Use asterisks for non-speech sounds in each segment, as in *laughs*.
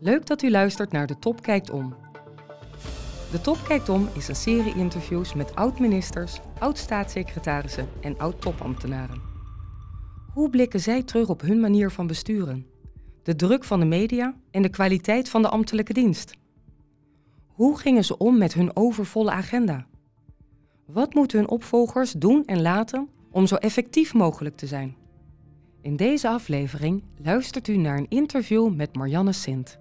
Leuk dat u luistert naar De Top Kijkt Om. De Top Kijkt Om is een serie interviews met oud-ministers, oud-staatssecretarissen en oud-topambtenaren. Hoe blikken zij terug op hun manier van besturen? De druk van de media en de kwaliteit van de ambtelijke dienst? Hoe gingen ze om met hun overvolle agenda? Wat moeten hun opvolgers doen en laten om zo effectief mogelijk te zijn? In deze aflevering luistert u naar een interview met Marianne Sint,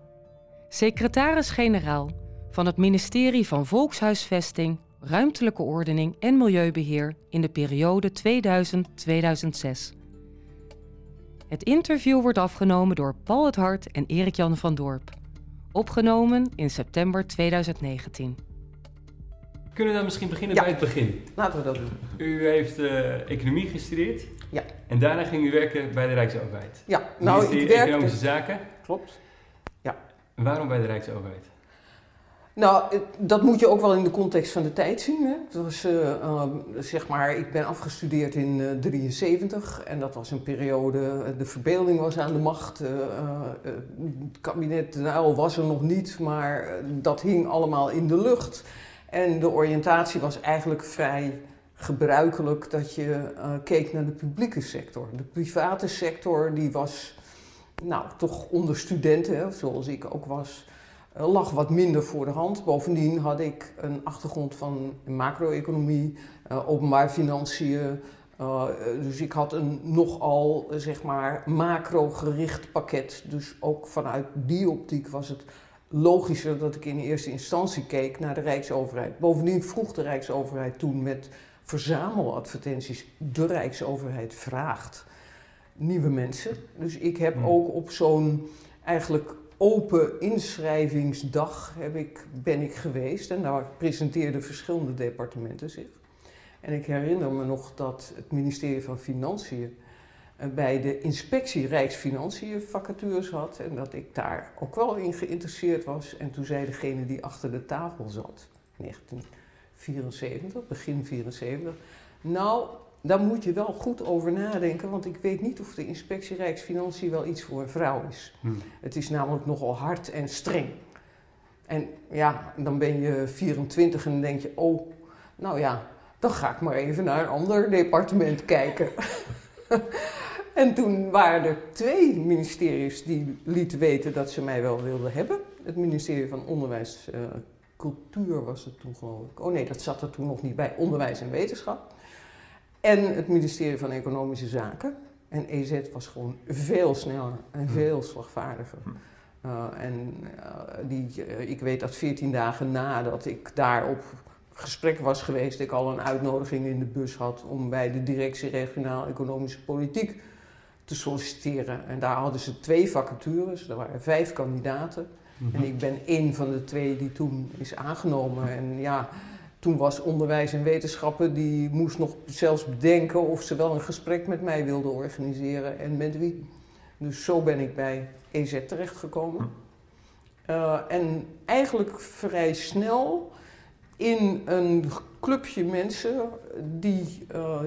secretaris-generaal van het ministerie van Volkshuisvesting, Ruimtelijke Ordening en Milieubeheer in de periode 2000-2006. Het interview wordt afgenomen door Paul het Hart en Erik-Jan van Dorp. Opgenomen in september 2019. Kunnen we dan misschien beginnen Ja. bij het begin? Laten we dat doen. U heeft eh, economie gestudeerd Ja. en daarna ging u werken bij de Rijksoverheid. Ja, nou, ik Ministerie Economische werkte... Zaken. Klopt. Waarom bij de Rijksoverheid? Nou, dat moet je ook wel in de context van de tijd zien. Hè? Het was, eh, ehm, zeg maar, ik ben afgestudeerd in 1973 en dat was een periode, eh, de verbeelding was aan de macht. eh, eh, eh, het kabinet De Uyl was er nog niet, maar eh, dat hing allemaal in de lucht. En de oriëntatie was eigenlijk vrij gebruikelijk dat je eh, keek naar de publieke sector. De private sector die was nou, toch onder studenten, zoals ik ook was, eh, lag wat minder voor de hand. Bovendien had ik een achtergrond van macro-economie, eh, openbaar financiën. eh, dus ik had een nogal, zeg maar, macro-gericht pakket. Dus ook vanuit die optiek was het logischer dat ik in eerste instantie keek naar de Rijksoverheid. Bovendien vroeg de Rijksoverheid toen met verzameladvertenties: de Rijksoverheid vraagt nieuwe mensen. Dus ik heb Hmm. ook op zo'n eigenlijk open inschrijvingsdag heb ik, ben ik geweest. En daar presenteerden verschillende departementen zich. En ik herinner me nog dat het ministerie van Financiën eh, bij de inspectie Rijksfinanciën vacatures had. En dat ik daar ook wel in geïnteresseerd was. En toen zei degene die achter de tafel zat, 1974, begin 74. Nou, daar moet je wel goed over nadenken, want ik weet niet of de inspectie Rijksfinanciën wel iets voor een vrouw is. Hm. Het is namelijk nogal hard en streng. En ja, dan ben je 24 en dan denk je, oh, nou ja, dan ga ik maar even naar een ander departement kijken. *laughs* en toen waren er twee ministeries die lieten weten dat ze mij wel wilden hebben. Het ministerie van Onderwijs, eh, Cultuur was het toen geloof ik. Oh nee, dat zat er toen nog niet bij. Onderwijs en Wetenschap. En het ministerie van Economische Zaken. En EZ was gewoon veel sneller en veel slagvaardiger. Uh, en uh, die, uh, ik weet dat 14 dagen nadat ik daar op gesprek was geweest, ik al een uitnodiging in de bus had om bij de directie regionaal economische politiek te solliciteren. En daar hadden ze twee vacatures, er waren vijf kandidaten. Mhm. En ik ben één van de twee die toen is aangenomen. En ja, toen was onderwijs en wetenschappen, die moest nog zelfs bedenken of ze wel een gesprek met mij wilden organiseren en met wie. Dus zo ben ik bij EZ terechtgekomen. Uh, en eigenlijk vrij snel in een clubje mensen die uh,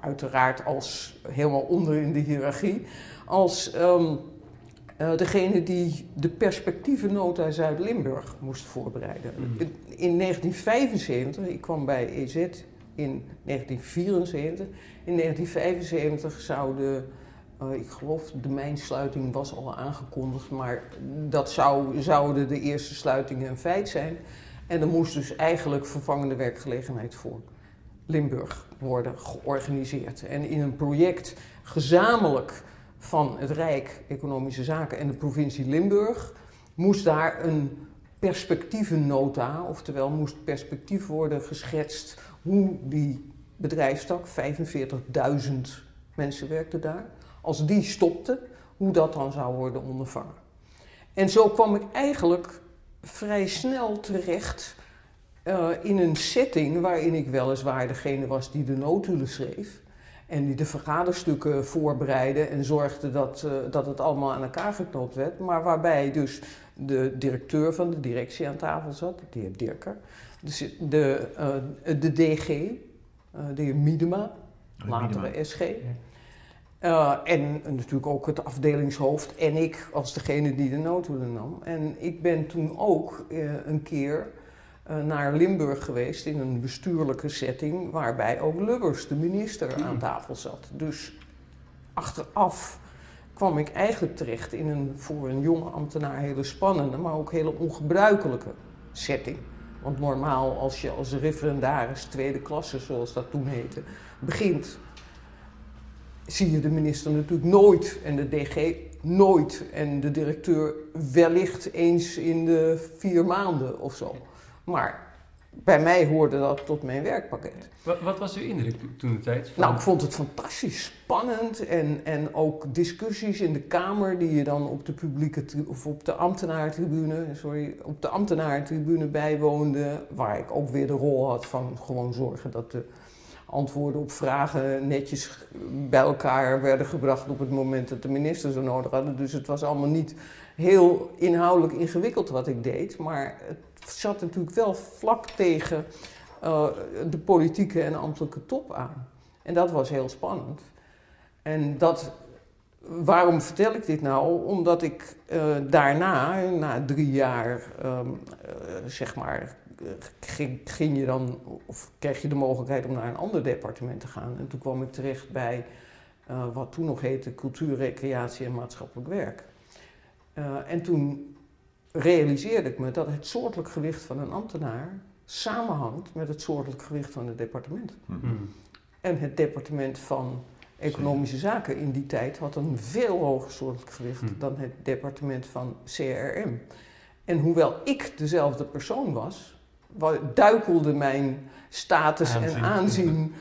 uiteraard als helemaal onder in de hiërarchie, als um, uh, degene die de perspectievennota Zuid-Limburg moest voorbereiden. Mm. In 1975, ik kwam bij EZ in 1974, in 1975 zouden uh, ik geloof de mijnsluiting was al aangekondigd, maar dat zou, zouden de eerste sluitingen een feit zijn. En er moest dus eigenlijk vervangende werkgelegenheid voor Limburg worden georganiseerd. En in een project gezamenlijk van het Rijk Economische Zaken en de provincie Limburg moest daar een perspectievennota, oftewel moest perspectief worden geschetst hoe die bedrijfstak, 45.000 mensen werkten daar, als die stopte, hoe dat dan zou worden ondervangen. En zo kwam ik eigenlijk vrij snel terecht uh, in een setting waarin ik weliswaar degene was die de notulen schreef en die de vergaderstukken voorbereidde en zorgde dat, uh, dat het allemaal aan elkaar geknoopt werd, maar waarbij dus de directeur van de directie aan tafel zat, de heer Dirker, dus de, uh, de DG, de heer Miedema, latere SG. Uh, en natuurlijk ook het afdelingshoofd en ik als degene die de noodhoeden nam. En ik ben toen ook uh, een keer uh, naar Limburg geweest in een bestuurlijke setting waarbij ook Lubbers, de minister, aan tafel zat. Dus achteraf kwam ik eigenlijk terecht in een voor een jonge ambtenaar hele spannende, maar ook hele ongebruikelijke setting. Want normaal als je als referendaris tweede klasse, zoals dat toen heette, begint, zie je de minister natuurlijk nooit en de DG nooit en de directeur wellicht eens in de vier maanden of zo. Maar bij mij hoorde dat tot mijn werkpakket. Wat, wat was uw indruk toen de tijd? Van... Nou, ik vond het fantastisch spannend en, en ook discussies in de Kamer die je dan op de publieke of op de ambtenaartribune, sorry, op de ambtenaartribune bijwoonde, waar ik ook weer de rol had van gewoon zorgen dat de antwoorden op vragen netjes bij elkaar werden gebracht op het moment dat de minister ze nodig hadden. Dus het was allemaal niet heel inhoudelijk ingewikkeld wat ik deed, maar het zat natuurlijk wel vlak tegen uh, de politieke en ambtelijke top aan. En dat was heel spannend. En dat, waarom vertel ik dit nou? Omdat ik uh, daarna, na drie jaar, um, uh, zeg maar, ging, ging, je dan, of kreeg je de mogelijkheid om naar een ander departement te gaan. En toen kwam ik terecht bij wat toen nog heette cultuur, recreatie en maatschappelijk werk. en toen realiseerde ik me dat het soortelijk gewicht van een ambtenaar samenhangt met het soortelijk gewicht van het departement. Hmm. En het departement van Economische Zaken in die tijd had een veel hoger soortelijk gewicht Hmm. dan het departement van CRM. En hoewel ik dezelfde persoon was, wa- duikelde mijn status Aanzien. en aanzien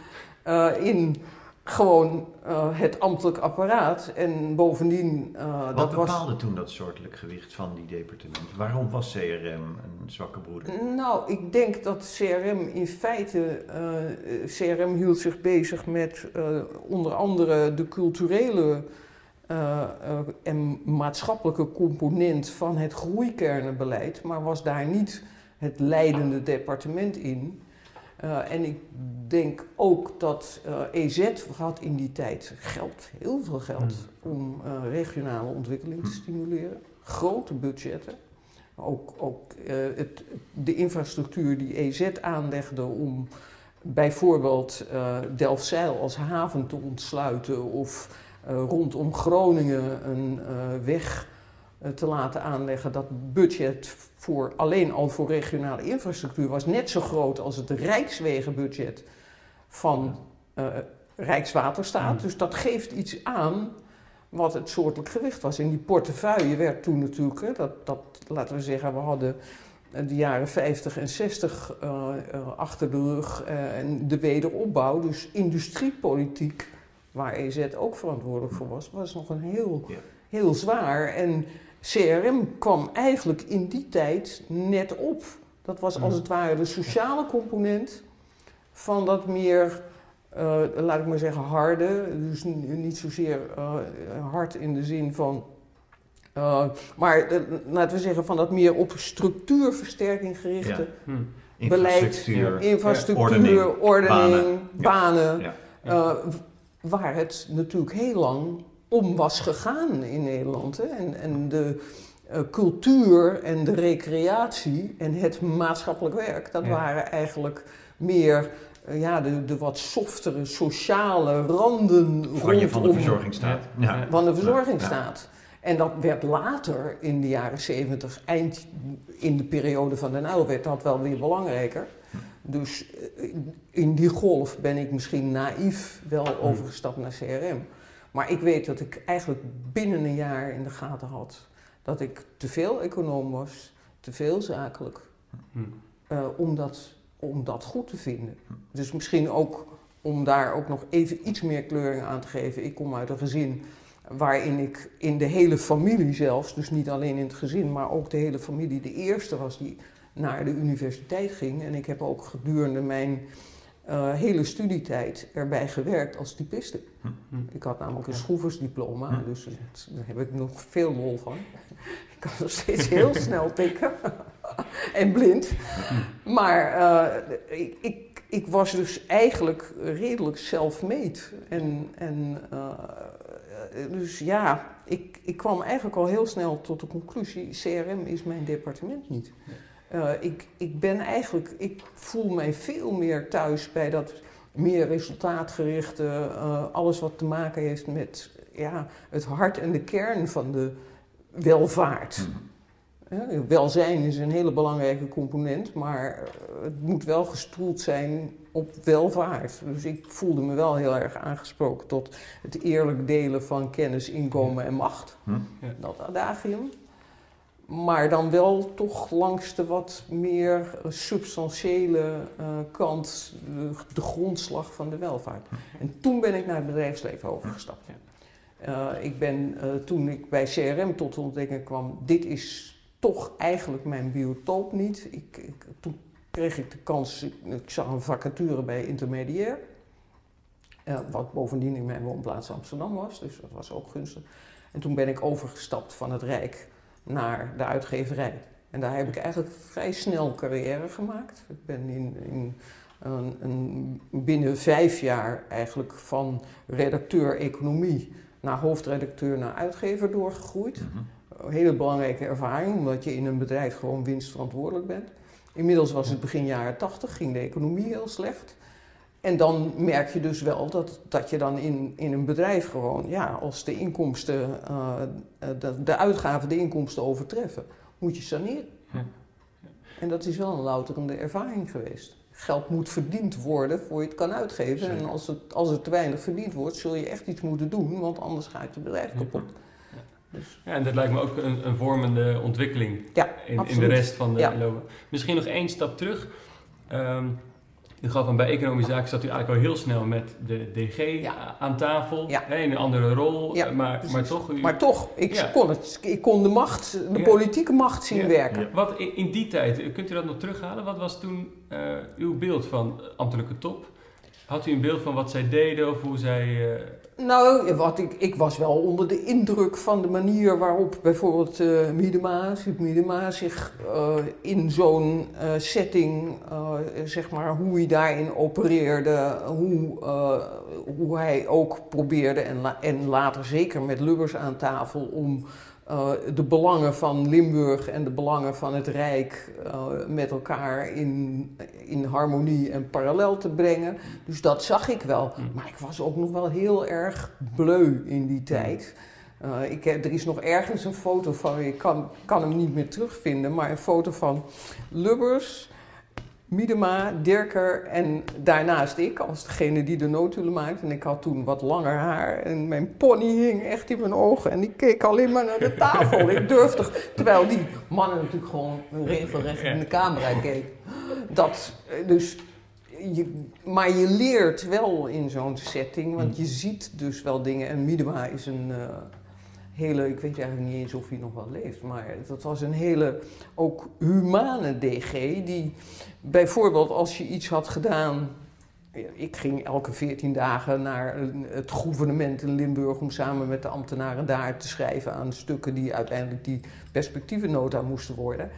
eh, in gewoon eh, het ambtelijk apparaat. En bovendien, eh, Wat dat was. bepaalde toen dat soortelijk gewicht van die departement? Waarom was CRM een zwakke broeder? Nou, ik denk dat CRM in feite, eh, CRM hield zich bezig met onder andere de culturele en maatschappelijke component van het groeikernenbeleid, maar was daar niet het leidende departement in. Eh, en ik denk ook dat eh, EZ had in die tijd geld, heel veel geld, om eh, regionale ontwikkeling te stimuleren. Grote budgetten. Ook, ook het, de infrastructuur die EZ aanlegde om bijvoorbeeld Delfzijl als haven te ontsluiten of rondom Groningen een weg te laten aanleggen. Dat budget voor, alleen al voor regionale infrastructuur was net zo groot als het rijkswegenbudget van eh, Rijkswaterstaat. Mm. Dus dat geeft iets aan wat het soortelijk gewicht was. In die portefeuille werd toen natuurlijk, hè, dat, dat, laten we zeggen, we hadden eh, de jaren 50 en 60 eh, achter de rug en de wederopbouw. Dus industriepolitiek, waar EZ ook verantwoordelijk voor was, was nog een heel, Ja. heel zwaar. En CRM kwam eigenlijk in die tijd net op. Dat was als Mm. het ware de sociale component van dat meer, eh, laat ik maar zeggen, harde. Dus niet zozeer eh, hard in de zin van. eh, maar laten we zeggen van dat meer op structuurversterking gerichte Hmm. beleid, Infrastructuur, infrastructuur, ordening, ordening, banen. Ja. waar het natuurlijk heel lang om was gegaan in Nederland. Hè? En, en de eh, cultuur en de recreatie en het maatschappelijk werk, dat Ja. waren eigenlijk meer eh, ja, de, de wat softere sociale randen Van je van de verzorgingsstaat. Ja. Van de Ja. verzorgingsstaat. En dat werd later, in de jaren 70, eind in de periode van de NL, werd dat wel weer belangrijker. Dus eh, in die golf ben ik misschien naïef wel overgestapt naar CRM. Maar ik weet dat ik eigenlijk binnen een jaar in de gaten had dat ik te veel econoom was, te veel zakelijk, Hmm. eh, om, dat, om dat goed te vinden. Dus misschien ook om daar ook nog even iets meer kleuring aan te geven. Ik kom uit een gezin waarin ik in de hele familie zelfs, dus niet alleen in het gezin, maar ook de hele familie de eerste was die naar de universiteit ging. En ik heb ook gedurende mijn eh, hele studietijd erbij gewerkt als typiste. Hmm. Ik had namelijk een schroeversdiploma, Hm. dus het- daar heb ik nog veel lol van. *laughs* Ik kan nog steeds heel *laughs* snel tikken *laughs* en blind. Maar eh, ik, ik, ik was dus eigenlijk redelijk self-made. En, en eh, dus ja, ik, ik kwam eigenlijk al heel snel tot de conclusie: CRM is mijn departement niet. Uh, ik, ik ben eigenlijk, ik voel mij veel meer thuis bij dat meer resultaatgerichte, uh, alles wat te maken heeft met ja, het hart en de kern van de welvaart. Hmm. Welzijn is een hele belangrijke component, maar eh, het moet wel gestoeld zijn op welvaart. Dus ik voelde me wel heel erg aangesproken tot het eerlijk delen van kennis, inkomen en macht. Hm? Dat adagium. Maar dan wel toch langs de wat meer substantiële uh, kant, de, de, grondslag van de welvaart. En toen ben ik naar het bedrijfsleven overgestapt. Uh, ik ben uh, toen ik bij CRM tot de ontdekking kwam, dit is toch eigenlijk mijn biotoop niet. Ik, ik, toen kreeg ik de kans, ik, zag een vacature bij Intermediair. Wat bovendien in mijn woonplaats Amsterdam was, dus dat was ook gunstig. En toen ben ik overgestapt van het Rijk naar de uitgeverij. En daar heb ik eigenlijk vrij snel carrière gemaakt. Ik ben in, in een, een, binnen vijf jaar eigenlijk van redacteur economie naar hoofdredacteur naar uitgever doorgegroeid. Mhm een hele belangrijke ervaring, omdat je in een bedrijf gewoon winstverantwoordelijk bent. Inmiddels was het begin jaren 80, ging de economie heel slecht. En dan merk je dus wel dat, dat je dan in, in een bedrijf gewoon, ja, als de inkomsten, uh, de, de uitgaven de inkomsten overtreffen, moet je saneren. Ja. En dat is wel een louterende ervaring geweest. Geld moet verdiend worden voor je het kan uitgeven. En als het, als het te weinig verdiend wordt, zul je echt iets moeten doen, want anders gaat je bedrijf kapot. Dus. Ja, en dat lijkt me ook een, een vormende ontwikkeling in, in, de rest van de ja. lopen. Misschien nog één stap terug. Um, gaf van bij economische zaken zat u eigenlijk al heel snel met de DG aan tafel. Hè, in een andere rol, maar, maar toch... U... Maar toch, ik, kon het, ik kon de macht, de politieke macht zien werken. Wat in, in, die tijd, kunt u dat nog terughalen? Wat was toen uh, uw beeld van ambtelijke top? Had u een beeld van wat zij deden of hoe zij... Uh... Nou, wat ik, ik was wel onder de indruk van de manier waarop bijvoorbeeld uh, Miedema, Miedema zich uh, in zo'n setting, zeg maar, hoe hij daarin opereerde, hoe, hoe hij ook probeerde en, en later zeker met Lubbers aan tafel om uh, de belangen van Limburg en de belangen van het Rijk uh, met elkaar in, in harmonie en parallel te brengen. Dus dat zag ik wel. Mm. Maar ik was ook nog wel heel erg bleu in die tijd. Uh, ik er is nog ergens een foto van, ik kan, kan hem niet meer terugvinden, maar een foto van Lubbers Miedema, Dirker en daarnaast ik als degene die de notulen maakte. En ik had toen wat langer haar en mijn pony hing echt in mijn ogen. En ik keek alleen maar naar de *laughs* tafel. ik durfde, terwijl die mannen natuurlijk gewoon regelrecht in de camera keek. Dat, eh, dus, je, maar je leert wel in zo'n setting, want je ziet dus wel dingen. En Miedema is een... Uh, hele, ik weet eigenlijk niet eens of hij nog wel leeft, maar dat was een hele ook humane DG die bijvoorbeeld als je iets had gedaan, ik ging elke veertien dagen naar het gouvernement in Limburg om samen met de ambtenaren daar te schrijven aan stukken die uiteindelijk die perspectievennota moesten worden.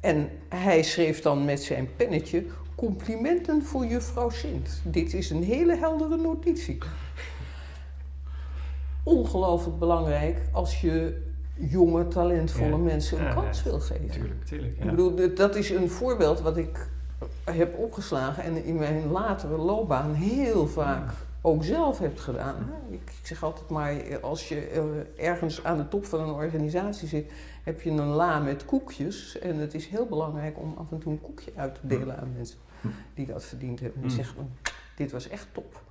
En hij schreef dan met zijn pennetje complimenten voor juffrouw Sint. Dit is een hele heldere notitie ongelooflijk belangrijk als je jonge, talentvolle mensen een kans wil geven. Tuurlijk, tuurlijk. Ik bedoel, dat is een voorbeeld wat ik heb opgeslagen en in mijn latere loopbaan heel vaak ook zelf heb gedaan. Ik zeg altijd maar, als je eh, ergens aan de top van een organisatie zit, heb je een la met koekjes. En het is heel belangrijk om af en toe een koekje uit te delen aan mensen die dat verdiend hebben. En die zeggen, dit was echt top.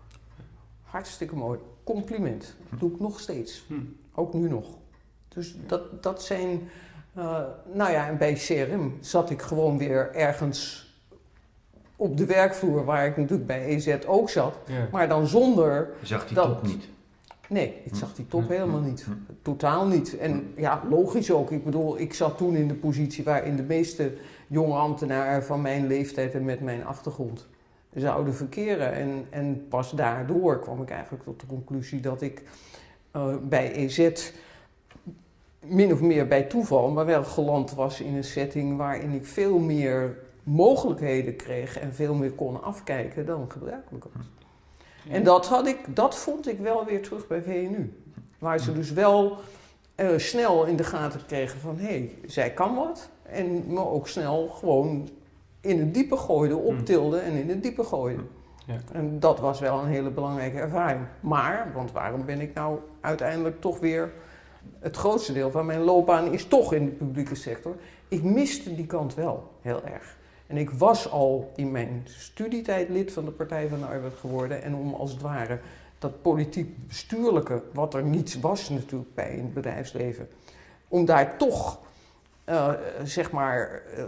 Hartstikke mooi. Compliment. Dat doe ik nog steeds. Hm. Ook nu nog. Dus dat, dat zijn. Uh, nou ja, en bij CRM zat ik gewoon weer ergens op de werkvloer, waar ik natuurlijk bij EZ ook zat. Maar dan zonder. Je zag die top niet? Nee, ik zag die top hm. helemaal niet. Hm. Totaal niet. En ja, logisch ook. Ik bedoel, ik zat toen in de positie waarin de meeste jonge ambtenaren van mijn leeftijd en met mijn achtergrond zouden verkeren. En, en pas daardoor kwam ik eigenlijk tot de conclusie dat ik uh, bij EZ min of meer bij toeval, maar wel geland was in een setting waarin ik veel meer mogelijkheden kreeg en veel meer kon afkijken dan gebruikelijk was. En dat, had ik, dat vond ik wel weer terug bij VNU. Waar ze dus wel snel in de gaten kregen van hé, hey, zij kan wat. En me ook snel gewoon in het diepe gooide, hmm. optilde en in het diepe gooide. Ja. En dat was wel een hele belangrijke ervaring. Maar, want waarom ben ik nou uiteindelijk toch weer... Het grootste deel van mijn loopbaan is toch in de publieke sector. Ik miste die kant wel heel erg. En ik was al in mijn studietijd lid van de Partij van de Arbeid geworden. En om als het ware dat politiek bestuurlijke, wat er niets was natuurlijk bij in het bedrijfsleven, om daar toch, uh, zeg maar, uh,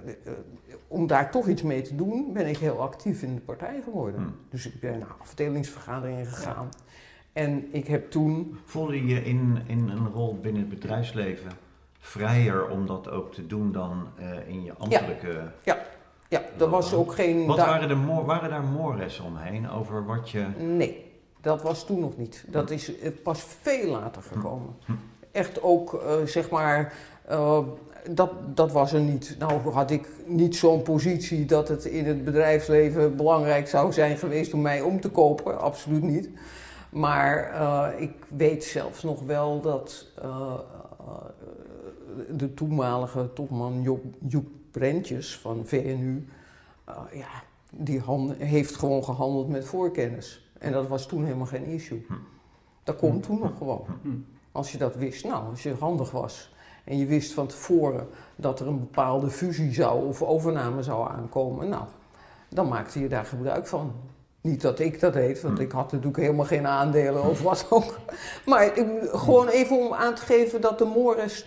om daar toch iets mee te doen, ben ik heel actief in de partij geworden. Hmm. Dus ik ben naar afdelingsvergaderingen gegaan. En ik heb toen. Voelde je je in, in een rol binnen het bedrijfsleven vrijer om dat ook te doen dan uh, in je ambtelijke. Ja, ja. ja er was ook geen. Wat waren, de waren daar mores omheen over wat je. Nee, dat was toen nog niet. Dat is pas veel later gekomen. Hm. Echt ook, uh, zeg maar. Uh, dat, dat was er niet. Nou had ik niet zo'n positie dat het in het bedrijfsleven belangrijk zou zijn geweest om mij om te kopen. Absoluut niet. Maar uh, ik weet zelfs nog wel dat uh, de toenmalige topman Joep, Joep Brentjes van VNU, ja, die heeft gewoon gehandeld met voorkennis. En dat was toen helemaal geen issue. Hm. Dat komt toen nog gewoon. Hm. Als je dat wist, nou, als je handig was en je wist van tevoren dat er een bepaalde fusie zou of overname zou aankomen, nou, dan maakte je daar gebruik van. Niet dat ik dat deed, want hm. ik had natuurlijk helemaal geen aandelen of wat ook. Maar gewoon even om aan te geven dat de Mores,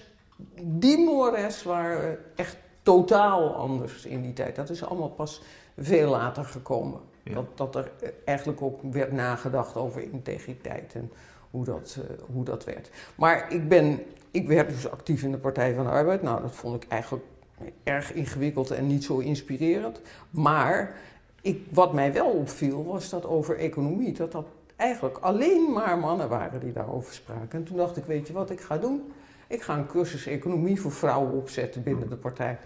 die Mores waren echt totaal anders in die tijd. Dat is allemaal pas veel later gekomen. Dat, dat er eigenlijk ook werd nagedacht over integriteit en hoe dat, uh, hoe dat werd. Maar ik, ben, ik werd dus actief in de Partij van de Arbeid. Nou, dat vond ik eigenlijk erg ingewikkeld en niet zo inspirerend. Maar ik, wat mij wel opviel was dat over economie, dat dat eigenlijk alleen maar mannen waren die daarover spraken. En toen dacht ik, weet je wat ik ga doen? Ik ga een cursus economie voor vrouwen opzetten binnen de partij.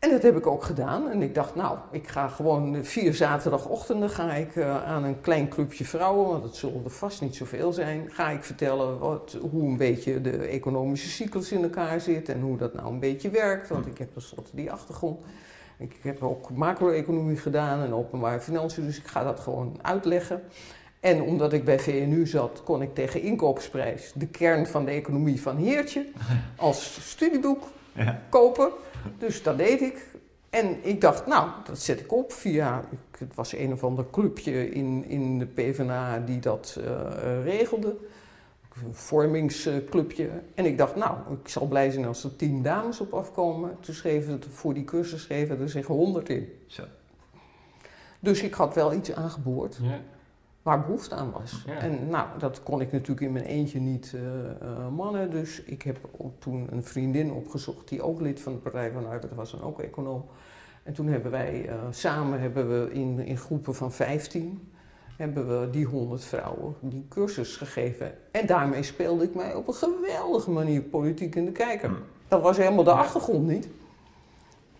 En dat heb ik ook gedaan. En ik dacht, nou, ik ga gewoon vier zaterdagochtenden ga ik uh, aan een klein clubje vrouwen, want het zullen er vast niet zoveel zijn, ga ik vertellen wat, hoe een beetje de economische cyclus in elkaar zit en hoe dat nou een beetje werkt. Want ik heb tenslotte die achtergrond. Ik heb ook macro-economie gedaan en openbare financiën, dus ik ga dat gewoon uitleggen. En omdat ik bij VNU zat, kon ik tegen inkoopprijs de kern van de economie van Heertje *laughs* als studieboek ja. kopen. Dus dat deed ik. En ik dacht, nou, dat zet ik op via. Het was een of ander clubje in, in de PvdA die dat uh, regelde. Een vormingsclubje. En ik dacht, nou, ik zal blij zijn als er tien dames op afkomen. Toen schreven het, voor die cursus schreven er zich honderd in. Zo. Dus ik had wel iets aangeboord. Ja waar behoefte aan was. En nou, dat kon ik natuurlijk in mijn eentje niet uh, mannen. Dus ik heb toen een vriendin opgezocht die ook lid van de Partij van de Arbeid was en ook econoom. En toen hebben wij uh, samen hebben we in, in groepen van 15 hebben we die 100 vrouwen die cursus gegeven. En daarmee speelde ik mij op een geweldige manier politiek in de kijker. Hmm. Dat was helemaal de achtergrond niet.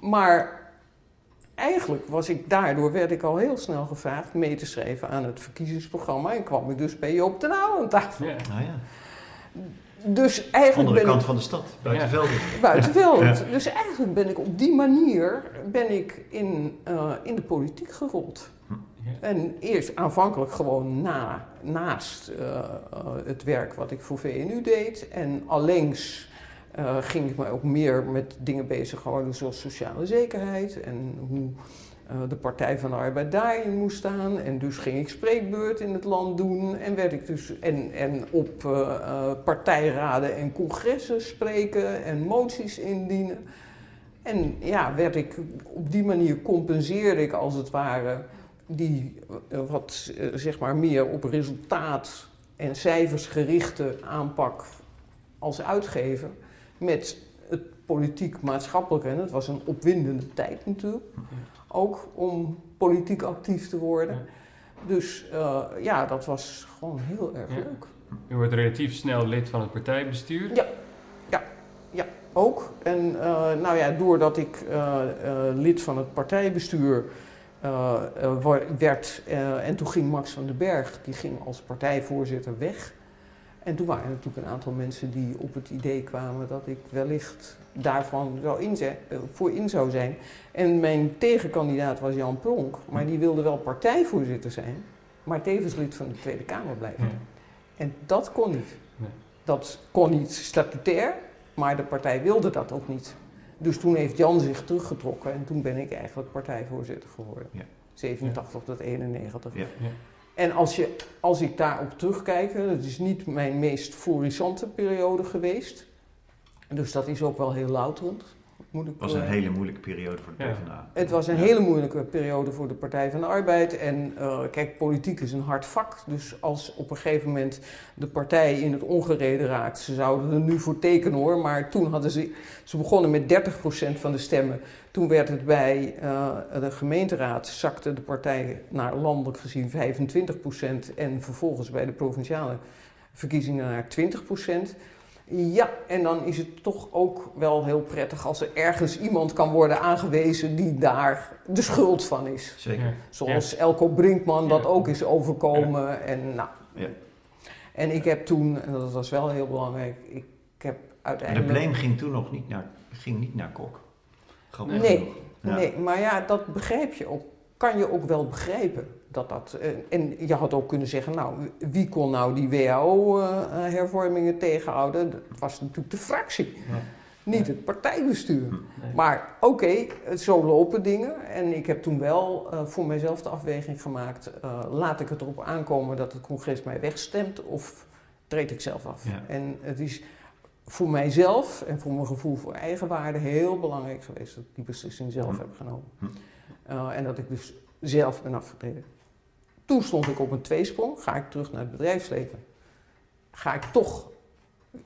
Maar eigenlijk was ik daardoor, werd ik al heel snel gevraagd mee te schrijven aan het verkiezingsprogramma. En kwam ik dus bij Joop ten Oude aan tafel. Ja. Nou ja. Dus eigenlijk Andere kant van de stad, buiten Velden. Buiten Velden. Dus eigenlijk ben ik op die manier ben ik in, uh, in de politiek gerold. Hm. En eerst aanvankelijk gewoon na, naast uh, het werk wat ik voor VNU deed. En allengs uh, ging ik me ook meer met dingen bezighouden zoals sociale zekerheid en hoe uh, de Partij van de Arbeid daarin moest staan. En dus ging ik spreekbeurt in het land doen en werd ik dus en, en op uh, partijraden en congressen spreken en moties indienen. En ja, werd ik op die manier compenseerde ik als het ware die wat zeg maar meer op resultaat en cijfers gerichte aanpak als uitgever met het politiek-maatschappelijke. En het was een opwindende tijd natuurlijk, ook om politiek actief te worden. Dus uh, ja, dat was gewoon heel erg leuk. U wordt relatief snel lid van het partijbestuur. Ja, ja, ja ook. En uh, nou ja, doordat ik uh, lid van het partijbestuur werd, en toen ging Max van den Berg, die ging als partijvoorzitter weg. En toen waren er natuurlijk een aantal mensen die op het idee kwamen dat ik wellicht daarvan zou inzet, eh, voor in zou zijn. En mijn tegenkandidaat was Jan Pronk, maar die wilde wel partijvoorzitter zijn, maar tevens lid van de Tweede Kamer blijven. En dat kon niet. Dat kon niet statutair, maar de partij wilde dat ook niet. Dus toen heeft Jan zich teruggetrokken en toen ben ik eigenlijk partijvoorzitter geworden. Ja. 87 tot 91. Ja. En als, je, als ik daarop terugkijk, dat is niet mijn meest florissante periode geweest. Dus dat is ook wel heel louterend. Het was een eh, hele moeilijke periode voor de PvdA. Het was een hele moeilijke periode voor de Partij van de Arbeid. En uh, kijk, politiek is een hard vak. Dus als op een gegeven moment de partij in het ongereden raakt, ze zouden er nu voor tekenen hoor. Maar toen hadden ze, ze begonnen met 30% van de stemmen. Toen werd het bij uh, de gemeenteraad, zakte de partij naar landelijk gezien 25%. En vervolgens bij de provinciale verkiezingen naar 20%. Ja, en dan is het toch ook wel heel prettig als er ergens iemand kan worden aangewezen die daar de schuld van is. Zeker. Zoals Elko Brinkman dat ook is overkomen. En, nou. en ik heb toen, en dat was wel heel belangrijk, ik heb uiteindelijk... De blame ging toen nog niet naar, ging niet naar Kok. nee, nee, maar ja, dat begrijp je ook, kan je ook wel begrijpen dat dat, eh, en je had ook kunnen zeggen, nou, wie kon nou die WHO-hervormingen tegenhouden? Dat was natuurlijk de fractie, ja. niet het partijbestuur. Maar oké, zo lopen dingen. En ik heb toen wel uh, voor mijzelf de afweging gemaakt, uh, laat ik het erop aankomen dat het congres mij wegstemt of treed ik zelf af? En het is voor mijzelf en voor mijn gevoel voor eigenwaarde heel belangrijk geweest dat ik die beslissing zelf hm. heb genomen. Hm. en dat ik dus zelf ben afgetreden. Toen stond ik op een tweesprong. Ga ik terug naar het bedrijfsleven? Ga ik toch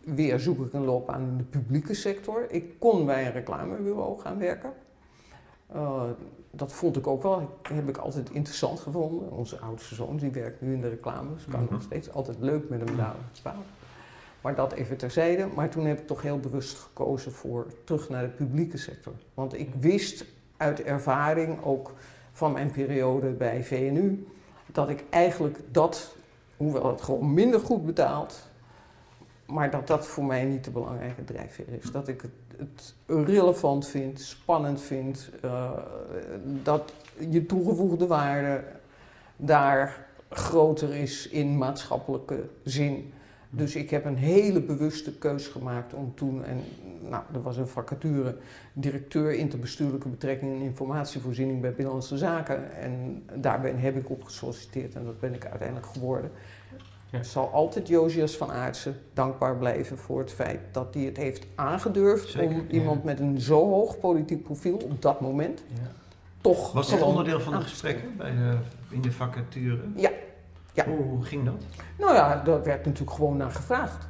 weer zoek ik een loopbaan in de publieke sector? Ik kon bij een reclamebureau gaan werken. Uh, dat vond ik ook wel, heb ik altijd interessant gevonden. Onze oudste zoon die werkt nu in de reclame, dus kan mm nog steeds altijd leuk met hem daar spelen. Maar dat even terzijde. Maar toen heb ik toch heel bewust gekozen voor terug naar de publieke sector. Want ik wist uit ervaring ook van mijn periode bij VNU dat ik eigenlijk dat, hoewel het gewoon minder goed betaalt, maar dat dat voor mij niet de belangrijke drijfveer is. Dat ik het, het relevant vind, spannend vind, uh, dat je toegevoegde waarde daar groter is in maatschappelijke zin. Dus ik heb een hele bewuste keus gemaakt om toen, en nou, er was een vacature, directeur interbestuurlijke betrekkingen en informatievoorziening bij Binnenlandse Zaken. En daarbij heb ik op gesolliciteerd en dat ben ik uiteindelijk geworden. Ja. Ik zal altijd Josias van Aartsen dankbaar blijven voor het feit dat hij het heeft aangedurfd om iemand met een zo hoog politiek profiel op dat moment ja. toch. Was dat onderdeel van de gesprekken bij de, in de vacature? Ja, ja. Hoe, ging dat? Nou ja, daar werd natuurlijk gewoon naar gevraagd.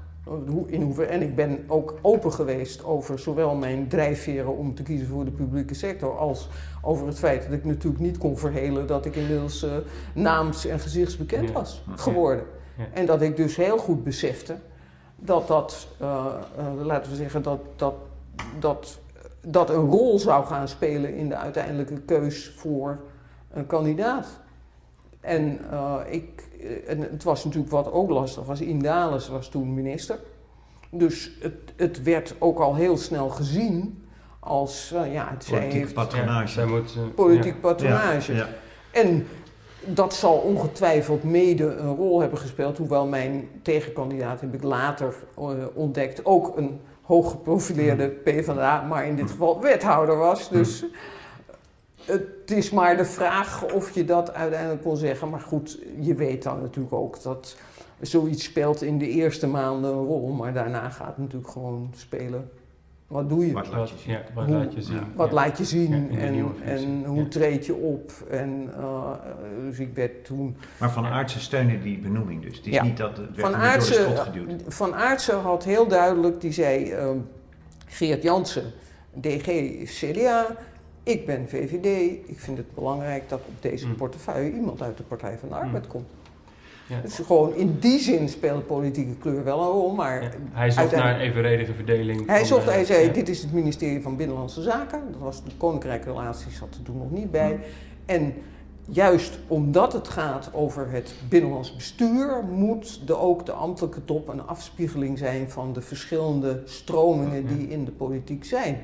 In hoever, en ik ben ook open geweest over zowel mijn drijfveren om te kiezen voor de publieke sector, als over het feit dat ik natuurlijk niet kon verhelen dat ik inmiddels uh, naams- en gezichtsbekend was geworden. En dat ik dus heel goed besefte dat dat, uh, uh, laten we zeggen, dat, dat, dat, dat een rol zou gaan spelen in de uiteindelijke keus voor een kandidaat. En ik, eh, en het was natuurlijk wat ook lastig was. Indales was toen minister. Dus het, het werd ook al heel snel gezien als uh, ja, het politiek patronage. Ja, moet, uh, politiek patronage. Ja, en dat zal ongetwijfeld mede een rol hebben gespeeld, hoewel mijn tegenkandidaat, heb ik later uh, ontdekt, ook een hooggeprofileerde mm. PvdA, maar in dit geval wethouder was. Dus mm het is maar de vraag of je dat uiteindelijk kon zeggen. Maar goed, je weet dan natuurlijk ook dat zoiets speelt in de eerste maanden een rol. Maar daarna gaat het natuurlijk gewoon spelen. Wat doe je? Wat laat je zien? Ja, wat laat je zien? Wat laat je zien en, en hoe treed je op? En, uh, dus ik werd toen... Maar Van Aartsen steunde die benoeming dus? Het is niet dat het werd van Aartsen, geduwd? Van Aartsen had heel duidelijk, die zei... Uh, Geert Jansen, DG CDA ik ben VVD, ik vind het belangrijk dat op deze mm. portefeuille iemand uit de Partij van de Arbeid mm. komt. Ja. Dus gewoon in die zin speelt politieke kleur wel een rol, maar... Hij zocht naar een evenredige verdeling. Hij zocht, hij zei, dit is het ministerie van Binnenlandse Zaken. Dat was de Koninkrijke Relaties, zat er toen nog niet bij. Mm. En juist omdat het gaat over het binnenlands bestuur, moet de, ook de ambtelijke top een afspiegeling zijn van de verschillende stromingen die in de politiek zijn.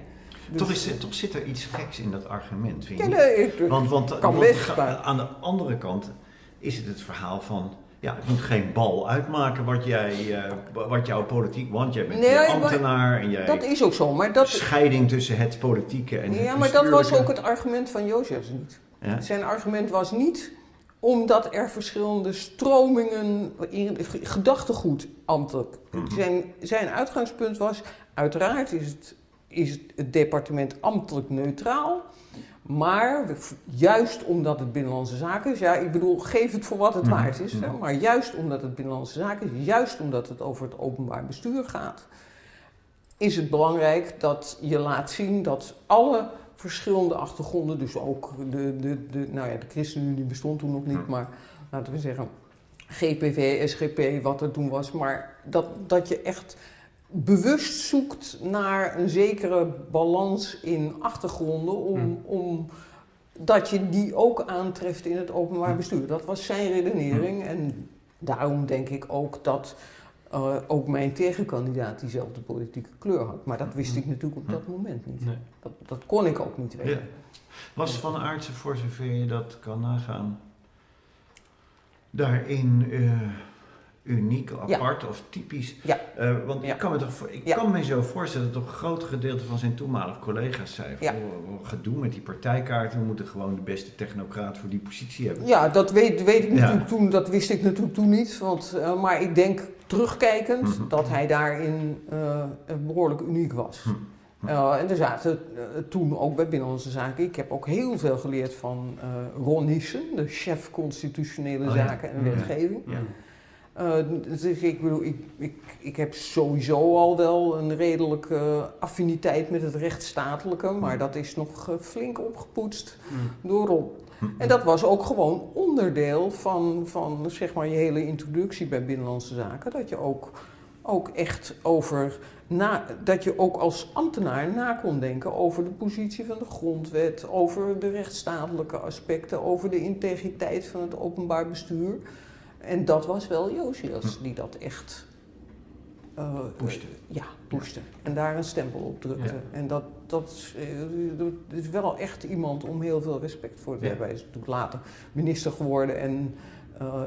Toch, is, toch zit er iets geks in dat argument, vind je? Ja, nee, want, want, kan best, aan de andere kant is het het verhaal van ja, het moet geen bal uitmaken wat, jij, uh, wat jouw politiek, want jij bent nee, ambtenaar en jij... Dat is ook zo, maar dat... Scheiding tussen het politieke en het Ja, maar dat was ook het argument van Jozef niet. Ja? Zijn argument was niet omdat er verschillende stromingen, in, gedachtegoed ambtelijk. Mhm. Zijn, zijn uitgangspunt was, uiteraard is het, is het departement ambtelijk neutraal... Maar juist omdat het Binnenlandse Zaken is, ja, ik bedoel, geef het voor wat het mhm. waard is. Mhm. Maar juist omdat het Binnenlandse Zaken is, juist omdat het over het openbaar bestuur gaat, is het belangrijk dat je laat zien dat alle verschillende achtergronden, dus ook de, de, de, nou ja, de ChristenUnie bestond toen nog niet, mhm. maar laten we zeggen GPV, SGP, wat er toen was, maar dat, dat je echt bewust zoekt naar een zekere balans in achtergronden om, hmm. om dat je die ook aantreft in het openbaar hmm. bestuur. Dat was zijn redenering hmm. en daarom denk ik ook dat uh, ook mijn tegenkandidaat diezelfde politieke kleur had. Maar dat wist ik natuurlijk op dat moment niet. Nee. Dat, dat, kon ik ook niet weten. Was Van Aartsen, voor zover je dat kan nagaan, daarin... Uh, uniek, apart of typisch. Ja. Uh, want ik, kan me, toch, ik kan me zo voorstellen dat toch een groot gedeelte van zijn toenmalige collega's zei: ja. gedoe met die partijkaarten, we moeten gewoon de beste technocraat voor die positie hebben. Ja, dat weet, weet ik natuurlijk toen, dat wist ik natuurlijk toen niet. Want, uh, maar ik denk terugkijkend mm -hmm. dat hij daarin uh, behoorlijk uniek was. Mm -hmm. en er zaten toen ook bij Binnenlandse Zaken. Ik heb ook heel veel geleerd van Ron Nissen, de chef constitutionele oh, zaken en wetgeving. Uh, dus ik bedoel, ik, ik, ik heb sowieso al wel een redelijke affiniteit met het rechtsstatelijke, maar dat is nog uh, flink opgepoetst mm. door Rob. En dat was ook gewoon onderdeel van, van zeg maar, je hele introductie bij Binnenlandse Zaken. Dat je ook, ook echt over, na, dat je ook als ambtenaar na kon denken over de positie van de grondwet, over de rechtsstatelijke aspecten, over de integriteit van het openbaar bestuur. En dat was wel Josias hm. die dat echt uh, pushte. ja, pushte. En daar een stempel op drukte. En dat, dat uh, is wel echt iemand om heel veel respect voor te hebben. Hij is natuurlijk later minister geworden en, uh,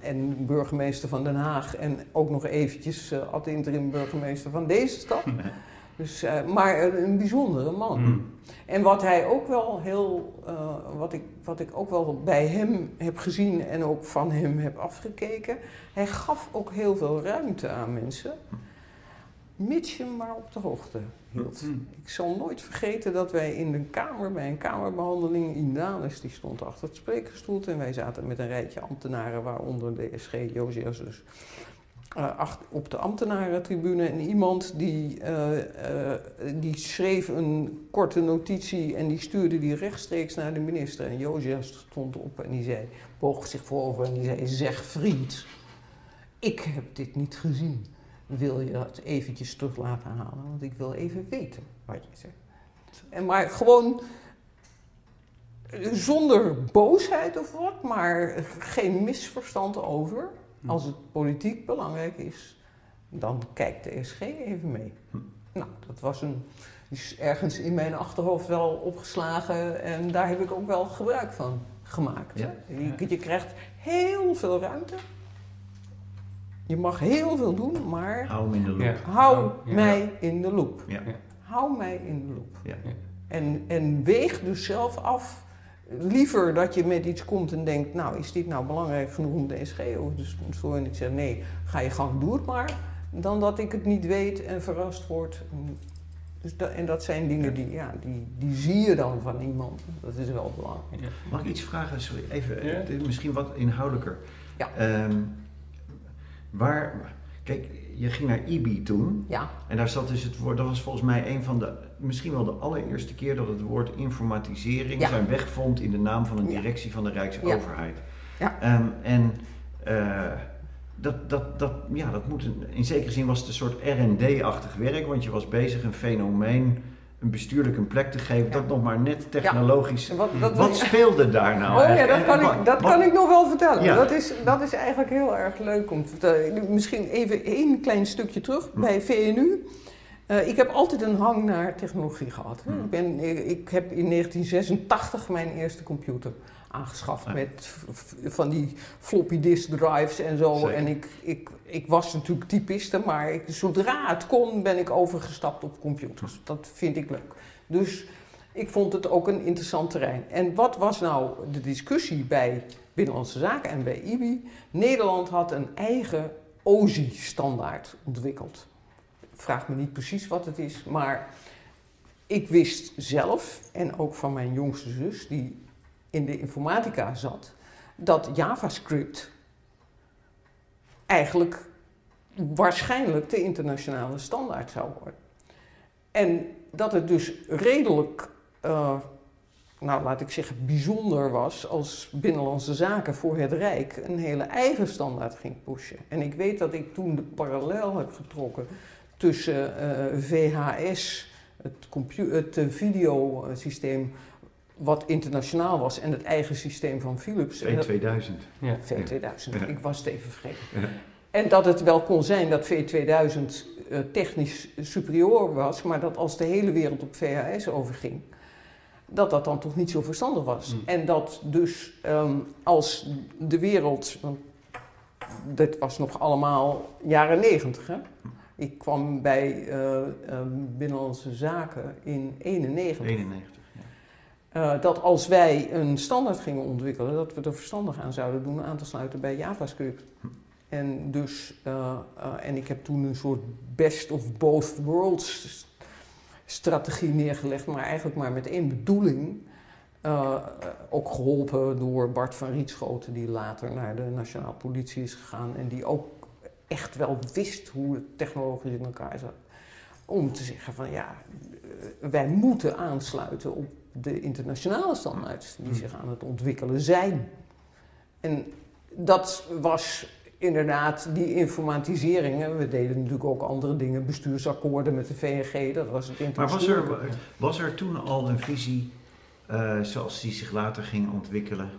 en burgemeester van Den Haag. En ook nog eventjes ad interim burgemeester van deze stad. Dus, uh, maar een, bijzondere man. Hmm. En wat hij ook wel heel, uh, wat, ik, wat ik ook wel bij hem heb gezien en ook van hem heb afgekeken, hij gaf ook heel veel ruimte aan mensen, mits je maar op de hoogte hield. Hmm. Ik zal nooit vergeten dat wij in de kamer, bij een kamerbehandeling, Indalis, die stond achter het spreekgestoel en wij zaten met een rijtje ambtenaren, waaronder de SG Josias dus op de ambtenarentribune en iemand die, uh, uh, die schreef een korte notitie en die stuurde die rechtstreeks naar de minister. En Jozef stond op en die zei, boog zich voorover en die zei, zeg vriend, ik heb dit niet gezien. Wil je dat eventjes terug laten halen? Want ik wil even weten wat je zegt. En maar gewoon zonder boosheid of wat, maar geen misverstand over. Hm. Als het politiek belangrijk is, dan kijkt de SG even mee. Hm. Nou, dat was een, is ergens in mijn achterhoofd wel opgeslagen en daar heb ik ook wel gebruik van gemaakt. Ja. Je, je, krijgt heel veel ruimte. Je mag heel veel doen, maar. Hou me in de loop. Hou mij in de loop. Hou mij in de loop. En, en weeg dus zelf af liever dat je met iets komt en denkt, nou is dit nou belangrijk genoeg om de SG over te sponsor? En ik zeg, nee, ga je gang, doe het maar. Dan dat ik het niet weet en verrast word. Dus dat, en dat zijn dingen die, ja, die, die zie je dan van iemand. Dat is wel belangrijk. Mag ik iets vragen? Sorry, even, misschien wat inhoudelijker. Ja. Ehm, waar, kijk, je ging naar IBI toen. Ja. En daar zat dus het woord, dat was volgens mij een van de, misschien wel de allereerste keer dat het woord informatisering zijn weg vond in de naam van een directie van de Rijksoverheid. Ja. Ehm, en uh, dat, dat, dat, ja, dat moet, in zekere zin was het een soort RD-achtig werk, want je was bezig een fenomeen een bestuurlijk een plek te geven, dat nog maar net technologisch. Wat, wat, speelde daar nou? Oh ja, dat, kan, ik, dat kan ik nog wel vertellen. Dat, is, dat is eigenlijk heel erg leuk om te vertellen. Misschien even één klein stukje terug hm. bij VNU. Uh, ik heb altijd een hang naar technologie gehad. Hm. Ik, ben, ik heb in 1986 mijn eerste computer aangeschaft met van die floppy disk drives en zo. En ik, ik, ik was natuurlijk typiste, maar ik, zodra het kon ben ik overgestapt op computers. Dat vind ik leuk. Dus ik vond het ook een interessant terrein. En wat was nou de discussie bij Binnenlandse Zaken en bij IBI? Nederland had een eigen OSI-standaard ontwikkeld. Vraag me niet precies wat het is, maar ik wist zelf en ook van mijn jongste zus, die in de informatica zat, dat JavaScript eigenlijk waarschijnlijk de internationale standaard zou worden. En dat het dus redelijk, uh, nou laat ik zeggen, bijzonder was als Binnenlandse Zaken voor het Rijk een hele eigen standaard ging pushen. En ik weet dat ik toen de parallel heb getrokken tussen eh, VHS, het, het videosysteem wat internationaal was en het eigen systeem van Philips. V2000. Ja. V2000, ik was het even vergeten. En dat het wel kon zijn dat V2000 uh, technisch superieur was, maar dat als de hele wereld op VHS overging, dat dat dan toch niet zo verstandig was. Mm. En dat dus um, als de wereld, want dit was nog allemaal jaren negentig, hè? Ik kwam bij uh, um, Binnenlandse Zaken in 91. 91. Uh, dat als wij een standaard gingen ontwikkelen, dat we er verstandig aan zouden doen aan te sluiten bij JavaScript. En, dus, uh, uh, en ik heb toen een soort best of both worlds strategie neergelegd, maar eigenlijk maar met één bedoeling. ook geholpen door Bart van Rietschoten, die later naar de Nationale Politie is gegaan en die ook echt wel wist hoe het technologisch in elkaar zat. Om te zeggen van ja, wij moeten aansluiten op de internationale standaards die zich aan het ontwikkelen zijn. En dat was inderdaad die informatisering. We deden natuurlijk ook andere dingen, bestuursakkoorden met de VNG, dat was het Maar was er, was er toen al een visie, uh, zoals die zich later ging ontwikkelen,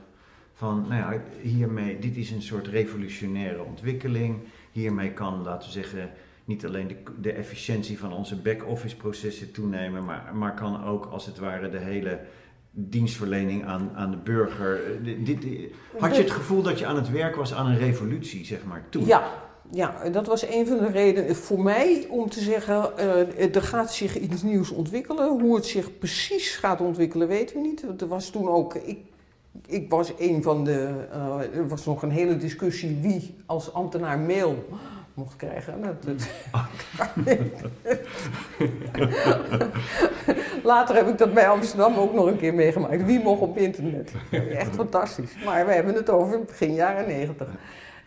van, nou ja, hiermee, dit is een soort revolutionaire ontwikkeling, hiermee kan, laten we zeggen, niet alleen de, de efficiëntie van onze back-office processen toenemen, maar, maar kan ook als het ware de hele dienstverlening aan, aan de burger. Eh, had je het gevoel dat je aan het werk was aan een revolutie, zeg maar, toen? Ja, ja, dat was een van de redenen voor mij om te zeggen, uh, er gaat zich iets nieuws ontwikkelen. Hoe het zich precies gaat ontwikkelen weten we niet. Er was toen ook, ik, ik was een van de, uh, er was nog een hele discussie wie als ambtenaar mail mocht krijgen. Dat, *laughs* Later heb ik dat bij Amsterdam ook nog een keer meegemaakt. Wie mocht op internet? Echt fantastisch. Maar we hebben het over begin jaren negentig.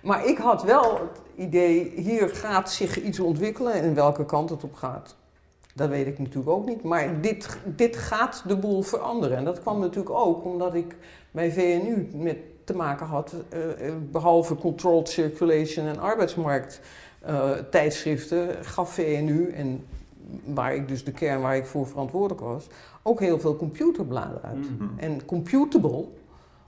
Maar ik had wel het idee, hier gaat zich iets ontwikkelen en welke kant het op gaat. Dat weet ik natuurlijk ook niet. Maar dit, dit gaat de boel veranderen. En dat kwam natuurlijk ook omdat ik bij VNU met te maken had, uh, behalve controlled circulation en arbeidsmarkt uh, tijdschriften, gaf VNU en waar ik dus de kern waar ik voor verantwoordelijk was, ook heel veel computerbladen uit. Mhm. En Computable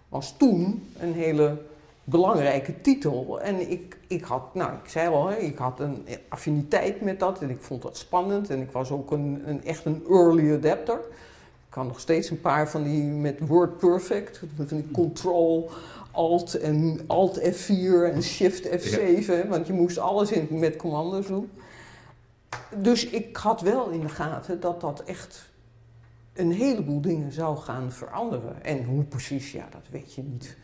was toen een hele belangrijke titel. En ik, ik had, nou ik zei al, ik had een affiniteit met dat en ik vond dat spannend en ik was ook een, een echt een early adapter. Kan nog steeds een paar van die met WordPerfect, van die control, Alt en Alt F4 en Shift F7, want je moest alles in, met commando's doen. Dus ik had wel in de gaten dat dat echt een heleboel dingen zou gaan veranderen. En hoe precies, ja, dat weet je niet.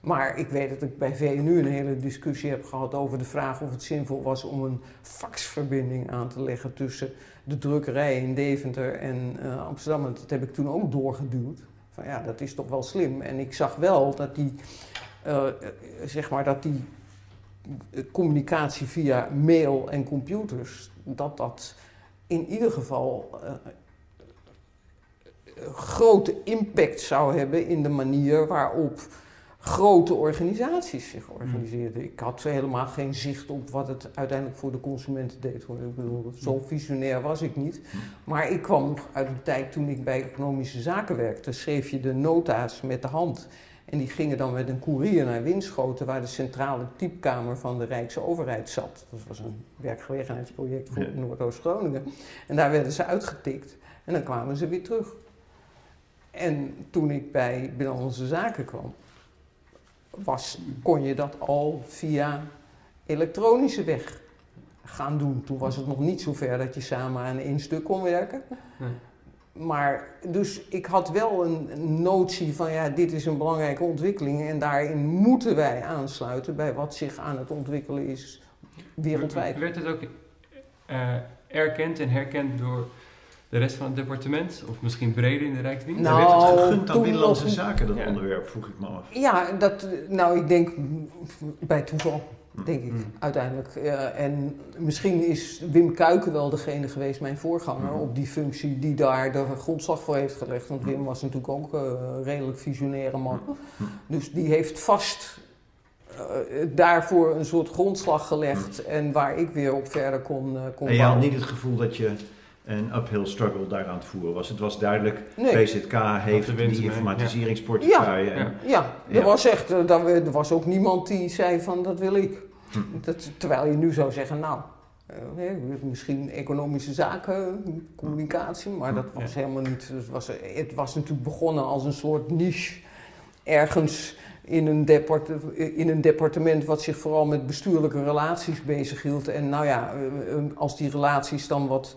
Maar ik weet dat ik bij VNU een hele discussie heb gehad over de vraag of het zinvol was om een faxverbinding aan te leggen tussen de drukkerij in Deventer en uh, Amsterdam. Dat heb ik toen ook doorgeduwd. Van ja, dat is toch wel slim. En ik zag wel dat die, uh, zeg maar, dat die communicatie via mail en computers, dat dat in ieder geval uh, grote impact zou hebben in de manier waarop grote organisaties zich organiseerden. Ik had helemaal geen zicht op wat het uiteindelijk voor de consumenten deed. Ik bedoel, zo visionair was ik niet. Maar ik kwam uit een tijd toen ik bij economische zaken werkte, schreef je de nota's met de hand. En die gingen dan met een koerier naar Winschoten, waar de centrale typkamer van de Rijksoverheid zat. Dat was een werkgelegenheidsproject voor Noordoost-Groningen. En daar werden ze uitgetikt en dan kwamen ze weer terug. En toen ik bij Binnenlandse Zaken kwam, was, kon je dat al via elektronische weg gaan doen. Toen was het nog niet zo ver dat je samen aan één stuk kon werken. Nee. Maar dus ik had wel een notie van ja, dit is een belangrijke ontwikkeling en daarin moeten wij aansluiten bij wat zich aan het ontwikkelen is wereldwijd. Werd het ook uh, erkend en herkend door de rest van het departement? Of misschien breder in de Rijksdienst? Nou, werd het gegund aan Binnenlandse Zaken, dat onderwerp, vroeg ik me af. Ja, dat, nou ik denk bij toeval. Denk ik, mm. uiteindelijk. en misschien is Wim Kuiken wel degene geweest, mijn voorganger, mm. op die functie die daar de grondslag voor heeft gelegd. Want Wim was natuurlijk ook uh, een redelijk visionaire man. Mm. Dus die heeft vast uh, daarvoor een soort grondslag gelegd en waar ik weer op verder kon, uh, kon En je had niet het gevoel dat je een uphill struggle daar aan het voeren was. Het was duidelijk, nee. PZK heeft die informatiseringsportefeuille. Ja, ja. er was echt, er was ook niemand die zei van dat wil ik. Hm. Dat, terwijl je nu zou zeggen, nou, uh, misschien economische zaken, communicatie, maar dat was helemaal niet. Het was, het was natuurlijk begonnen als een soort niche ergens in een, depart in een departement wat zich vooral met bestuurlijke relaties bezighield. En nou ja, eh, eh, als die relaties dan wat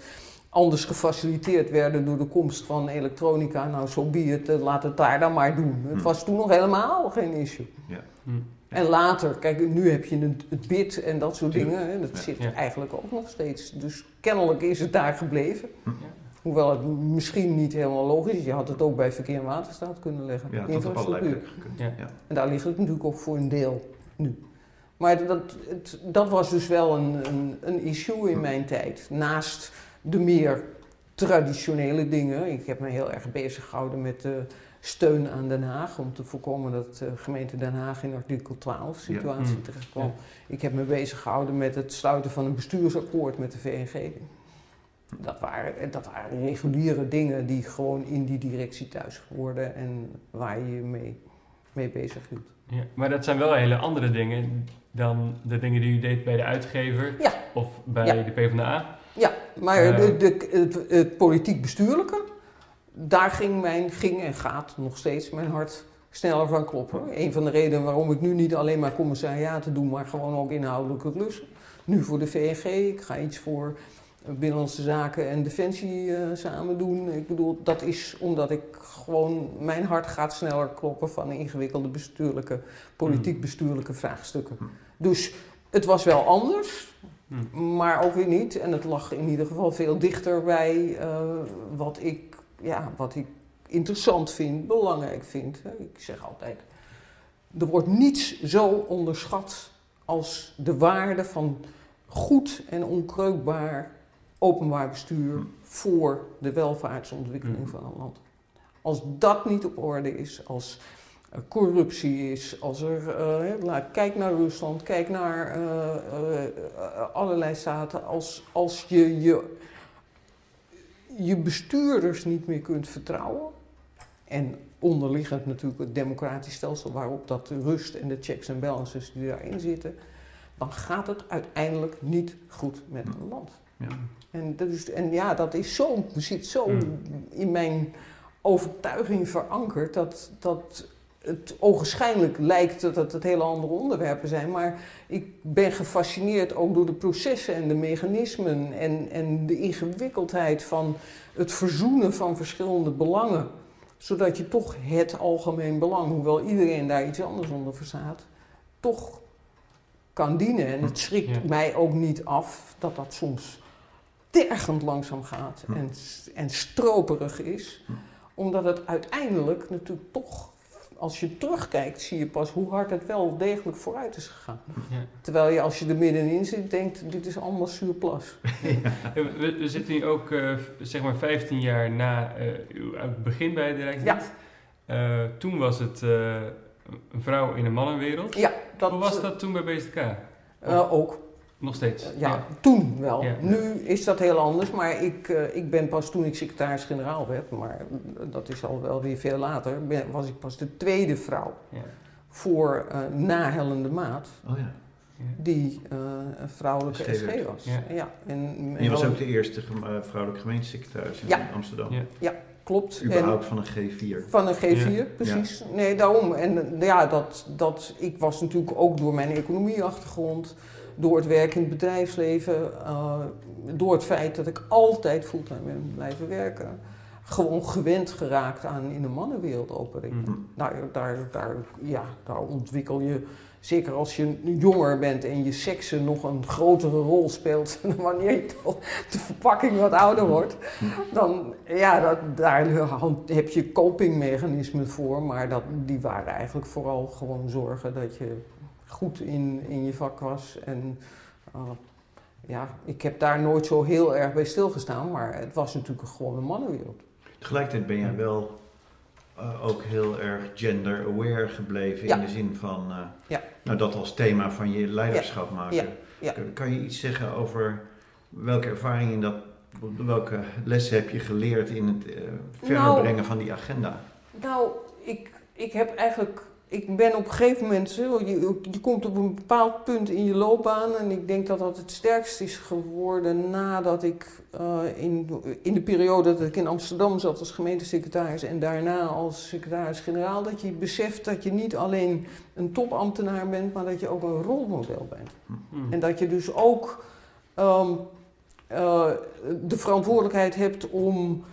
anders gefaciliteerd werden door de komst van elektronica, nou zo so be het, laat het daar dan maar doen. Het hm. was toen nog helemaal geen issue. Ja. Hm. En later, kijk, nu heb je het, het bid en dat soort dingen. Hè, dat zit eigenlijk ook nog steeds. Dus kennelijk is het daar gebleven. Hm. Hoewel het misschien niet helemaal logisch is. Je had het ook bij verkeer en waterstaat kunnen leggen. Ja, infrastructuur. Ja. En daar ligt het natuurlijk ook voor een deel nu. Maar dat, het, dat was dus wel een, een, een issue in hm. mijn tijd. Naast de meer traditionele dingen. Ik heb me heel erg bezig gehouden met de steun aan Den Haag om te voorkomen dat de gemeente Den Haag in artikel 12 situatie mm. terecht kwam. Ik heb me bezig gehouden met het sluiten van een bestuursakkoord met de VNG. Dat waren, dat waren reguliere dingen die gewoon in die directie thuis hoorden en waar je je mee, mee bezig hield. Ja, maar dat zijn wel hele andere dingen dan de dingen die u deed bij de uitgever of bij de PvdA. Maar uh, de, de, het, het politiek bestuurlijke, daar ging, mijn, ging en gaat nog steeds mijn hart sneller van kloppen. Een van de redenen waarom ik nu niet alleen maar commissariaten doe, maar gewoon ook inhoudelijke klussen. Nu voor de VNG, ik ga iets voor Binnenlandse Zaken en Defensie uh, samen doen. Ik bedoel, dat is omdat ik gewoon, mijn hart gaat sneller kloppen van ingewikkelde bestuurlijke, politiek bestuurlijke vraagstukken. Dus het was wel anders, maar ook weer niet. En het lag in ieder geval veel dichter bij uh, wat ik ja, wat ik interessant vind, belangrijk vind. Ik zeg altijd, er wordt niets zo onderschat als de waarde van goed en onkreukbaar openbaar bestuur voor de welvaartsontwikkeling mm. van een land. Als dat niet op orde is, als corruptie is, als er, uh, kijk naar Rusland, kijk naar uh, uh, allerlei staten, als, als je je je bestuurders niet meer kunt vertrouwen. En onderliggend natuurlijk het democratisch stelsel waarop dat rust en de checks en balances die daarin zitten, dan gaat het uiteindelijk niet goed met een land. Ja. En, dus, en ja, dat is zo, zit zo in mijn overtuiging verankerd dat, dat het ogenschijnlijk lijkt dat het hele andere onderwerpen zijn, maar ik ben gefascineerd ook door de processen en de mechanismen en, en de ingewikkeldheid van het verzoenen van verschillende belangen, zodat je toch het algemeen belang, hoewel iedereen daar iets anders onder verstaat, toch kan dienen. En het schrikt mij ook niet af dat dat soms tergend langzaam gaat en, en stroperig is, omdat het uiteindelijk natuurlijk toch als je terugkijkt, zie je pas hoe hard het wel degelijk vooruit is gegaan. Ja. Terwijl je als je er middenin zit, denkt, dit is allemaal zuurplas. *laughs* Ja. We, we, zitten nu ook, uh, zeg maar, 15 jaar na uh, uw begin bij de Rijksdienst. Ja. Uh, toen was het een vrouw in een mannenwereld. Ja. Dat, Hoe was dat toen bij? Uh, ook. Nog steeds? ja, toen wel. Nu is dat heel anders, maar ik, uh, ik ben pas toen ik secretaris-generaal werd, maar dat is al wel weer veel later, ben, was ik pas de tweede vrouw ja. voor uh, na Hellende Maat. Oh ja die uh, een vrouwelijke SG was. Ja. ja. En, en je was ook de eerste vrouwelijke gemeentesecretaris in Amsterdam. Ja, ja klopt. Überhaupt van een G4. Van een G4, precies. Nee, daarom. En ja, dat, dat, ik was natuurlijk ook door mijn economieachtergrond, door het werk in het bedrijfsleven, uh, door het feit dat ik altijd fulltime ben blijven werken, gewoon gewend geraakt aan in de mannenwereld opereren. Mm. Daar, daar, daar, ja, daar ontwikkel je zeker als je jonger bent en je seksen nog een grotere rol speelt dan *laughs* wanneer de verpakking wat ouder wordt, dan ja, dat, daar heb je copingmechanismen voor, maar dat, die waren eigenlijk vooral gewoon zorgen dat je goed in, in je vak was. En uh, ja, ik heb daar nooit zo heel erg bij stilgestaan, maar het was natuurlijk gewoon een mannenwereld. Tegelijkertijd ben jij wel uh, ook heel erg gender-aware gebleven in de zin van uh, ja. nou, dat als thema van je leiderschap maken. Kan, je iets zeggen over welke ervaring in dat, welke lessen heb je geleerd in het uh, verder nou, brengen van die agenda? Nou, ik, ik heb eigenlijk ik ben op een gegeven moment, je, je komt op een bepaald punt in je loopbaan en ik denk dat dat het sterkst is geworden nadat ik uh, in, in de periode dat ik in Amsterdam zat als gemeentesecretaris en daarna als secretaris-generaal, dat je beseft dat je niet alleen een topambtenaar bent, maar dat je ook een rolmodel bent. Hmm. En dat je dus ook um, uh, de verantwoordelijkheid hebt om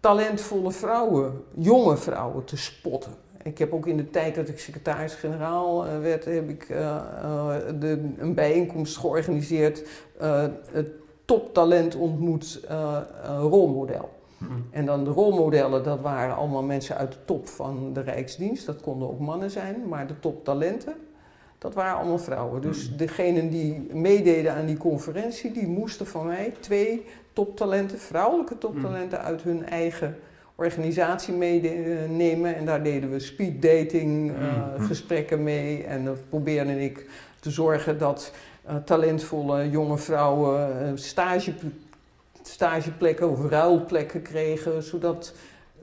talentvolle vrouwen, jonge vrouwen te spotten. Ik heb ook in de tijd dat ik secretaris-generaal uh, werd, heb ik uh, uh, de, een bijeenkomst georganiseerd. het toptalent ontmoet rolmodel. Hmm. En dan de rolmodellen, dat waren allemaal mensen uit de top van de Rijksdienst. Dat konden ook mannen zijn, maar de toptalenten, dat waren allemaal vrouwen. Dus hmm. degenen die meededen aan die conferentie, die moesten van mij twee toptalenten, vrouwelijke toptalenten uit hun eigen organisatie meenemen. En daar deden we speed dating uh, gesprekken mee. En dan probeerde ik te zorgen dat uh, talentvolle jonge vrouwen uh, stage, stageplekken of ruilplekken kregen. Zodat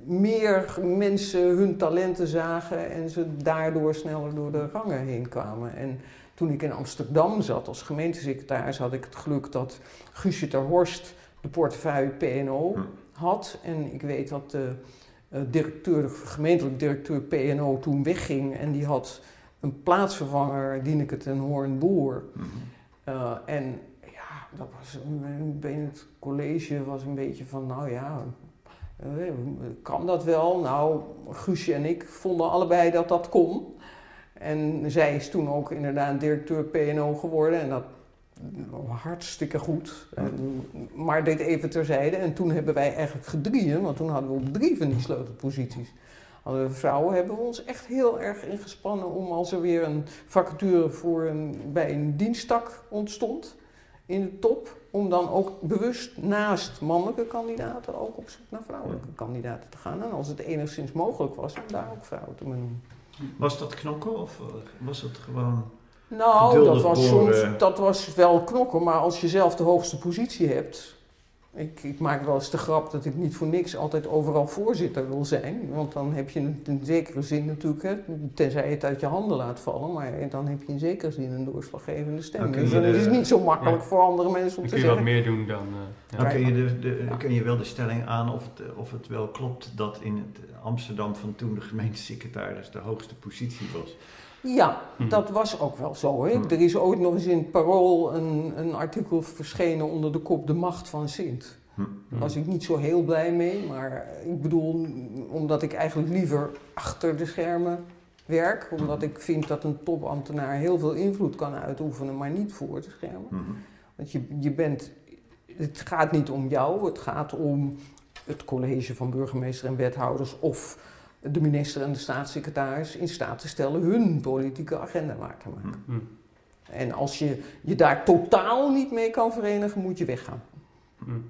meer mensen hun talenten zagen en ze daardoor sneller door de rangen heen kwamen. En toen ik in Amsterdam zat als gemeentesecretaris had ik het geluk dat Guusje ter Horst de portefeuille PNO had. En ik weet dat de uh, directeur, de gemeentelijk directeur PNO toen wegging en die had een plaatsvervanger, Dieneke ten Hoorn Boer. Mm en ja, dat was een, het college was een beetje van, nou ja, uh, kan dat wel? Nou, Guusje en ik vonden allebei dat dat kon. En zij is toen ook inderdaad directeur PNO geworden en dat hartstikke goed. En, maar dit even terzijde. En toen hebben wij eigenlijk gedrieën, want toen hadden we op drie van die sleutelposities. We vrouwen hebben we ons echt heel erg ingespannen om als er weer een vacature voor een, bij een diensttak ontstond in de top, om dan ook bewust naast mannelijke kandidaten ook op zoek naar vrouwelijke kandidaten te gaan. En als het enigszins mogelijk was, om daar ook vrouwen te benoemen. Was dat knokken of was het gewoon nou, dat was, soms, dat was wel knokken, maar als je zelf de hoogste positie hebt. Ik, ik, maak wel eens de grap dat ik niet voor niks altijd overal voorzitter wil zijn. Want dan heb je in zekere zin natuurlijk, hè, tenzij je het uit je handen laat vallen, maar dan heb je in zekere zin een doorslaggevende stem. Dus het is niet zo makkelijk voor andere mensen om te zeggen. kun je wat meer doen dan... Uh, dan kun je, de, de, kun je wel de stelling aan of het, of het wel klopt dat in het Amsterdam van toen de gemeentesecretaris de hoogste positie was. Ja, mhm. dat was ook wel zo. Hè? Mhm. Er is ooit nog eens in het Parool een, een artikel verschenen onder de kop De Macht van Sint. Mhm. Daar was ik niet zo heel blij mee, maar ik bedoel, omdat ik eigenlijk liever achter de schermen werk, omdat ik vind dat een topambtenaar heel veel invloed kan uitoefenen, maar niet voor de schermen. Want je, je bent, het gaat niet om jou, het gaat om het college van burgemeester en wethouders of de minister en de staatssecretaris in staat te stellen hun politieke agenda waar te maken. Mm. En als je je daar totaal niet mee kan verenigen, moet je weggaan. Mm.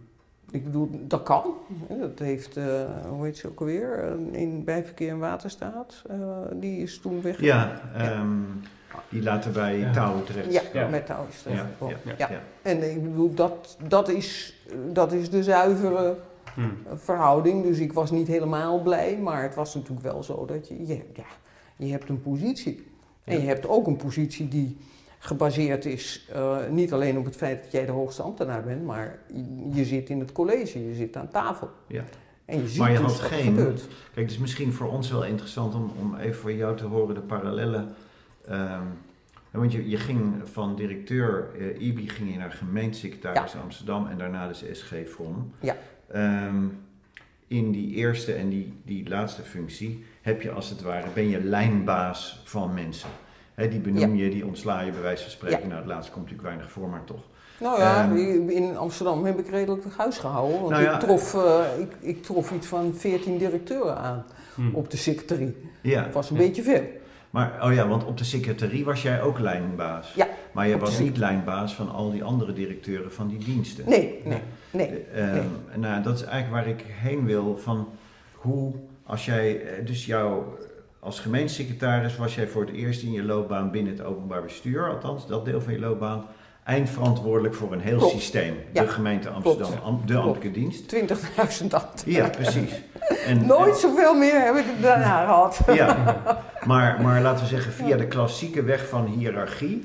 ik bedoel, dat kan. Dat heeft, uh, hoe heet ze ook alweer, in, bij Verkeer en Waterstaat. Uh, die is toen weg. Ja, um, die later bij ja. Touw terecht ja, ja, met Touw is terecht ja, ja, En ik bedoel, dat, dat, is, dat is de zuivere hmm. verhouding. Dus ik was niet helemaal blij, maar het was natuurlijk wel zo dat je, je ja, je hebt een positie. En je hebt ook een positie die gebaseerd is uh, niet alleen op het feit dat jij de hoogste ambtenaar bent, maar je, zit in het college, je zit aan tafel. Ja. En je ziet maar je dus had geen. Gebeurt. Kijk, het is misschien voor ons wel interessant om, om even voor jou te horen de parallellen. Um, want je, je ging van directeur uh, IBI ging je naar gemeentesecretaris Amsterdam en daarna dus SG From. Ja. Um, in die eerste en die, die laatste functie heb je als het ware, ben je lijnbaas van mensen die benoem je, die ontsla je bij wijze van spreken. Nou, het laatste komt natuurlijk weinig voor, maar toch. Nou ja, ehm, in Amsterdam heb ik redelijk het huis gehouden. Want nou ik, trof, uh, ik, ik, trof iets van 14 directeuren aan hmm. op de secretarie. Ja. Dat was een beetje veel. Maar, oh ja, want op de secretarie was jij ook lijnbaas. Ja. Maar je was niet lijnbaas van al die andere directeuren van die diensten. Nee, nee, nee. Uh, nee. Nou, dat is eigenlijk waar ik heen wil van hoe, als jij, eh, dus jouw als gemeentesecretaris was jij voor het eerst in je loopbaan binnen het openbaar bestuur, althans dat deel van je loopbaan, eindverantwoordelijk voor een heel systeem. De gemeente Amsterdam, de ambtelijke dienst. 20.000 ambtenaren. Ja, precies. En, Nooit zoveel meer heb ik daarna gehad. Ja, maar, maar laten we zeggen, via de klassieke weg van hiërarchie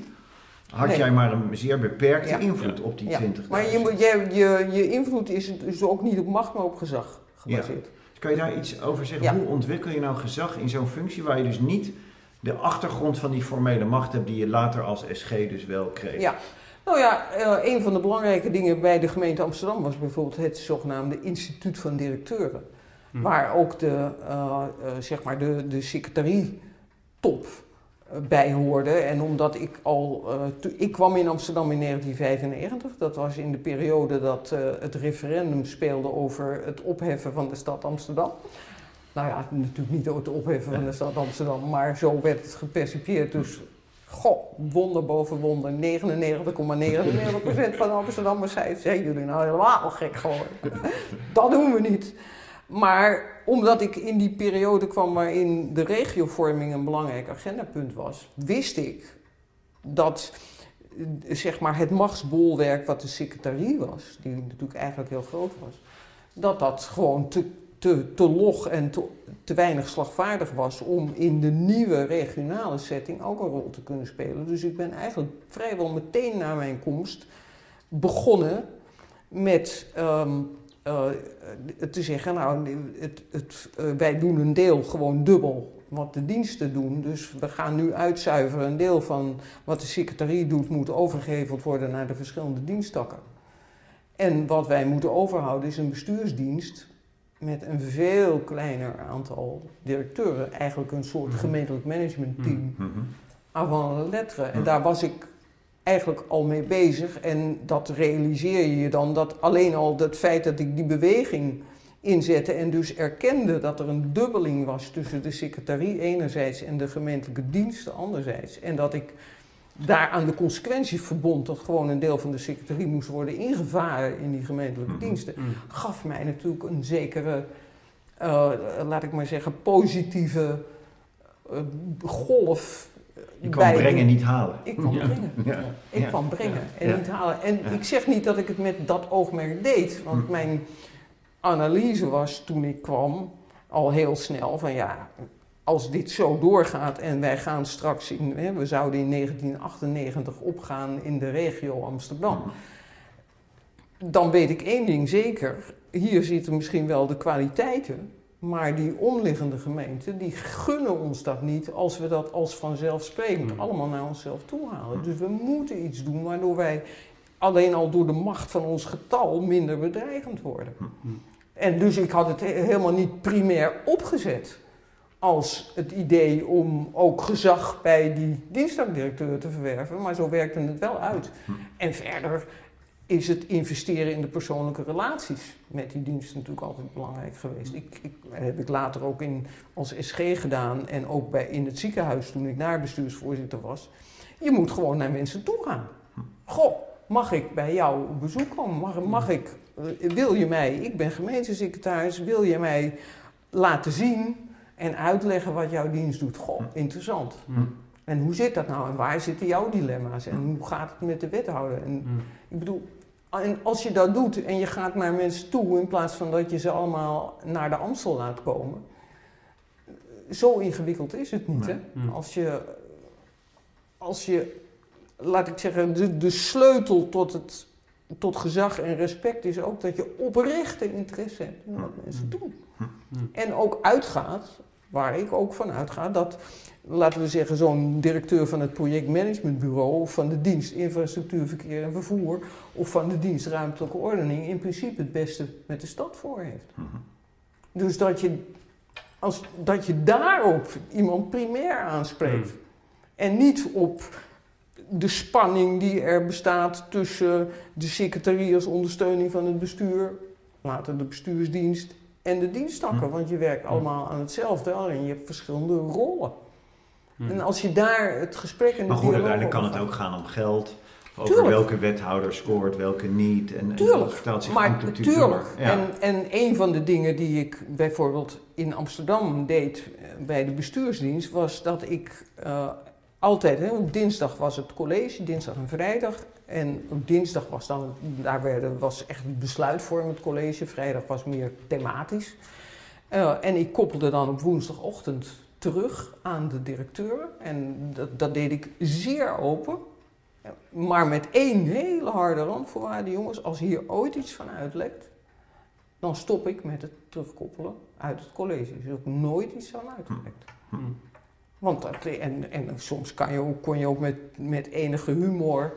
had jij maar een zeer beperkte invloed op die 20.000. Maar je, je, je, je invloed is dus ook niet op macht, maar op gezag gebaseerd. Kan je daar iets over zeggen? Hoe ontwikkel je nou gezag in zo'n functie waar je dus niet de achtergrond van die formele macht hebt die je later als SG dus wel kreeg? Ja. Nou ja, uh, een van de belangrijke dingen bij de gemeente Amsterdam was bijvoorbeeld het zogenaamde instituut van directeuren. Hm. Waar ook de, uh, uh, zeg maar de, de secretarie top bij hoorde. En omdat ik al. Uh, ik kwam in Amsterdam in 1995. Dat was in de periode dat uh, het referendum speelde over het opheffen van de stad Amsterdam. Nou ja, natuurlijk niet over het opheffen van de stad Amsterdam, maar zo werd het gepercipieerd. Dus, goh, wonder boven wonder. 99,99% van Amsterdammers zei: zijn jullie nou helemaal gek geworden? dat doen we niet. Maar omdat ik in die periode kwam waarin de regiovorming een belangrijk agendapunt was, wist ik dat zeg maar, het machtsbolwerk wat de secretarie was, die natuurlijk eigenlijk heel groot was, dat dat gewoon te, te, te log en te, te weinig slagvaardig was om in de nieuwe regionale setting ook een rol te kunnen spelen. Dus ik ben eigenlijk vrijwel meteen na mijn komst begonnen met ehm, uh, te zeggen, nou, het, het, uh, wij doen een deel gewoon dubbel wat de diensten doen. Dus we gaan nu uitzuiveren. Een deel van wat de secretarie doet, moet overgeheveld worden naar de verschillende diensttakken. En wat wij moeten overhouden is een bestuursdienst met een veel kleiner aantal directeuren. Eigenlijk een soort mhm. gemeentelijk managementteam. Mm -hmm. Avant lettre. En daar was ik eigenlijk al mee bezig. En dat realiseer je je dan, dat alleen al het feit dat ik die beweging inzette en dus erkende dat er een dubbeling was tussen de secretarie enerzijds en de gemeentelijke diensten anderzijds. En dat ik daar aan de consequenties verbond dat gewoon een deel van de secretarie moest worden ingevaren in die gemeentelijke mhm. diensten, mhm. gaf mij natuurlijk een zekere, uh, laat ik maar zeggen, positieve uh, golf je kwam brengen, niet halen. Ik kwam brengen. Ja. Ik kwam brengen en niet halen. En ik zeg niet dat ik het met dat oogmerk deed, want hm. mijn analyse was toen ik kwam al heel snel van ja, als dit zo doorgaat en wij gaan straks in, hè, we zouden in 1998 opgaan in de regio Amsterdam. Hm. Dan weet ik één ding zeker, hier zitten misschien wel de kwaliteiten, maar die omliggende gemeenten, die gunnen ons dat niet als we dat als vanzelfsprekend hmm. allemaal naar onszelf toe halen. Hmm. Dus we moeten iets doen waardoor wij alleen al door de macht van ons getal minder bedreigend worden. Hmm. En dus ik had het helemaal niet primair opgezet als het idee om ook gezag bij die dienstdagdirecteur te verwerven, maar zo werkte het wel uit. En verder is het investeren in de persoonlijke relaties met die diensten natuurlijk altijd belangrijk geweest. Ik, ik, dat heb ik later ook in, als SG gedaan en ook bij, in het ziekenhuis toen ik daar bestuursvoorzitter was. Je moet gewoon naar mensen toe gaan. Goh, mag ik bij jou op bezoek komen? Mag, mag ik, wil je mij, ik ben gemeentesecretaris, wil je mij laten zien en uitleggen wat jouw dienst doet? Goh, interessant. En hoe zit dat nou? En waar zitten jouw dilemma's? En hoe gaat het met de wethouder? En ik bedoel, en als je dat doet en je gaat naar mensen toe in plaats van dat je ze allemaal naar de Amstel laat komen, zo ingewikkeld is het niet. Hè? Als, je, als je, laat ik zeggen, de, de sleutel tot, het, tot gezag en respect is ook dat je oprechte interesse hebt in wat mensen doen. En ook uitgaat, waar ik ook van uitga, dat laten we zeggen, zo'n directeur van het projectmanagementbureau of van de dienst infrastructuur, verkeer en vervoer of van de dienst ruimtelijke ordening in principe het beste met de stad voor heeft. Mhm. Dus dat je, als, dat je daarop iemand primair aanspreekt mhm. en niet op de spanning die er bestaat tussen de secretarie als ondersteuning van het bestuur, later de bestuursdienst en de diensttakken. Mhm. Want je werkt allemaal aan hetzelfde, alleen je hebt verschillende rollen. En hmm. als je daar het gesprek en de Maar goed, uiteindelijk kan het ook gaan om geld. Over welke wethouder scoort, welke niet. En, tuurlijk. vertelt zich maar tuurlijk. En, en een van de dingen die ik bijvoorbeeld in Amsterdam deed eh, bij de bestuursdienst, was dat ik uh, altijd, hè, op dinsdag was het college, dinsdag en vrijdag. En op dinsdag was dan, daar werden, was echt het besluitvormend college, vrijdag was meer thematisch. Uh, en ik koppelde dan op woensdagochtend terug aan de directeur. En dat, dat deed ik zeer open. Maar met één hele harde randvoorwaarde, jongens. Als hier ooit iets van uitlekt, dan stop ik met het terugkoppelen uit het college. Dus ook nooit iets van uitgelekt. Hm. hm. Want dat, en, en soms kan je ook, kon je ook met, met enige humor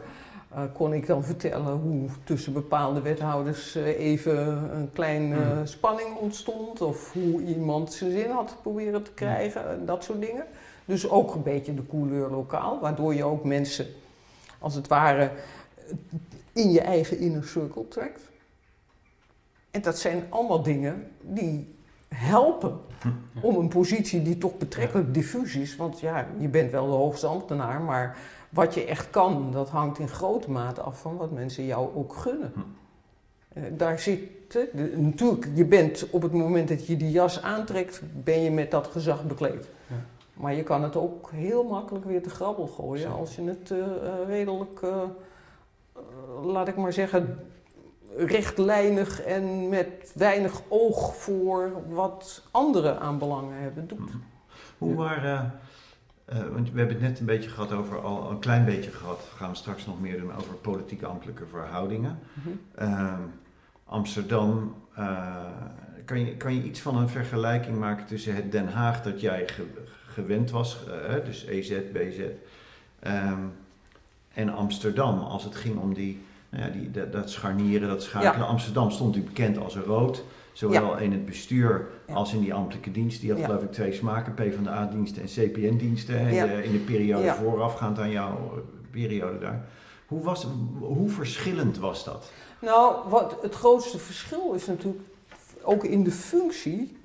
uh, kon ik dan vertellen hoe tussen bepaalde wethouders uh, even een kleine uh, spanning ontstond. Of hoe iemand zijn zin had proberen te krijgen. En dat soort dingen. Dus ook een beetje de couleur lokaal. Waardoor je ook mensen, als het ware, in je eigen inner circle trekt. En dat zijn allemaal dingen die helpen om een positie die toch betrekkelijk diffuus is. Want ja, je bent wel de hoogste ambtenaar, maar wat je echt kan, dat hangt in grote mate af van wat mensen jou ook gunnen. Hm. Eh, daar zit, natuurlijk, je bent op het moment dat je die jas aantrekt, ben je met dat gezag bekleed. Ja. Maar je kan het ook heel makkelijk weer te grabbel gooien als je het uh, redelijk, laat ik maar zeggen, rechtlijnig en met weinig oog voor wat anderen aan belangen hebben doet. Hm. Hoe waren uh, want we hebben het net een beetje gehad over, al een klein beetje gehad, gaan we straks nog meer doen over politieke ambtelijke verhoudingen. uh, Amsterdam, uh, kan, je, kan je iets van een vergelijking maken tussen het Den Haag dat jij gewend was, uh, dus EZ, BZ, um, en Amsterdam als het ging om die, nou ja, die, dat, dat scharnieren, dat schakelen. Amsterdam stond u bekend als rood. Zowel in het bestuur als in die ambtelijke dienst. Die had geloof ik twee smaken, PvdA-diensten en CPN-diensten. In, de periode voorafgaand aan jouw eh, periode daar. Hoe, was, hoe verschillend was dat? Nou, wat het grootste verschil is natuurlijk ook in de functie.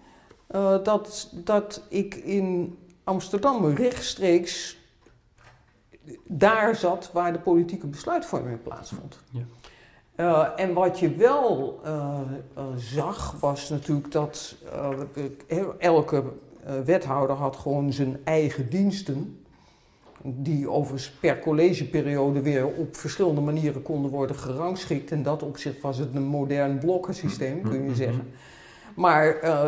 Uh, dat, dat ik in Amsterdam rechtstreeks daar zat waar de politieke besluitvorming plaatsvond. Ja. Uh, en wat je wel uh, uh, zag, was natuurlijk dat elke wethouder had gewoon zijn eigen diensten. Die overigens per collegeperiode weer op verschillende manieren konden worden gerangschikt. En dat opzicht was het een modern blokkensysteem, kun je mm-hmm. zeggen. Maar uh,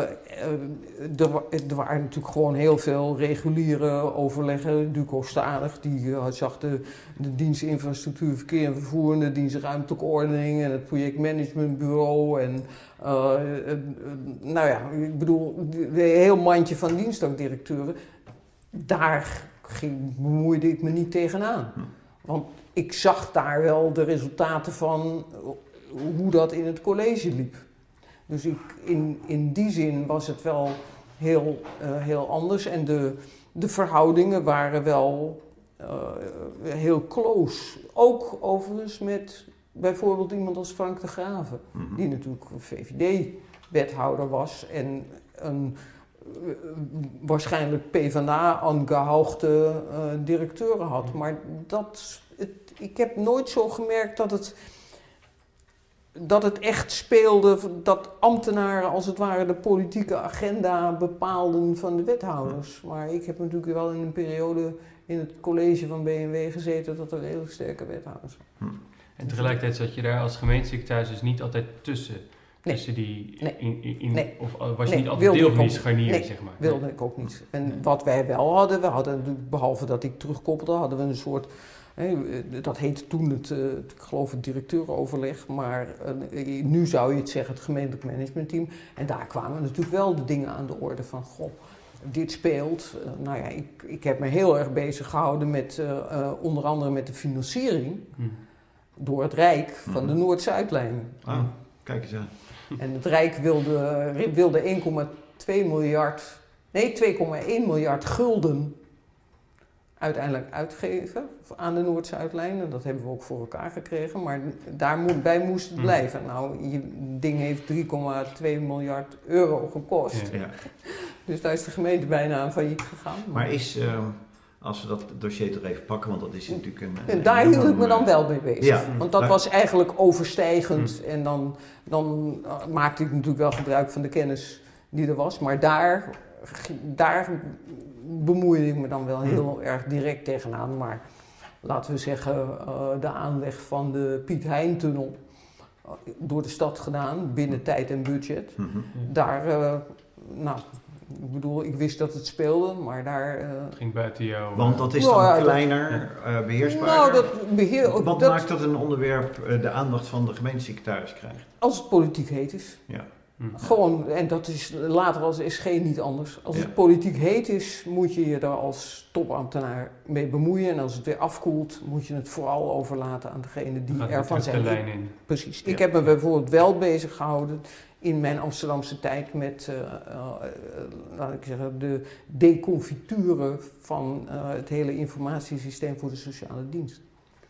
er, er, waren natuurlijk gewoon heel veel reguliere overleggen. Duco Stadig, die uh, zag de, de dienst infrastructuur, verkeer en vervoer, de dienst ruimtelijke ordening en het projectmanagementbureau. En nou ja, ik bedoel, een heel mandje van dienstdagdirecteuren. Daar ging, bemoeide ik me niet tegenaan. Hm. Want ik zag daar wel de resultaten van hoe dat in het college liep. Dus ik, in, in die zin was het wel heel, uh, heel anders. En de, de verhoudingen waren wel uh, heel close. Ook overigens met bijvoorbeeld iemand als Frank de Graven, mm die natuurlijk VVD-wethouder was en een uh, waarschijnlijk PvdA aangehoogde uh, directeur had. Maar dat het, ik heb nooit zo gemerkt dat het, dat het echt speelde, dat ambtenaren als het ware de politieke agenda bepaalden van de wethouders. Maar ik heb natuurlijk wel in een periode in het college van BMW gezeten dat er redelijk sterke wethouders waren. Hm. En tegelijkertijd zat je daar als gemeentesecretaris dus niet altijd tussen. Nee. Tussen die, nee. in, in, nee. of was je niet altijd deel van die scharnier, zeg maar? wilde ik ook niet. En wat wij wel hadden, we hadden, behalve dat ik terugkoppelde, hadden we een soort, dat heette toen het, uh, ik geloof het directeuroverleg, maar uh, nu zou je het zeggen het gemeentelijk managementteam. En daar kwamen natuurlijk wel de dingen aan de orde van, goh, dit speelt. Nou ja, ik, ik heb me heel erg bezig gehouden met onder andere met de financiering. Hm door het Rijk van de mhm. Noord-Zuidlijn. Ah, kijk eens aan. *laughs* En het Rijk wilde, wilde 1,2 miljard, nee 2,1 miljard gulden uiteindelijk uitgeven aan de Noord-Zuidlijn. En dat hebben we ook voor elkaar gekregen, maar daarbij moest het mhm. blijven. Nou, je ding heeft 3,2 miljard euro gekost. Ja. Dus daar is de gemeente bijna aan failliet gegaan. Maar is... Ehm, als we dat dossier toch even pakken, want dat is natuurlijk een. En daar hield ik me dan wel mee bezig. Ja, want dat was eigenlijk overstijgend. Hm. En dan, dan uh, maakte ik natuurlijk wel gebruik van de kennis die er was. Maar daar, daar bemoeide ik me dan wel hm. heel erg direct tegenaan. Maar laten we zeggen, uh, de aanleg van de Piet Hein-tunnel uh, door de stad gedaan, binnen hm. tijd en budget. -hmm. Daar, uh, nou, ik bedoel, ik wist dat het speelde, maar daar... Uh... ging buiten jou... Want dat is nou dan kleiner, uh, beheersbaar. Nou, dat beheer... Wat maakt dat een onderwerp uh, de aandacht van de gemeentesecretaris krijgt? Als het politiek heet is. Ja. Hm. Gewoon, en dat is later als SG niet anders. Als het politiek heet is, moet je je daar als topambtenaar mee bemoeien. En als het weer afkoelt, moet je het vooral overlaten aan degene die ervan zijn. De lijn in. Precies. Ik heb me bijvoorbeeld wel bezig gehouden in mijn Amsterdamse tijd met, uh, uh, laat ik zeggen, de deconfituren van het hele informatiesysteem voor de sociale dienst.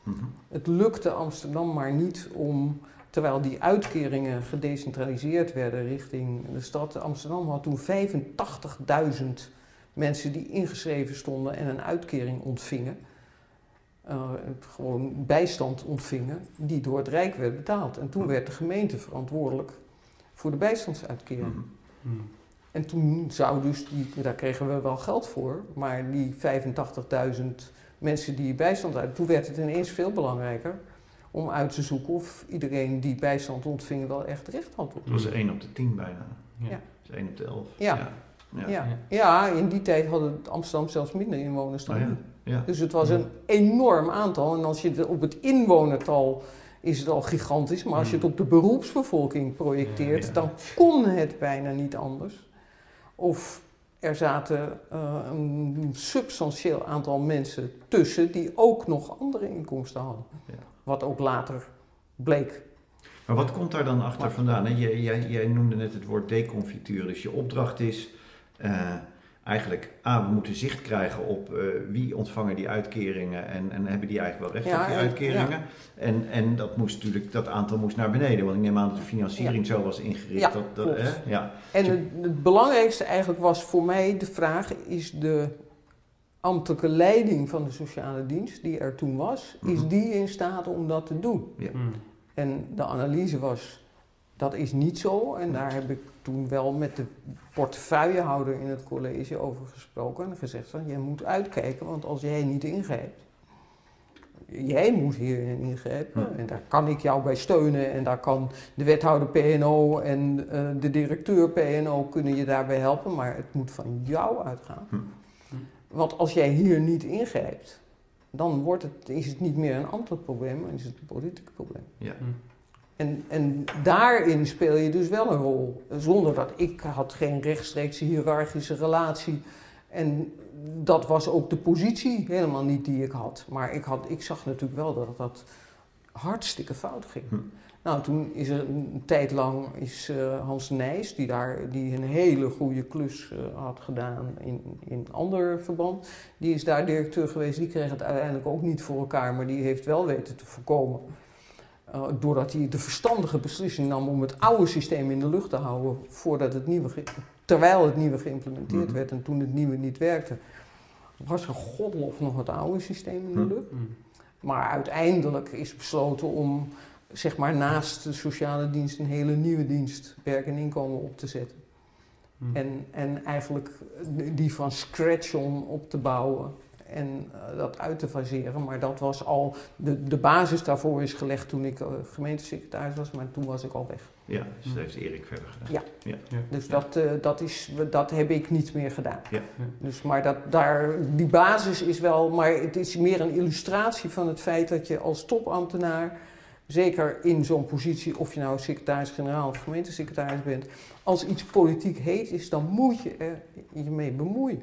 Mm -hmm. Het lukte Amsterdam maar niet om Terwijl die uitkeringen gedecentraliseerd werden richting de stad. Amsterdam had toen 85.000 mensen die ingeschreven stonden en een uitkering ontvingen. Uh, gewoon bijstand ontvingen, die door het Rijk werd betaald. En toen werd de gemeente verantwoordelijk voor de bijstandsuitkering. Mhm. Mhm. En toen zou dus, die, daar kregen we wel geld voor, maar die 85.000 mensen die bijstand uit, toen werd het ineens veel belangrijker om uit te zoeken of iedereen die bijstand ontving wel echt recht had op. Dat was 1 op de 10 bijna. Ja. Dus 1 op de 11. Ja. Ja. Ja. ja. in die tijd hadden Amsterdam zelfs minder inwoners dan oh, nu. Ja. Dus het was een enorm aantal. En als je het op het inwonertal is het al gigantisch. Maar als je het op de beroepsbevolking projecteert, dan kon het bijna niet anders. Of er zaten uh, een substantieel aantal mensen tussen die ook nog andere inkomsten hadden. Wat ook later bleek. Maar wat komt daar dan achter vandaan? Jij, jij, jij, noemde net het woord deconfituur. Dus je opdracht is uh, eigenlijk, A, we moeten zicht krijgen op uh, wie ontvangen die uitkeringen en, en hebben die eigenlijk wel recht op die uitkeringen. En, en dat, moest natuurlijk, dat aantal moest naar beneden, want ik neem aan dat de financiering zo was ingericht. dat, dat, ja. En het, het belangrijkste eigenlijk was voor mij de vraag, is de ambtelijke leiding van de sociale dienst, die er toen was, is mhm. die in staat om dat te doen. Ja. Mhm. En de analyse was, dat is niet zo. En daar heb ik toen wel met de portefeuillehouder in het college over gesproken. En gezegd van, jij moet uitkijken, want als jij niet ingrijpt, jij moet hierin ingrijpen. En daar kan ik jou bij steunen. En daar kan de wethouder PNO en uh, de directeur PNO kunnen je daarbij helpen. Maar het moet van jou uitgaan. Want als jij hier niet ingrijpt, dan wordt het, is het niet meer een ambtelijk probleem, maar is het een politiek probleem. Ja. Hm. En, en daarin speel je dus wel een rol. Zonder dat ik had geen rechtstreekse hiërarchische relatie. En dat was ook de positie helemaal niet die ik had. Maar ik, had, ik zag natuurlijk wel dat dat hartstikke fout ging. Hm. Nou, toen is er een tijd lang is, uh, Hans Nijs, die daar die een hele goede klus uh, had gedaan in, in ander verband, die is daar directeur geweest. Die kreeg het uiteindelijk ook niet voor elkaar, maar die heeft wel weten te voorkomen. Uh, doordat hij de verstandige beslissing nam om het oude systeem in de lucht te houden voordat het nieuwe, terwijl het nieuwe geïmplementeerd mhm. werd en toen het nieuwe niet werkte, was er godlof nog het oude systeem in de mhm. lucht. Mm Maar uiteindelijk is besloten om zeg maar naast de sociale dienst een hele nieuwe dienst werk en inkomen op te zetten. Hmm. En, en eigenlijk die van scratch om op te bouwen en uh, dat uit te faseren. Maar dat was al, de, de basis daarvoor is gelegd toen ik uh, gemeentesecretaris was, maar toen was ik al weg. Ja, dus dat heeft Erik verder gedaan. Ja, ja. ja. dus Dat, uh, dat, is, dat heb ik niet meer gedaan. Ja. Dus, maar dat, daar, die basis is wel, maar het is meer een illustratie van het feit dat je als topambtenaar zeker in zo'n positie, of je nou secretaris-generaal of gemeentesecretaris bent, als iets politiek heet is, dan moet je er je mee bemoeien.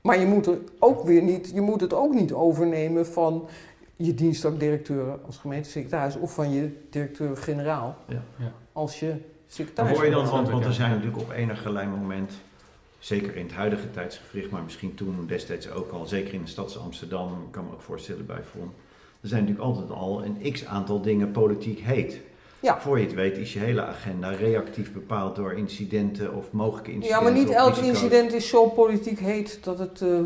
Maar je moet, er ook weer niet, je moet het ook niet overnemen van je dienstdagdirecteur als gemeentesecretaris of van je directeur-generaal ja. ja. als je secretaris bent. Hoor je dan, want, want er zijn natuurlijk op enig moment, zeker in het huidige tijdsgevricht, maar misschien toen destijds ook al, zeker in de stad Amsterdam, kan me ook voorstellen bij Front, er zijn natuurlijk altijd al een x aantal dingen politiek heet. Ja. Voor je het weet is je hele agenda reactief bepaald door incidenten of mogelijke incidenten. Ja, maar niet elk incident is zo politiek heet dat het, uh,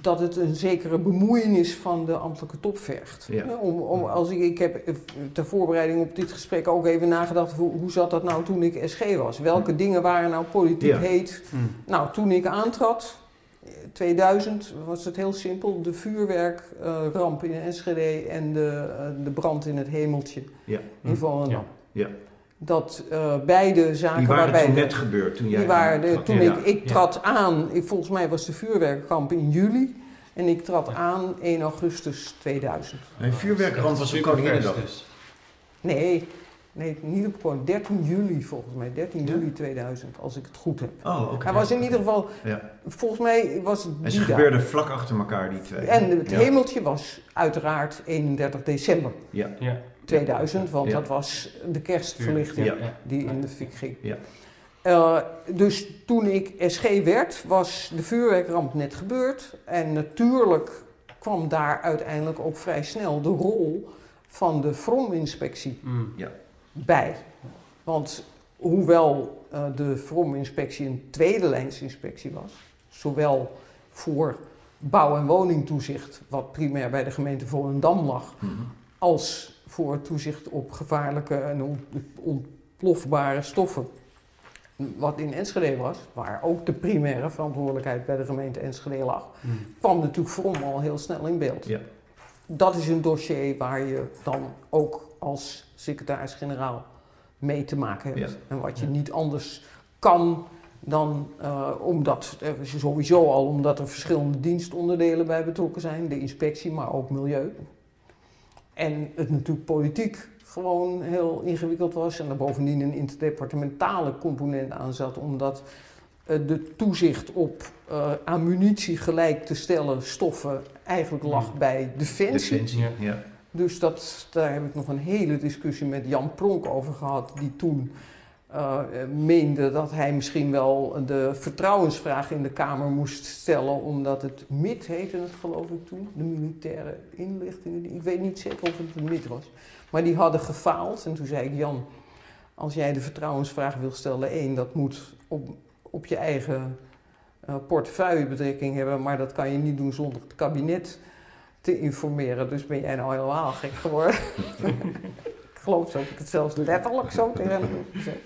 dat het een zekere bemoeienis van de ambtelijke top vergt. Ja. Om, om, als ik, ik heb eh, ter voorbereiding op dit gesprek ook even nagedacht, hoe, hoe zat dat nou toen ik SG was? Welke dingen waren nou politiek heet? Hm. Nou, toen ik aantrad, 2000 was het heel simpel. De vuurwerkramp in Enschede en de, uh, de brand in het hemeltje ja. in Volendam. Ja. Dat uh, beide zaken die waren waarbij... toen net gebeurd, toen jij... Die waren de, toen ik, ik trad aan, ik, volgens mij was de vuurwerkramp in juli. En ik trad aan 1 augustus 2000. Nee, vuurwerkramp was op Koninginnedag. Nee, Nee, niet op gewoon 13 juli volgens mij. 13 juli 2000, als ik het goed heb. Oh, oké. Hij was in ieder geval, ja. volgens mij was het. En ze gebeurden vlak achter elkaar, die twee. En het hemeltje was uiteraard 31 december ja. 2000, want dat was de kerstverlichting die in de fik ging. Ja. Uh, dus toen ik SG werd, was de vuurwerkramp net gebeurd. En natuurlijk kwam daar uiteindelijk ook vrij snel de rol van de FROM-inspectie. Mm. Ja bij. Want hoewel uh, de VROM-inspectie een tweede lijnsinspectie was, zowel voor bouw- en woningtoezicht, wat primair bij de gemeente Volendam lag, mhm. als voor toezicht op gevaarlijke en ontplofbare stoffen, wat in Enschede was, waar ook de primaire verantwoordelijkheid bij de gemeente Enschede lag, mm. kwam natuurlijk VROM al heel snel in beeld. Ja. Dat is een dossier waar je dan ook als secretaris-generaal mee te maken hebt. En wat je niet anders kan dan uh, omdat er sowieso al omdat er verschillende dienstonderdelen bij betrokken zijn, de inspectie, maar ook milieu. En het natuurlijk politiek gewoon heel ingewikkeld was en er bovendien een interdepartementale component aan zat, omdat de toezicht op uh, ammunitie gelijk te stellen stoffen eigenlijk lag bij Defensie. Defensie ja. Dus dat, daar heb ik nog een hele discussie met Jan Pronk over gehad, die toen uh, meende dat hij misschien wel de vertrouwensvraag in de Kamer moest stellen, omdat het MIT heette het geloof ik toen, de militaire inlichtingen. Ik weet niet zeker of het een MIT was, maar die hadden gefaald. En toen zei ik, Jan, als jij de vertrouwensvraag wil stellen, één, dat moet op, op je eigen uh, portefeuille betrekking hebben, maar dat kan je niet doen zonder het kabinet te informeren. Dus ben jij nou helemaal gek geworden. *laughs* ik geloof zo dat ik het zelfs letterlijk zo tegen hem gezegd.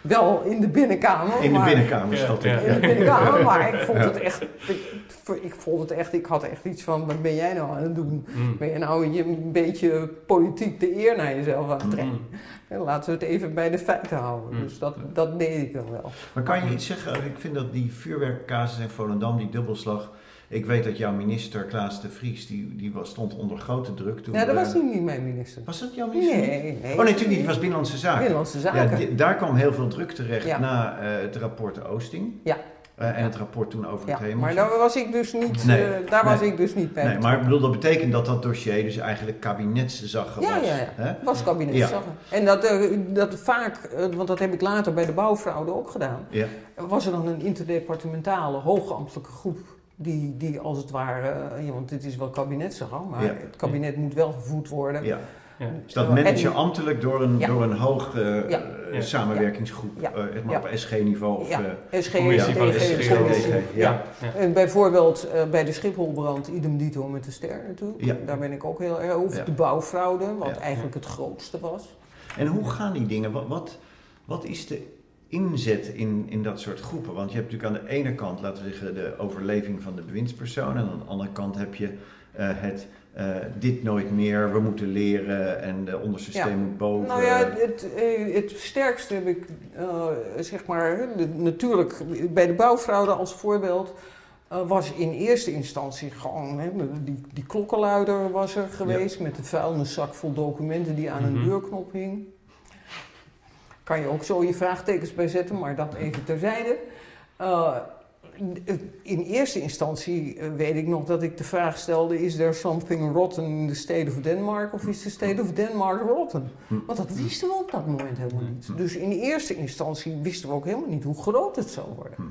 Wel in de binnenkamer. In de binnenkamer zat ja, In de binnenkamer, maar ik vond het echt, ik, ik, vond het echt, ik had echt iets van, wat ben jij nou aan het doen? Mm. Ben je nou je een beetje politiek de eer naar jezelf aan het trekken? Mm. Laten we het even bij de feiten houden. Mm. Dus dat, dat deed ik dan wel. Maar kan je iets zeggen? Ik vind dat die vuurwerkcasus in Volendam, die dubbelslag ik weet dat jouw minister Klaas de Vries, die, die was, stond onder grote druk toen... Ja, dat was niet mijn minister. Was dat jouw minister? Nee, nee. Oh nee, natuurlijk niet, het was Binnenlandse Zaken. Binnenlandse Zaken. Ja, daar kwam heel veel druk terecht na uh, het rapport Oosting. Ja. Uh, en het rapport toen over het ja, Maar daar was ik dus niet, nee, uh, daar was ik dus niet bij. Nee, maar ik bedoel, dat betekent dat dat dossier dus eigenlijk kabinetszaggen ja, was. Ja, ja, was kabinetszaggen. En dat, uh, dat vaak, want dat heb ik later bij de bouwfraude ook gedaan, ja. was er dan een interdepartementale hoogambtelijke groep die, die als het ware, ja, want dit is wel kabinetszaak, maar het kabinet moet wel gevoed worden. Ja. Ja. Dus dat manage je ambtelijk door een, door een hoog uh, samenwerkingsgroep, ja. Uh, op SG-niveau of... Ja, SG, SG, ja. En bijvoorbeeld bij de Schipholbrand, idem dito met de ster natuurlijk. Daar ben ik ook heel erg... Of de bouwfraude, wat eigenlijk het grootste was. En hoe gaan die dingen? Wat, wat, wat is de inzet in, in dat soort groepen? Want je hebt natuurlijk aan de ene kant, laten we zeggen, de overleving van de bewindspersoon. En aan de andere kant heb je uh, het uh, dit nooit meer, we moeten leren en de ondersysteem moet boven. Nou ja, het, eh, het sterkste heb ik, uh, zeg maar, natuurlijk bij de bouwfraude als voorbeeld. was in eerste instantie gewoon, hè, die, die klokkenluider was er geweest met een vuilniszak vol documenten die aan een mhm. deurknop hing. Kan je ook zo je vraagtekens bij zetten, maar dat even terzijde. Uh, in eerste instantie eh, weet ik nog dat ik de vraag stelde: is there something rotten in the state of Denmark of is the state of Denmark rotten? Hm. Want dat wisten we op dat moment helemaal niet. Hm. Dus in eerste instantie wisten we ook helemaal niet hoe groot het zou worden. Hm.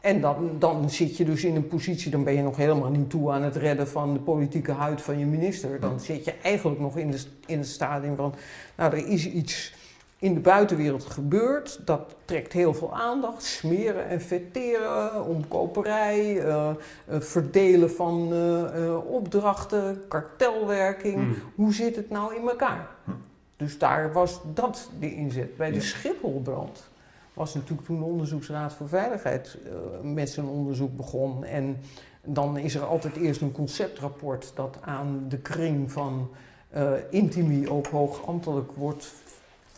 En dan, dan zit je dus in een positie, dan ben je nog helemaal niet toe aan het redden van de politieke huid van je minister. Dan zit je eigenlijk nog in, de, in het stadium van, nou er is iets in de buitenwereld gebeurt. Dat trekt heel veel aandacht. Smeren en vetteren, omkoperij, uh, verdelen van uh, opdrachten, kartelwerking. Hmm. Hoe zit het nou in elkaar? Hmm. Dus daar was dat de inzet. Bij de Schipholbrand was natuurlijk toen de Onderzoeksraad voor Veiligheid met zijn onderzoek begon. En dan is er altijd eerst een conceptrapport dat aan de kring van intimi ook hoogambtelijk wordt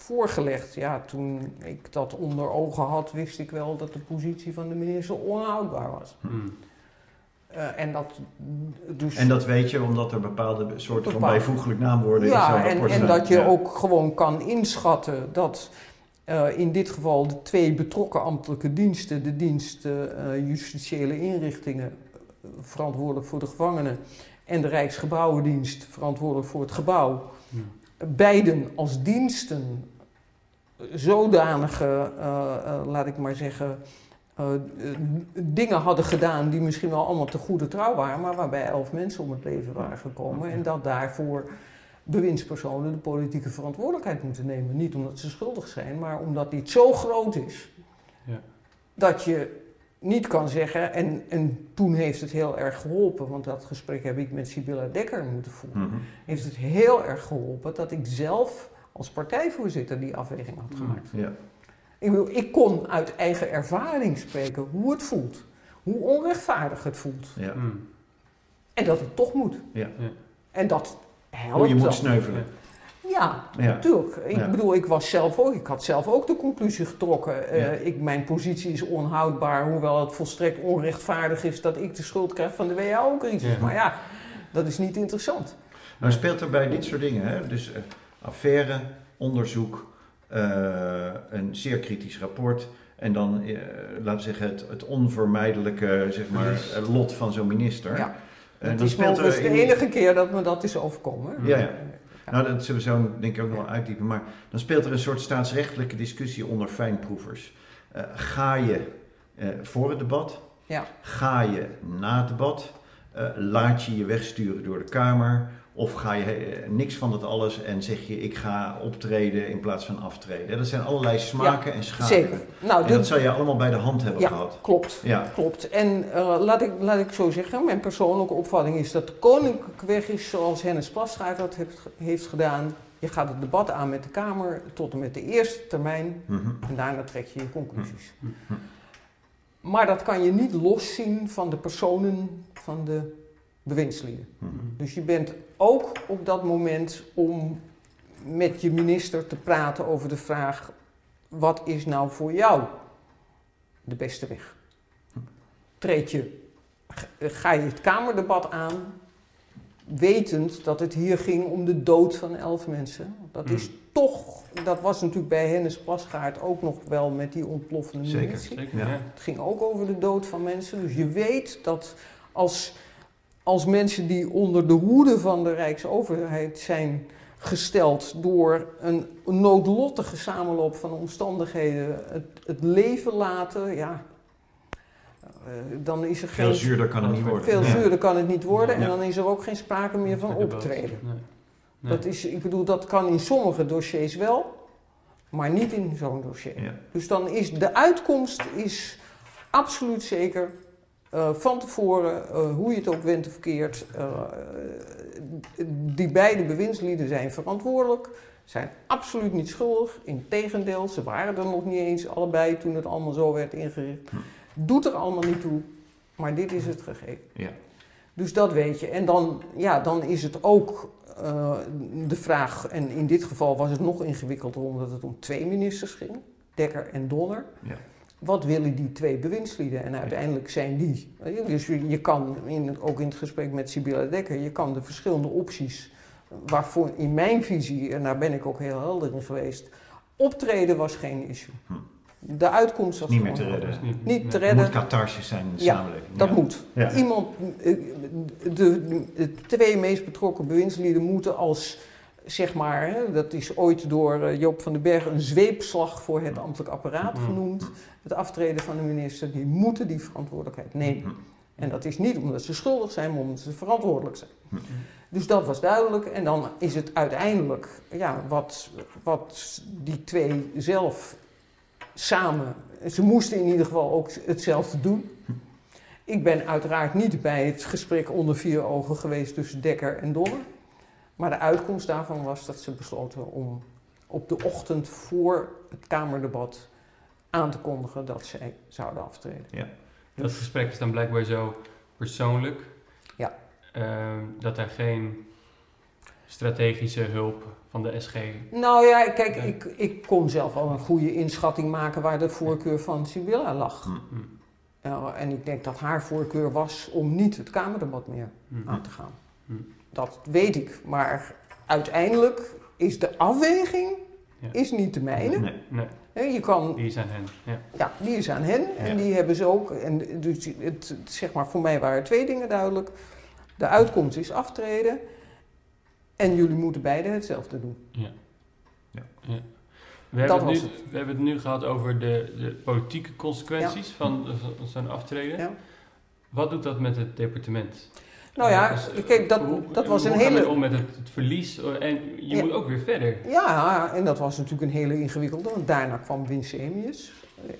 voorgelegd. Ja, toen ik dat onder ogen had, wist ik wel dat de positie van de minister onhoudbaar was. Hmm. Uh, en, dat, dus en dat weet je omdat er bepaalde soorten van bijvoeglijk naamwoorden ja, in zo'n rapport en, en dat je ook gewoon kan inschatten dat uh, in dit geval de twee betrokken ambtelijke diensten, de dienst uh, justitiële inrichtingen, verantwoordelijk voor de gevangenen, en de Rijksgebouwendienst, verantwoordelijk voor het gebouw, beiden als diensten zodanige, uh, uh, laat ik maar zeggen, uh, dingen hadden gedaan die misschien wel allemaal te goede trouw waren, maar waarbij elf mensen om het leven waren gekomen. En dat daarvoor bewindspersonen de politieke verantwoordelijkheid moeten nemen. Niet omdat ze schuldig zijn, maar omdat dit zo groot is. Ja. Dat je niet kan zeggen, en, en toen heeft het heel erg geholpen, want dat gesprek heb ik met Sibylla Dekker moeten voeren, mm heeft het heel erg geholpen dat ik zelf als partijvoorzitter die afweging had gemaakt. Ja. Ik, bedoel, ik kon uit eigen ervaring spreken hoe het voelt. Hoe onrechtvaardig het voelt. Ja. Mm. En dat het toch moet. Ja. En dat helpt Hoe je moet sneuvelen. Ja, natuurlijk. Ik bedoel, ik was zelf ook, ik had zelf ook de conclusie getrokken. Uh, ik, mijn positie is onhoudbaar, hoewel het volstrekt onrechtvaardig is dat ik de schuld krijg van de WHO-crisis. Maar ja, dat is niet interessant. Nou speelt er bij dit soort dingen, hè? dus uh, affaire, onderzoek, uh, een zeer kritisch rapport. En dan, uh, laten we zeggen, het, het onvermijdelijke zeg maar, lot van zo'n minister. Ja. Uh, het is de enige keer dat me dat is overkomen. Ja, ja. Nou, dat zullen we zo denk ik ook nog wel uitdiepen. Maar dan speelt er een soort staatsrechtelijke discussie onder fijnproevers. ga je voor het debat? Ja. Ga je na het debat? laat je je wegsturen door de Kamer? Of ga je eh, niks van dat alles en zeg je ik ga optreden in plaats van aftreden. Dat zijn allerlei smaken en schaken. Zeker. Nou, en dat zou je allemaal bij de hand hebben ja, gehad. Klopt. Ja, klopt. En uh, laat, ik, laat ik zo zeggen, mijn persoonlijke opvatting is dat de koninklijke weg is zoals Hennis Plasgaard dat heeft, heeft gedaan. Je gaat het debat aan met de Kamer tot en met de eerste termijn mhm. en daarna trek je je conclusies. Mhm. Mhm. Maar dat kan je niet loszien van de personen van de bewindslieden. Mhm. Dus je bent ook op dat moment om met je minister te praten over de vraag: wat is nou voor jou de beste weg? Treed je, ga je het Kamerdebat aan, wetend dat het hier ging om de dood van elf mensen? Dat is mhm. toch, dat was natuurlijk bij Hennis Plasgaard ook nog wel met die ontploffende munitie. Zeker, zeker ja. Het ging ook over de dood van mensen. Dus je weet dat als als mensen die onder de hoede van de Rijksoverheid zijn gesteld door een noodlottige samenloop van omstandigheden het, het leven laten, ja, uh, dan is er veel geen... zuurder kan het niet worden. Veel zuurder kan het niet worden en dan is er ook geen sprake meer van optreden. Nee. Nee. Dat is, ik bedoel, dat kan in sommige dossiers wel, maar niet in zo'n dossier. Dus dan is de uitkomst is absoluut zeker uh, van tevoren, uh, hoe je het ook went of verkeerd. Uh, die beide bewindslieden zijn verantwoordelijk, zijn absoluut niet schuldig. Integendeel, ze waren er nog niet eens allebei toen het allemaal zo werd ingericht. Hm. Doet er allemaal niet toe, maar dit is het gegeven. Ja. Dus dat weet je. En dan, ja, dan is het ook de vraag, en in dit geval was het nog ingewikkelder omdat het om twee ministers ging, Dekker en Donner. Ja. Wat willen die twee bewindslieden? En uiteindelijk zijn die. Dus je kan, in, ook in het gesprek met Sibylla Dekker, je kan de verschillende opties, waarvoor in mijn visie, en daar ben ik ook heel helder in geweest, optreden was geen issue. Hm de uitkomst was niet meer te redden. Niet, niet te redden. Het moet catharsis zijn in de ja, samenleving. Dat moet. Iemand, eh, de, de, twee meest betrokken bewindslieden moeten als, zeg maar, hè, dat is ooit door eh, Joop van den Berg een zweepslag voor het ambtelijk apparaat mm-hmm. genoemd. Het aftreden van de minister, die moeten die verantwoordelijkheid nemen. Mm-hmm. En dat is niet omdat ze schuldig zijn, maar omdat ze verantwoordelijk zijn. Mm-hmm. Dus dat was duidelijk. En dan is het uiteindelijk ja, wat, wat die twee zelf samen. Ze moesten in ieder geval ook hetzelfde doen. Ik ben uiteraard niet bij het gesprek onder vier ogen geweest tussen Dekker en Donner. Maar de uitkomst daarvan was dat ze besloten om op de ochtend voor het Kamerdebat aan te kondigen dat zij zouden aftreden. Ja. Dat gesprek is dan blijkbaar zo persoonlijk. Ja. Uh, dat er geen strategische hulp van de SG? Nou ja, kijk, ik, ik kon zelf al een goede inschatting maken waar de voorkeur van Sibylla lag. Mm. en ik denk dat haar voorkeur was om niet het Kamerdebat meer mm. aan te gaan. Mm. Dat weet ik, maar uiteindelijk is de afweging is niet de mijne. Nee, nee. Je kan, die is aan hen. Ja, ja die is aan hen en die hebben ze ook. En dus het, zeg maar, voor mij waren twee dingen duidelijk. De uitkomst is aftreden en jullie moeten beide hetzelfde doen. Ja. ja. ja. We, hebben het nu, we hebben het nu gehad over de, de politieke consequenties van, van zo'n aftreden. Ja. Wat doet dat met het departement? Nou ja, dus, kijk, dat, hoe, dat was een hele... om met het, het verlies en je moet ook weer verder. Ja, en dat was natuurlijk een hele ingewikkelde, want daarna kwam Winsemius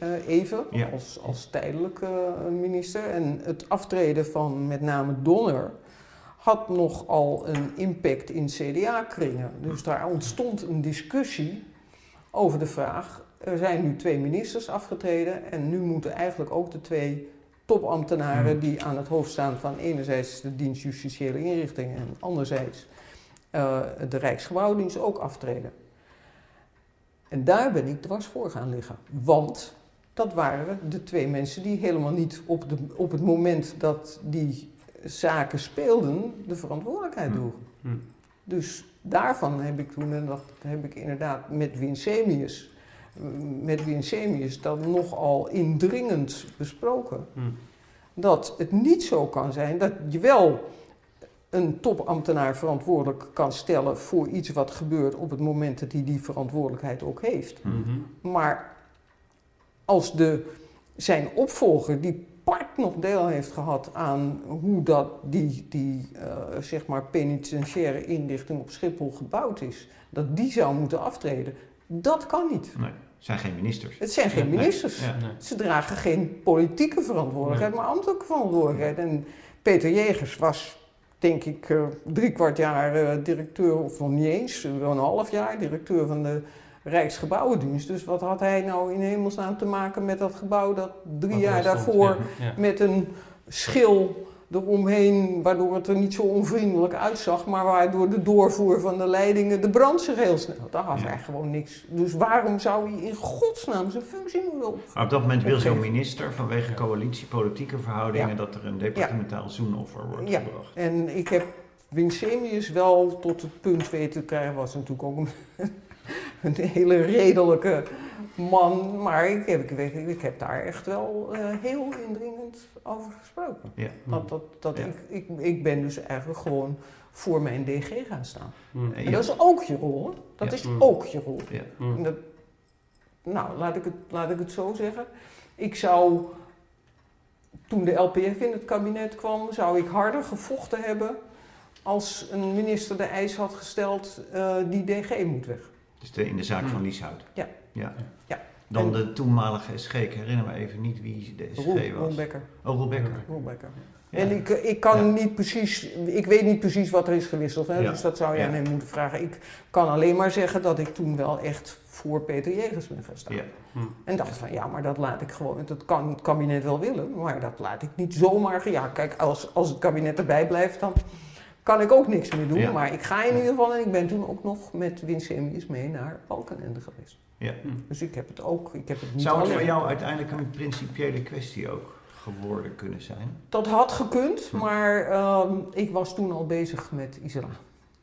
uh, even als, als tijdelijke minister. En het aftreden van met name Donner had nogal een impact in CDA-kringen. Dus daar ontstond een discussie over de vraag: er zijn nu twee ministers afgetreden en nu moeten eigenlijk ook de twee topambtenaren hmm. die aan het hoofd staan van enerzijds de dienst justitiële inrichtingen en anderzijds uh, de Rijksgebouwdienst ook aftreden. En daar ben ik dwars voor gaan liggen. Want dat waren de twee mensen die helemaal niet op, de, op het moment dat die zaken speelden, de verantwoordelijkheid hm. droegen. Hm. Dus daarvan heb ik toen, en dat heb ik inderdaad met Winsemius, met Winsemius dat nogal indringend besproken. Hm. Dat het niet zo kan zijn dat je wel een topambtenaar verantwoordelijk kan stellen voor iets wat gebeurt op het moment dat hij die verantwoordelijkheid ook heeft. Maar als de, zijn opvolger die part nog deel heeft gehad aan hoe dat die, die uh, zeg maar penitentiaire inrichting op Schiphol gebouwd is, dat die zou moeten aftreden, dat kan niet. Nee, zijn geen ministers. Het zijn geen ministers. Ze dragen geen politieke verantwoordelijkheid, maar ambtelijke verantwoordelijkheid. En Peter Jegers was, denk ik, uh, drie kwart jaar uh, directeur, of nog niet eens, wel een half jaar directeur van de Rijksgebouwendienst. Dus wat had hij nou in hemelsnaam te maken met dat gebouw dat drie jaar daarvoor met een schil eromheen, waardoor het er niet zo onvriendelijk uitzag, maar waardoor de doorvoer van de leidingen de brand zich heel snel. Daar had hij gewoon niks. Dus waarom zou hij in godsnaam zijn functie moeten op? op dat moment wil zo'n minister vanwege coalitie, politieke verhoudingen, dat er een departementaal zoenoffer wordt ja. gebracht. En ik heb Winsemius wel tot het punt weten te krijgen, was natuurlijk ook een *laughs* een hele redelijke man. Maar ik heb, ik, ik heb daar echt wel uh, heel indringend over gesproken. Ja. Dat, dat, dat ik, ik, ik ben dus eigenlijk gewoon voor mijn DG gaan staan. Mm. En dat is ook je rol. Dat is mm. ook je rol. Mm. Dat, nou, laat ik, het, laat ik het zo zeggen. Ik zou, toen de LPF in het kabinet kwam, zou ik harder gevochten hebben als een minister de eis had gesteld, uh, die DG moet weg. Dus de, in de zaak van Lieshout. Ja. Ja. ja. Dan de toenmalige SG, ik herinner me even niet wie de SG was. Roel Becker. Oh, Roel Becker. Roel Becker. En ik, ik kan niet precies, ik weet niet precies wat er is gewisseld, hè? dus dat zou jij aan hem moeten vragen. Ik kan alleen maar zeggen dat ik toen wel echt voor Peter Jegers ben gaan staan. Hm. En dacht van ja, maar dat laat ik gewoon, dat kan het kabinet wel willen, maar dat laat ik niet zomaar. Ja, kijk, als, als het kabinet erbij blijft, dan kan ik ook niks meer doen. Maar ik ga in ieder geval, en ik ben toen ook nog met Winsemius mee naar Balkenende geweest. Ja. Dus ik heb het ook, ik heb het niet Zou het voor jou uiteindelijk een principiële kwestie ook geworden kunnen zijn? Dat had gekund, hm. maar ehm, ik was toen al bezig met Isra.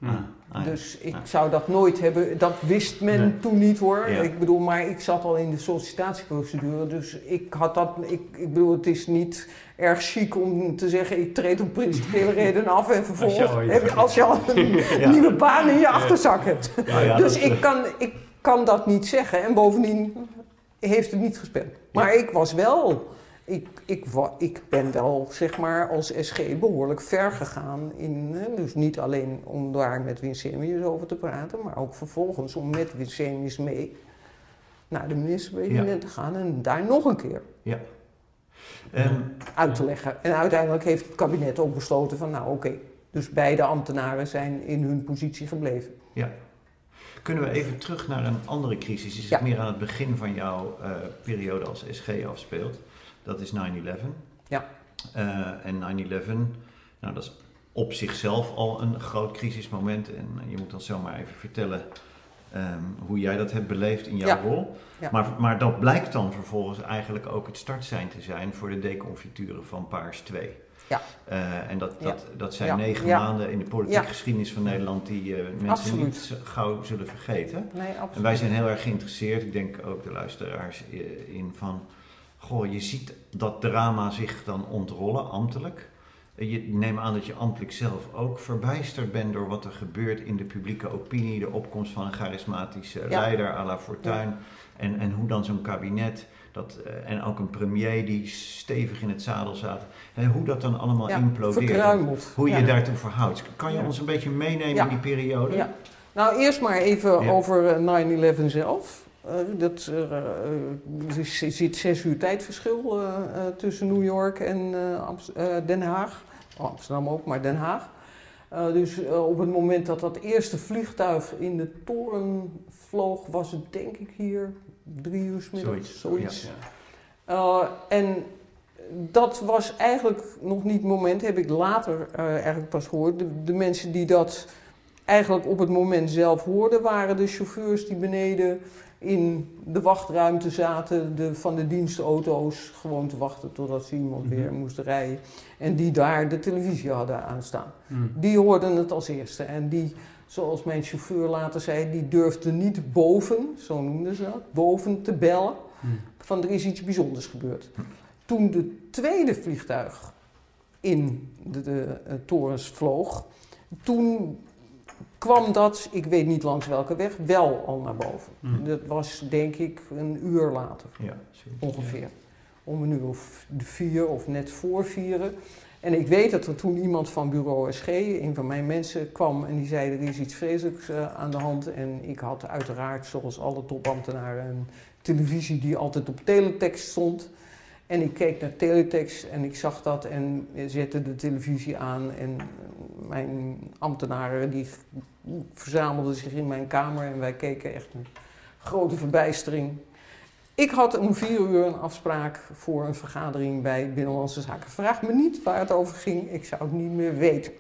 Ah, ah, dus ik ah. zou dat nooit hebben, dat wist men toen niet hoor. Ik bedoel, maar ik zat al in de sollicitatieprocedure, dus ik had dat, ik, ik bedoel, het is niet erg chic om te zeggen, ik treed om principiële reden af en vervolgens heb je, als je al een *laughs* nieuwe baan in je achterzak hebt. dus ik kan, ik kan dat niet zeggen en bovendien heeft het niet gespeeld. Maar ik was wel ik, ik, ik ben wel, zeg maar, als SG behoorlijk ver gegaan. In, dus niet alleen om daar met Winsemius over te praten, maar ook vervolgens om met Winsemius mee naar de minister-president te gaan en daar nog een keer ja. en, uit te leggen. En uiteindelijk heeft het kabinet ook besloten van, nou oké, dus beide ambtenaren zijn in hun positie gebleven. Ja. Kunnen we even terug naar een andere crisis, die zich meer aan het begin van jouw uh, periode als SG afspeelt? Dat is 9-11. Ja. Uh, en 9-11, nou dat is op zichzelf al een groot crisismoment. En je moet dan zomaar even vertellen um, hoe jij dat hebt beleefd in jouw rol. Ja. Maar, maar dat blijkt dan vervolgens eigenlijk ook het startsein te zijn voor de deconfituren van Paars 2. Ja. Uh, en dat, dat, dat zijn negen maanden in de politieke geschiedenis van Nederland die uh, mensen niet gauw zullen vergeten. Nee, absoluut. En wij zijn heel erg geïnteresseerd, ik denk ook de luisteraars, in van goh, je ziet dat drama zich dan ontrollen, ambtelijk. Je neemt aan dat je ambtelijk zelf ook verbijsterd bent door wat er gebeurt in de publieke opinie, de opkomst van een charismatische leider à la Fortuyn. En, en hoe dan zo'n kabinet, dat, uh, en ook een premier die stevig in het zadel zat, hè, hoe dat dan allemaal ja, implodeert. Hoe je daartoe verhoudt. Kan je ons een beetje meenemen in die periode? Ja. Nou, eerst maar even over 9-11 zelf. Uh, dat, uh, er zit zes uur tijdverschil tussen New York en Den Haag. Oh, Amsterdam ook, maar Den Haag. dus op het moment dat dat eerste vliegtuig in de toren vloog, was het denk ik hier drie uur middags. Zoiets. Ja. en dat was eigenlijk nog niet het moment, heb ik later eigenlijk pas gehoord. De, de mensen die dat eigenlijk op het moment zelf hoorden, waren de chauffeurs die beneden in de wachtruimte zaten de, van de dienstauto's gewoon te wachten totdat ze iemand mhm. weer moest rijden. En die daar de televisie hadden aanstaan. Mm. Die hoorden het als eerste. En die, zoals mijn chauffeur later zei, die durfde niet boven, zo noemden ze dat, boven te bellen. Mm. Van er is iets bijzonders gebeurd. Toen de tweede vliegtuig in de, de, de eh, torens vloog, toen kwam dat, ik weet niet langs welke weg, wel al naar boven. Hmm. Dat was denk ik een uur later, ja, ongeveer. Om een uur of vier of net voor vieren. En ik weet dat er toen iemand van bureau SG, een van mijn mensen, kwam en die zei er is iets vreselijks uh, aan de hand. En ik had uiteraard, zoals alle topambtenaren, een televisie die altijd op teletext stond. En ik keek naar teletext en ik zag dat en zette de televisie aan. En mijn ambtenaren die verzamelden zich in mijn kamer en wij keken echt met grote verbijstering. Ik had om vier uur een afspraak voor een vergadering bij Binnenlandse Zaken. Vraag me niet waar het over ging, ik zou het niet meer weten.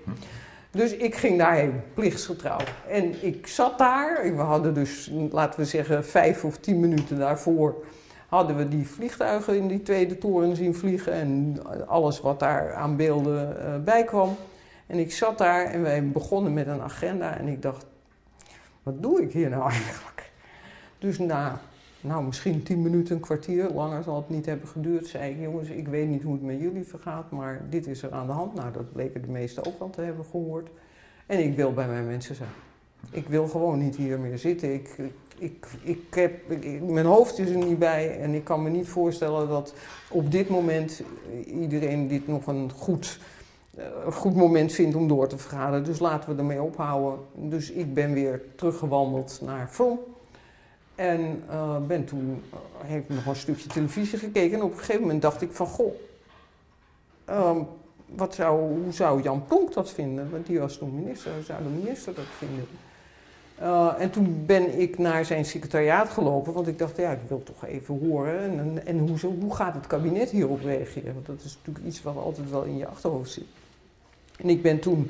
Dus ik ging daarheen, plichtsgetrouw. En ik zat daar, we hadden dus, laten we zeggen, vijf of tien minuten daarvoor hadden we die vliegtuigen in die tweede toren zien vliegen en alles wat daar aan beelden uh, bij kwam. En ik zat daar en wij begonnen met een agenda en ik dacht, wat doe ik hier nou *laughs* eigenlijk? Dus na, nou misschien tien minuten, een kwartier, langer zal het niet hebben geduurd, zei ik, jongens, ik weet niet hoe het met jullie vergaat, maar dit is er aan de hand. Nou, dat bleken de meesten ook wel te hebben gehoord. En ik wil bij mijn mensen zijn. Ik wil gewoon niet hier meer zitten. Ik, ik, ik heb, mijn hoofd is er niet bij en ik kan me niet voorstellen dat op dit moment iedereen dit nog een goed, uh, goed moment vindt om door te vergaderen. Dus laten we ermee ophouden. Dus ik ben weer teruggewandeld naar From. En ben toen, heb ik nog een stukje televisie gekeken en op een gegeven moment dacht ik van, goh, ehm, wat zou, hoe zou Jan Plonk dat vinden? Want die was toen minister, hoe zou de minister dat vinden? Uh, en toen ben ik naar zijn secretariaat gelopen, want ik dacht, ja, ik wil toch even horen. En, en hoe, hoe gaat het kabinet hierop reageren? Want dat is natuurlijk iets wat altijd wel in je achterhoofd zit. En ik ben toen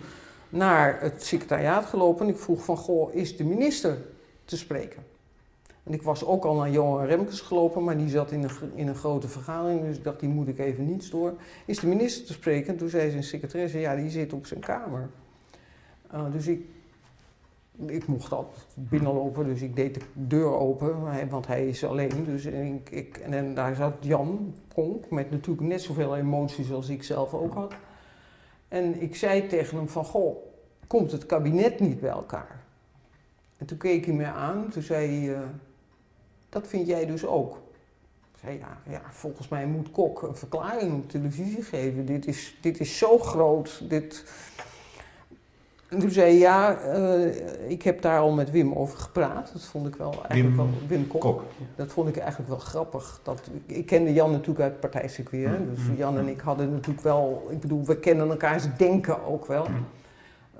naar het secretariaat gelopen en ik vroeg van, goh, is de minister te spreken? En ik was ook al naar Johan Remkes gelopen, maar die zat in een, in een grote vergadering, dus ik dacht, die moet ik even niet storen. Is de minister te spreken? En toen zei zijn secretaresse, ja, die zit op zijn kamer. Uh, dus ik ik mocht altijd binnenlopen, dus ik deed de deur open, want hij is alleen. Dus ik, en daar zat Jan Konk met natuurlijk net zoveel emoties als ik zelf ook had. En ik zei tegen hem van, goh, komt het kabinet niet bij elkaar? En toen keek hij me aan, toen zei hij, uh, dat vind jij dus ook? Ik zei, ja, ja, volgens mij moet Kok een verklaring op televisie geven. Dit is, dit is zo groot, dit en toen zei hij, ja, uh, ik heb daar al met Wim over gepraat. Dat vond ik wel eigenlijk Wim, wel... Wim Kok. Dat vond ik eigenlijk wel grappig. Dat, ik kende Jan natuurlijk uit partijcircuit. Mm. Dus mm. Jan en ik hadden natuurlijk wel... Ik bedoel, we kennen elkaars denken ook wel. Mm.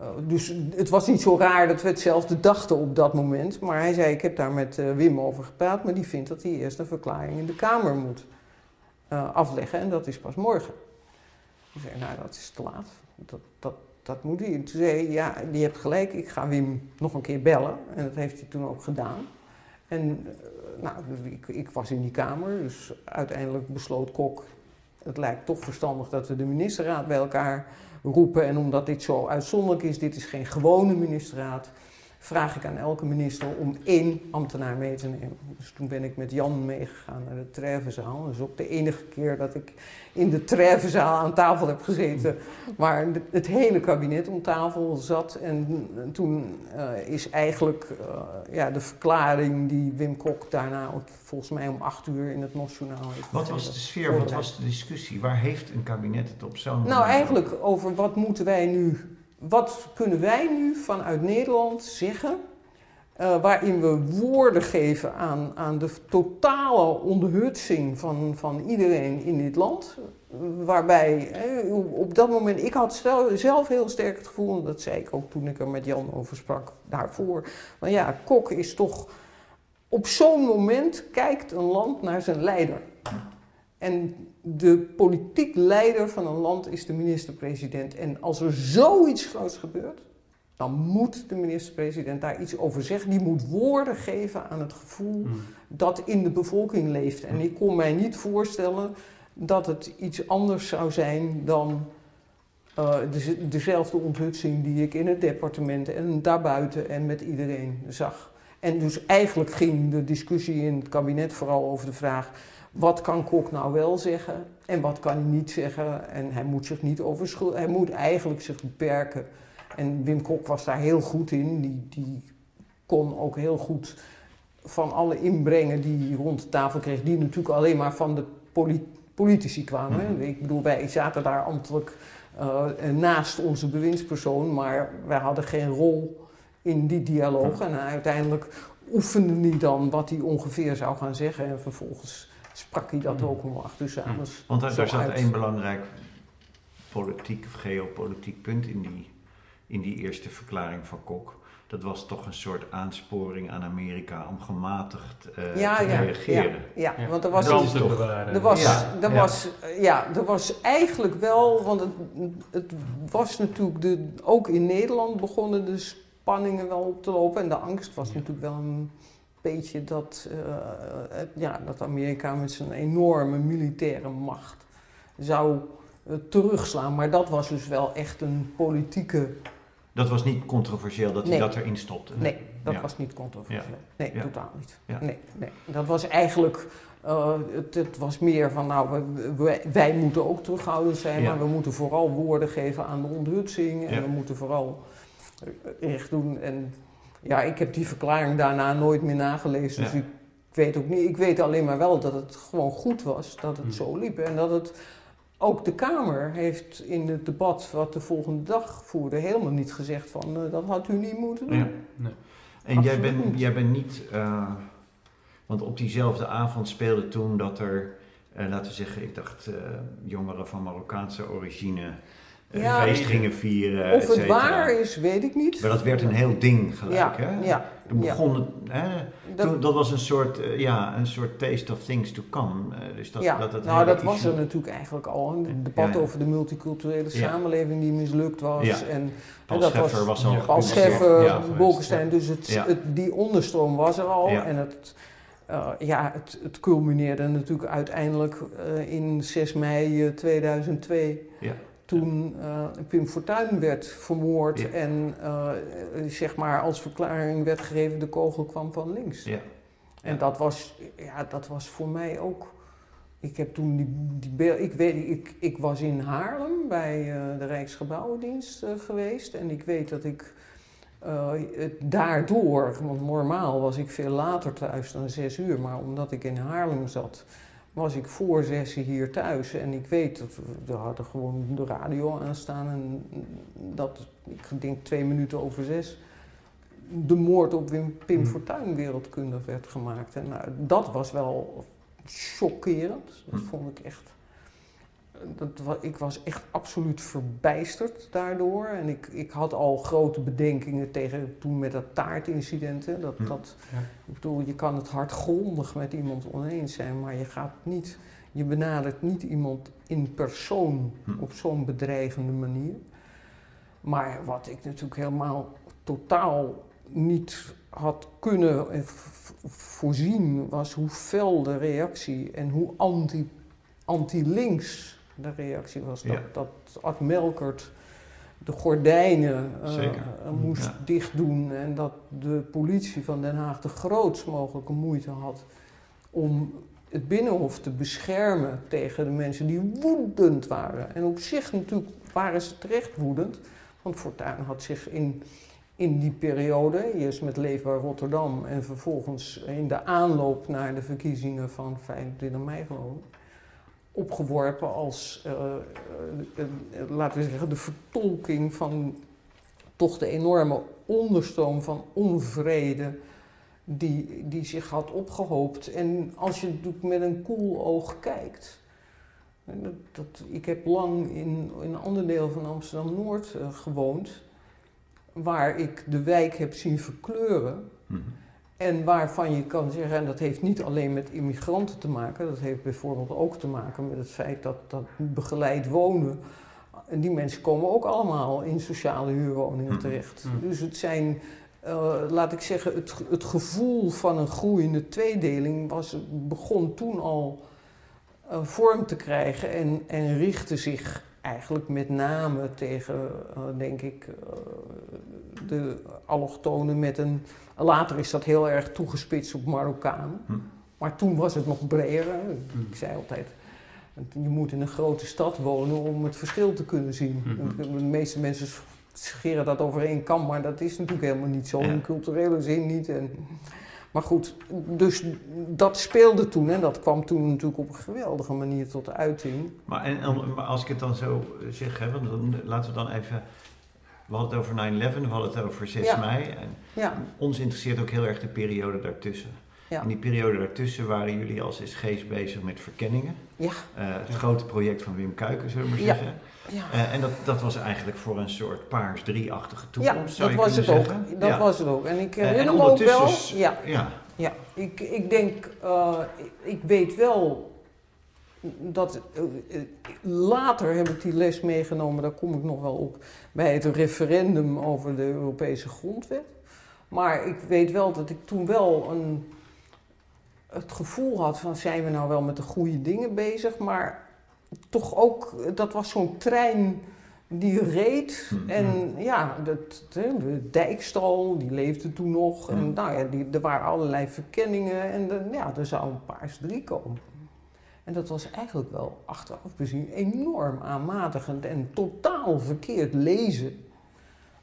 Uh, dus het was niet zo raar dat we hetzelfde dachten op dat moment. Maar hij zei, ik heb daar met uh, Wim over gepraat... maar die vindt dat hij eerst een verklaring in de Kamer moet afleggen. En dat is pas morgen. Ik zei, nou, dat is te laat. Dat, dat, moet hij. Toen zei hij, ja, je hebt gelijk, ik ga Wim nog een keer bellen. En dat heeft hij toen ook gedaan. En eh, nou, ik, ik was in die kamer, dus uiteindelijk besloot Kok, het lijkt toch verstandig dat we de ministerraad bij elkaar roepen. En omdat dit zo uitzonderlijk is, dit is geen gewone ministerraad, vraag ik aan elke minister om één ambtenaar mee te nemen. Dus toen ben ik met Jan meegegaan naar de Trevenzaal. Dat is ook de enige keer dat ik in de Trevenzaal aan tafel heb gezeten, waar het hele kabinet om tafel zat. En toen uh, is eigenlijk uh, ja, de verklaring die Wim Kok daarna ook volgens mij om acht uur in het Nationaal heeft Wat was de sfeer, wat was de discussie? Waar heeft een kabinet het op zo'n Nou, eigenlijk over wat moeten wij nu wat kunnen wij nu vanuit Nederland zeggen, uh, waarin we woorden geven aan, aan de totale onderhutsing van, van iedereen in dit land. Waarbij op dat moment, ik had zelf heel sterk het gevoel, en dat zei ik ook toen ik er met Jan over sprak daarvoor. Maar ja, Kok is toch, op zo'n moment kijkt een land naar zijn leider. En de politiek leider van een land is de minister-president. En als er zoiets groots gebeurt, dan moet de minister-president daar iets over zeggen. Die moet woorden geven aan het gevoel mm. dat in de bevolking leeft. En ik kon mij niet voorstellen dat het iets anders zou zijn dan uh, dezelfde onthutsing die ik in het departement en daarbuiten en met iedereen zag. En dus eigenlijk ging de discussie in het kabinet vooral over de vraag wat kan Kok nou wel zeggen en wat kan hij niet zeggen. En hij moet zich niet overschuldigen. Hij moet eigenlijk zich beperken. En Wim Kok was daar heel goed in. Die, die kon ook heel goed van alle inbrengen die hij rond de tafel kreeg, die natuurlijk alleen maar van de politici kwamen. Mhm. Ik bedoel, wij zaten daar ambtelijk uh, naast onze bewindspersoon, maar wij hadden geen rol in die dialoog. En uiteindelijk oefende hij dan wat hij ongeveer zou gaan zeggen en vervolgens sprak hij dat hmm. ook om acht uur s'avonds. Hmm. Want daar zat één belangrijk politiek of geopolitiek punt in die, in die eerste verklaring van Kok. Dat was toch een soort aansporing aan Amerika om gematigd uh, te ja, reageren. Ja, ja, want er was, dus, toch, er was, er was, ja, er was eigenlijk wel, want het, het was natuurlijk de, ook in Nederland begonnen de spanningen wel op te lopen en de angst was natuurlijk wel een beetje dat, uh, ja, dat Amerika met zijn enorme militaire macht zou uh, terugslaan. Maar dat was dus wel echt een politieke. Dat was niet controversieel dat hij dat erin stopte? Nee, dat was niet controversieel. Nee, totaal niet. Nee, nee. Dat was eigenlijk. Uh, het, het, was meer van, nou, wij, wij moeten ook terughoudend zijn, maar we moeten vooral woorden geven aan de onthutsing en we moeten vooral recht doen. En ja, ik heb die verklaring daarna nooit meer nagelezen. Dus ik weet ook niet. Ik weet alleen maar wel dat het gewoon goed was dat het hm. zo liep. En dat het ook de Kamer heeft in het debat wat de volgende dag voerde helemaal niet gezegd van uh, dat had u niet moeten doen. Ja, nee. En jij bent, jij bent niet. Uh, Want op diezelfde avond speelde toen dat er, laten we zeggen, ik dacht jongeren van Marokkaanse origine ja, feest gingen vieren. Of het waar is, weet ik niet. Maar dat werd een heel ding gelijk. Ja, hè? ja. Toen begon het, hè? Dat, toen, dat was een soort, uh, ja, een soort taste of things to come. Uh, dus dat, ja, dat, dat nou dat was er natuurlijk eigenlijk al. Een debat over de multiculturele samenleving die mislukt was. En, Paul dat Scheffer was, al Paul Scheffer, Bolkestein. Dus het, het, die onderstroom was er al. En het, uh, ja, het, het culmineerde natuurlijk uiteindelijk in 6 mei 2002. Ja toen uh, Pim Fortuyn werd vermoord en uh, zeg maar als verklaring werd gegeven de kogel kwam van links. Ja. En dat was, ja, dat was voor mij ook. Ik heb toen die, die ik weet, ik, ik was in Haarlem bij uh, de Rijksgebouwendienst geweest en ik weet dat ik het daardoor, want normaal was ik veel later thuis dan zes uur, maar omdat ik in Haarlem zat, was ik voor zessen hier thuis en ik weet dat we, hadden gewoon de radio aanstaan en dat, ik denk twee minuten over zes, de moord op Wim, Pim mm. Fortuyn wereldkundig werd gemaakt. En nou, dat was wel chockerend. Dat hm. vond ik echt dat, ik was echt absoluut verbijsterd daardoor. En ik, ik had al grote bedenkingen tegen toen met dat taartincident. Dat, dat, Ik bedoel, je kan het hardgrondig met iemand oneens zijn, maar je gaat niet, je benadert niet iemand in persoon hm. op zo'n bedreigende manier. Maar wat ik natuurlijk helemaal totaal niet had kunnen voorzien, was hoe fel de reactie en hoe anti, anti-links de reactie was dat, dat Ad Melkert de gordijnen uh, moest ja. dichtdoen en dat de politie van Den Haag de grootst mogelijke moeite had om het Binnenhof te beschermen tegen de mensen die woedend waren. En op zich natuurlijk waren ze terecht woedend, want Fortuyn had zich in, in die periode, eerst met Leefbaar Rotterdam en vervolgens in de aanloop naar de verkiezingen van 25 mei geloof ik, opgeworpen als, uh, uh, laten we zeggen, de vertolking van toch de enorme onderstroom van onvrede die, die zich had opgehoopt. En als je met een koel oog kijkt. Dat, dat, ik heb lang in, in een ander deel van Amsterdam-Noord gewoond, waar ik de wijk heb zien verkleuren. Mm en waarvan je kan zeggen, en dat heeft niet alleen met immigranten te maken, dat heeft bijvoorbeeld ook te maken met het feit dat, dat begeleid wonen. En die mensen komen ook allemaal in sociale huurwoningen terecht. Dus het zijn, uh, laat ik zeggen, het, het gevoel van een groeiende tweedeling was, begon toen al uh, vorm te krijgen en, en richtte zich eigenlijk met name tegen, uh, denk ik, de allochtonen met een Later is dat heel erg toegespitst op Marokkaan. Hm. Maar toen was het nog breder. Hm. Ik zei altijd, je moet in een grote stad wonen om het verschil te kunnen zien. Hm. De meeste mensen scheren dat over één kam, maar dat is natuurlijk helemaal niet zo. In culturele zin niet. En, maar goed, dus dat speelde toen en dat kwam toen natuurlijk op een geweldige manier tot uiting. Maar, en, maar als ik het dan zo zeg, hè, want dan, laten we dan even we hadden het over 9-11, we hadden het over 6 mei. En ja. Ons interesseert ook heel erg de periode daartussen. In die periode daartussen waren jullie als SG's bezig met verkenningen. Ja. Uh, het grote project van Wim Kuiken, zullen we maar zeggen. Ja. Uh, en dat, dat was eigenlijk voor een soort paars drieachtige toekomst, ja, dat was het zeggen. ook. Dat was het ook. En ik herinner uh, me ook wel... Ja, ja. ja. Ik, ik denk, ik weet wel dat, later heb ik die les meegenomen, daar kom ik nog wel op, bij het referendum over de Europese grondwet. Maar ik weet wel dat ik toen wel een, het gevoel had van zijn we nou wel met de goede dingen bezig, maar toch ook, dat was zo'n trein die reed. Mm-hmm. En ja, dat, de dijkstal, die leefde toen nog. En mm. nou ja, die, er waren allerlei verkenningen en de, ja, er zou een paars drie komen. En dat was eigenlijk wel achteraf bezien enorm aanmatigend en totaal verkeerd lezen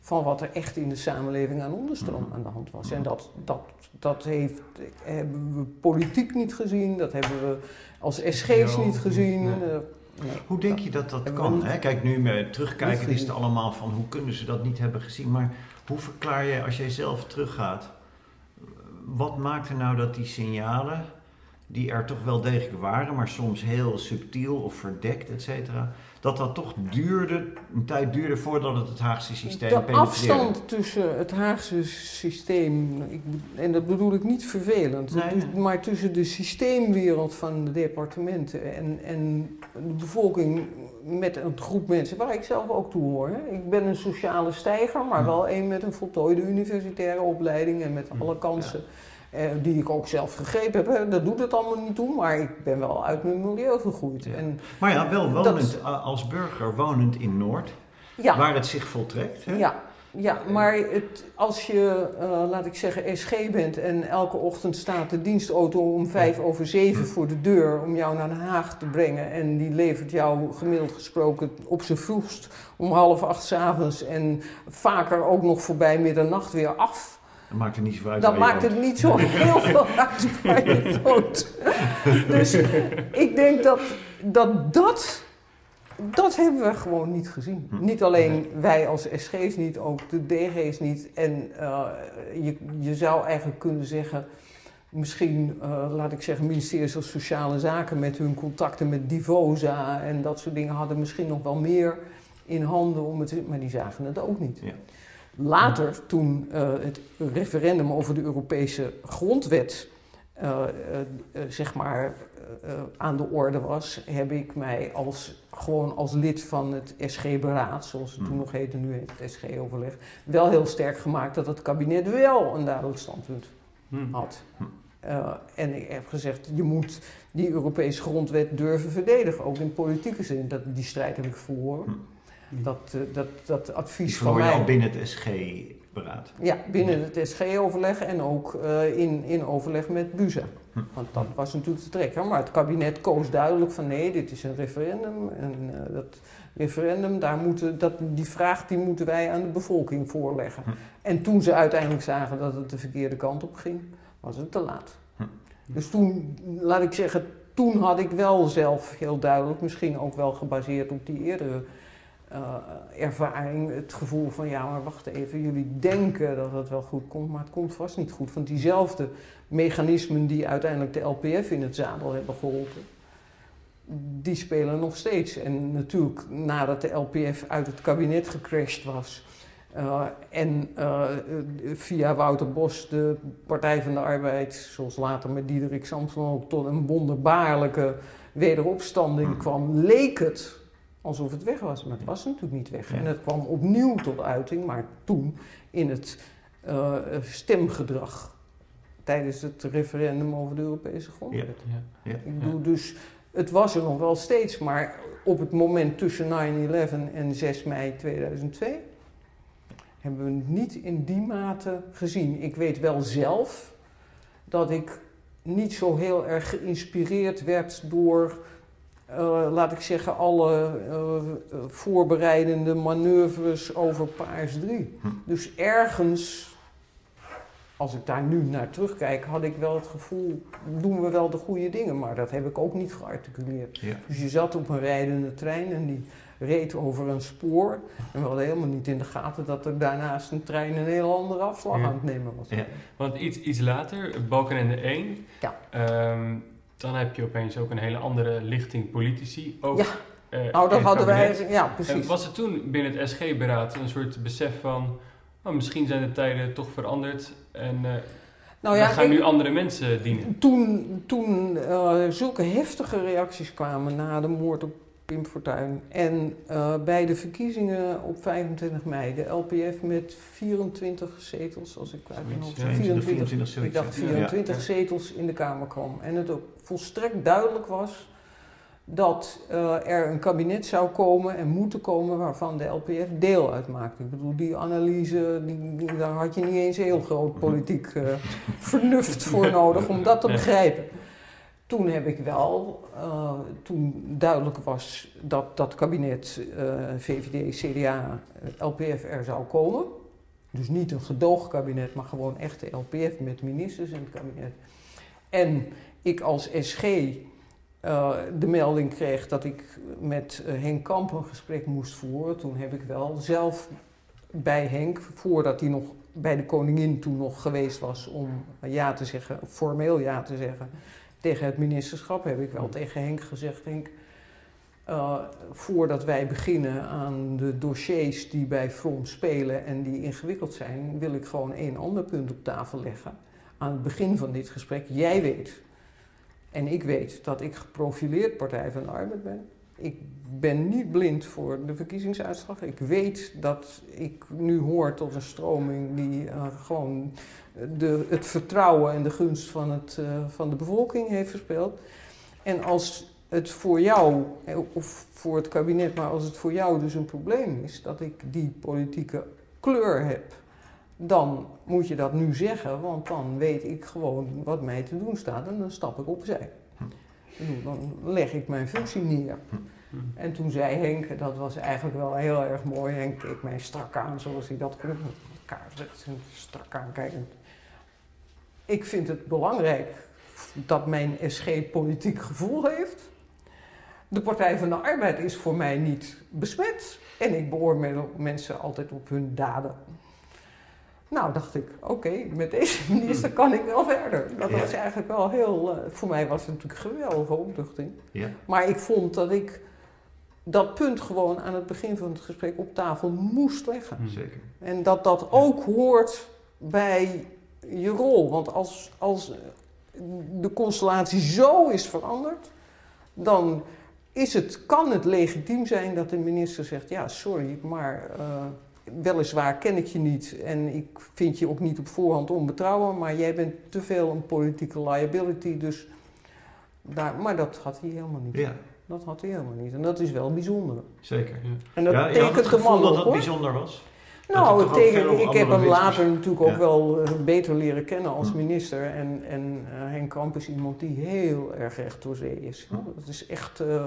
van wat er echt in de samenleving aan onderstroom mhm. aan de hand was. En dat, dat, dat heeft, hebben we politiek niet gezien, dat hebben we als SG's niet gezien. Nee. hoe denk je dat dat kan? Hè? Kijk, nu met terugkijken is het allemaal van hoe kunnen ze dat niet hebben gezien. Maar hoe verklaar je als jij zelf teruggaat wat maakte nou dat die signalen, die er toch wel degelijk waren, maar soms heel subtiel of verdekt, et cetera, dat dat toch duurde, een tijd duurde voordat het het Haagse systeem De afstand tussen het Haagse systeem, ik, en dat bedoel ik niet vervelend, maar tussen de systeemwereld van de departementen en, en de bevolking met een groep mensen waar ik zelf ook toe hoor. Ik ben een sociale stijger, maar wel een met een voltooide universitaire opleiding en met alle kansen. Die ik ook zelf gegrepen heb. Dat doet het allemaal niet toe, maar ik ben wel uit mijn milieu gegroeid. En maar ja, wel wonend als burger, wonend in Noord, ja. waar het zich voltrekt. Hè? Ja, ja, maar het, als je, uh, laat ik zeggen, SG bent en elke ochtend staat de dienstauto om vijf over zeven voor de deur om jou naar Den Haag te brengen en die levert jou gemiddeld gesproken op zijn vroegst om half acht s avonds en vaker ook nog voorbij middernacht weer af dat maakt het niet zo uit. Dan maakt het niet zo heel veel uit waar je woont. Dus ik denk dat dat, dat, dat hebben we gewoon niet gezien. Hm. Niet alleen wij als SG's niet, ook de DG's niet. En uh, je, je zou eigenlijk kunnen zeggen, misschien, uh, laat ik zeggen, ministerie van Sociale Zaken met hun contacten met Divosa en dat soort dingen hadden misschien nog wel meer in handen om het, maar die zagen het ook niet. Ja. Later, toen uh, het referendum over de Europese grondwet uh, uh, zeg maar aan de orde was, heb ik mij als, gewoon als lid van het SG-beraad, zoals het toen hmm. nog heette, nu heet het SG-overleg, wel heel sterk gemaakt dat het kabinet wel een duidelijk standpunt hmm. had. Hmm. en ik heb gezegd, je moet die Europese grondwet durven verdedigen, ook in politieke zin. Dat, die strijd heb ik verloren. Dat, uh, dat, dat advies van mij... al binnen het SG-beraad? Ja, binnen het SG-overleg en ook uh, in, in overleg met BUZA. Hm. Want dat was natuurlijk de trekker. Maar het kabinet koos duidelijk van nee, dit is een referendum. En uh, dat referendum, daar moeten, dat, die vraag die moeten wij aan de bevolking voorleggen. Hm. En toen ze uiteindelijk zagen dat het de verkeerde kant op ging, was het te laat. Hm. Dus toen, laat ik zeggen, toen had ik wel zelf heel duidelijk, misschien ook wel gebaseerd op die eerdere uh, ervaring het gevoel van ja, maar wacht even, jullie denken dat het wel goed komt, maar het komt vast niet goed. Want diezelfde mechanismen die uiteindelijk de LPF in het zadel hebben geholpen, die spelen nog steeds. En natuurlijk nadat de LPF uit het kabinet gecrashed was uh, en uh, via Wouter Bos de Partij van de Arbeid, zoals later met Diederik Samson ook tot een wonderbaarlijke wederopstanding hmm. kwam, leek het alsof het weg was. Maar het was natuurlijk niet weg. En het kwam opnieuw tot uiting, maar toen in het uh, stemgedrag tijdens het referendum over de Europese grondwet. Ja, ja, Ik bedoel, dus het was er nog wel steeds, maar op het moment tussen 9-11 en 6 mei 2002 hebben we het niet in die mate gezien. Ik weet wel zelf dat ik niet zo heel erg geïnspireerd werd door uh, laat ik zeggen, alle uh, voorbereidende manoeuvres over Paars 3. Hm. Dus ergens, als ik daar nu naar terugkijk, had ik wel het gevoel, doen we wel de goede dingen, maar dat heb ik ook niet gearticuleerd. Dus je zat op een rijdende trein en die reed over een spoor. En we hadden helemaal niet in de gaten dat er daarnaast een trein een heel andere afslag aan het nemen was. Ja. Want iets, iets later, Balkenende 1, ja. Ehm, dan heb je opeens ook een hele andere lichting politici. Ook, ja, uh, nou dat hadden wij, ja precies. was er toen binnen het SG-beraad een soort besef van, oh, misschien zijn de tijden toch veranderd en uh, nou ja, gaan nu andere mensen dienen? Toen, toen uh, zulke heftige reacties kwamen na de moord op Pim Fortuyn. En uh, bij de verkiezingen op 25 mei, de LPF met 24 zetels, als ik mijn hoofd... 24, 24 ik dacht 24 ja, zetels in de Kamer kwam. En het ook volstrekt duidelijk was dat uh, er een kabinet zou komen en moeten komen waarvan de LPF deel uitmaakte. Ik bedoel, die analyse, die, daar had je niet eens heel groot *laughs* politiek uh, vernuft voor nodig om dat te begrijpen. Toen heb ik wel, uh, toen duidelijk was dat dat kabinet uh, VVD, CDA, LPF er zou komen. Dus niet een gedoogkabinet, maar gewoon echt de LPF met ministers in het kabinet. En ik als SG de melding kreeg dat ik met Henk Kamp een gesprek moest voeren. Toen heb ik wel zelf bij Henk, voordat hij nog bij de koningin toen nog geweest was om ja te zeggen, formeel ja te zeggen, tegen het ministerschap, heb ik wel tegen Henk gezegd, Henk, uh, voordat wij beginnen aan de dossiers die bij From spelen en die ingewikkeld zijn, wil ik gewoon één ander punt op tafel leggen. Aan het begin van dit gesprek, jij weet en ik weet dat ik geprofileerd Partij van de Arbeid ben. Ik ben niet blind voor de verkiezingsuitslag. Ik weet dat ik nu hoor tot een stroming die uh, gewoon de, het vertrouwen en de gunst van, het, uh, van de bevolking heeft verspeeld. En als het voor jou, of voor het kabinet, maar als het voor jou dus een probleem is dat ik die politieke kleur heb, dan moet je dat nu zeggen, want dan weet ik gewoon wat mij te doen staat en dan stap ik opzij. Dan leg ik mijn functie neer. *laughs* En toen zei Henk, dat was eigenlijk wel heel erg mooi, Henk keek mij strak aan zoals hij dat kon. Elkaar zegt strak aankijkend. Ik vind het belangrijk dat mijn SG politiek gevoel heeft. De Partij van de Arbeid is voor mij niet besmet. En ik beoordeel mensen altijd op hun daden. Nou, dacht ik, oké, met deze *laughs* minister kan ik wel verder. Dat was eigenlijk wel heel, uh, voor mij was het natuurlijk een geweldige opluchting. Ja. Maar ik vond dat ik dat punt gewoon aan het begin van het gesprek op tafel moest leggen. Hmm. Zeker. En dat dat ook hoort bij je rol. Want als, als de constellatie zo is veranderd, dan is het, kan het legitiem zijn dat de minister zegt: Ja, sorry, maar uh, weliswaar ken ik je niet en ik vind je ook niet op voorhand onbetrouwbaar, maar jij bent te veel een politieke liability. Dus daar, maar dat had hij helemaal niet. Ja. Dat had hij helemaal niet. En dat is wel bijzonder. Zeker. Ja. En dat ja, tekent de man dat dat bijzonder was? Nou, tegen, ik heb hem later natuurlijk ook wel uh, beter leren kennen als hm. minister. En, en uh, Henk Kamp is iemand die heel erg recht door zee is. Hm. Dat is echt... Uh,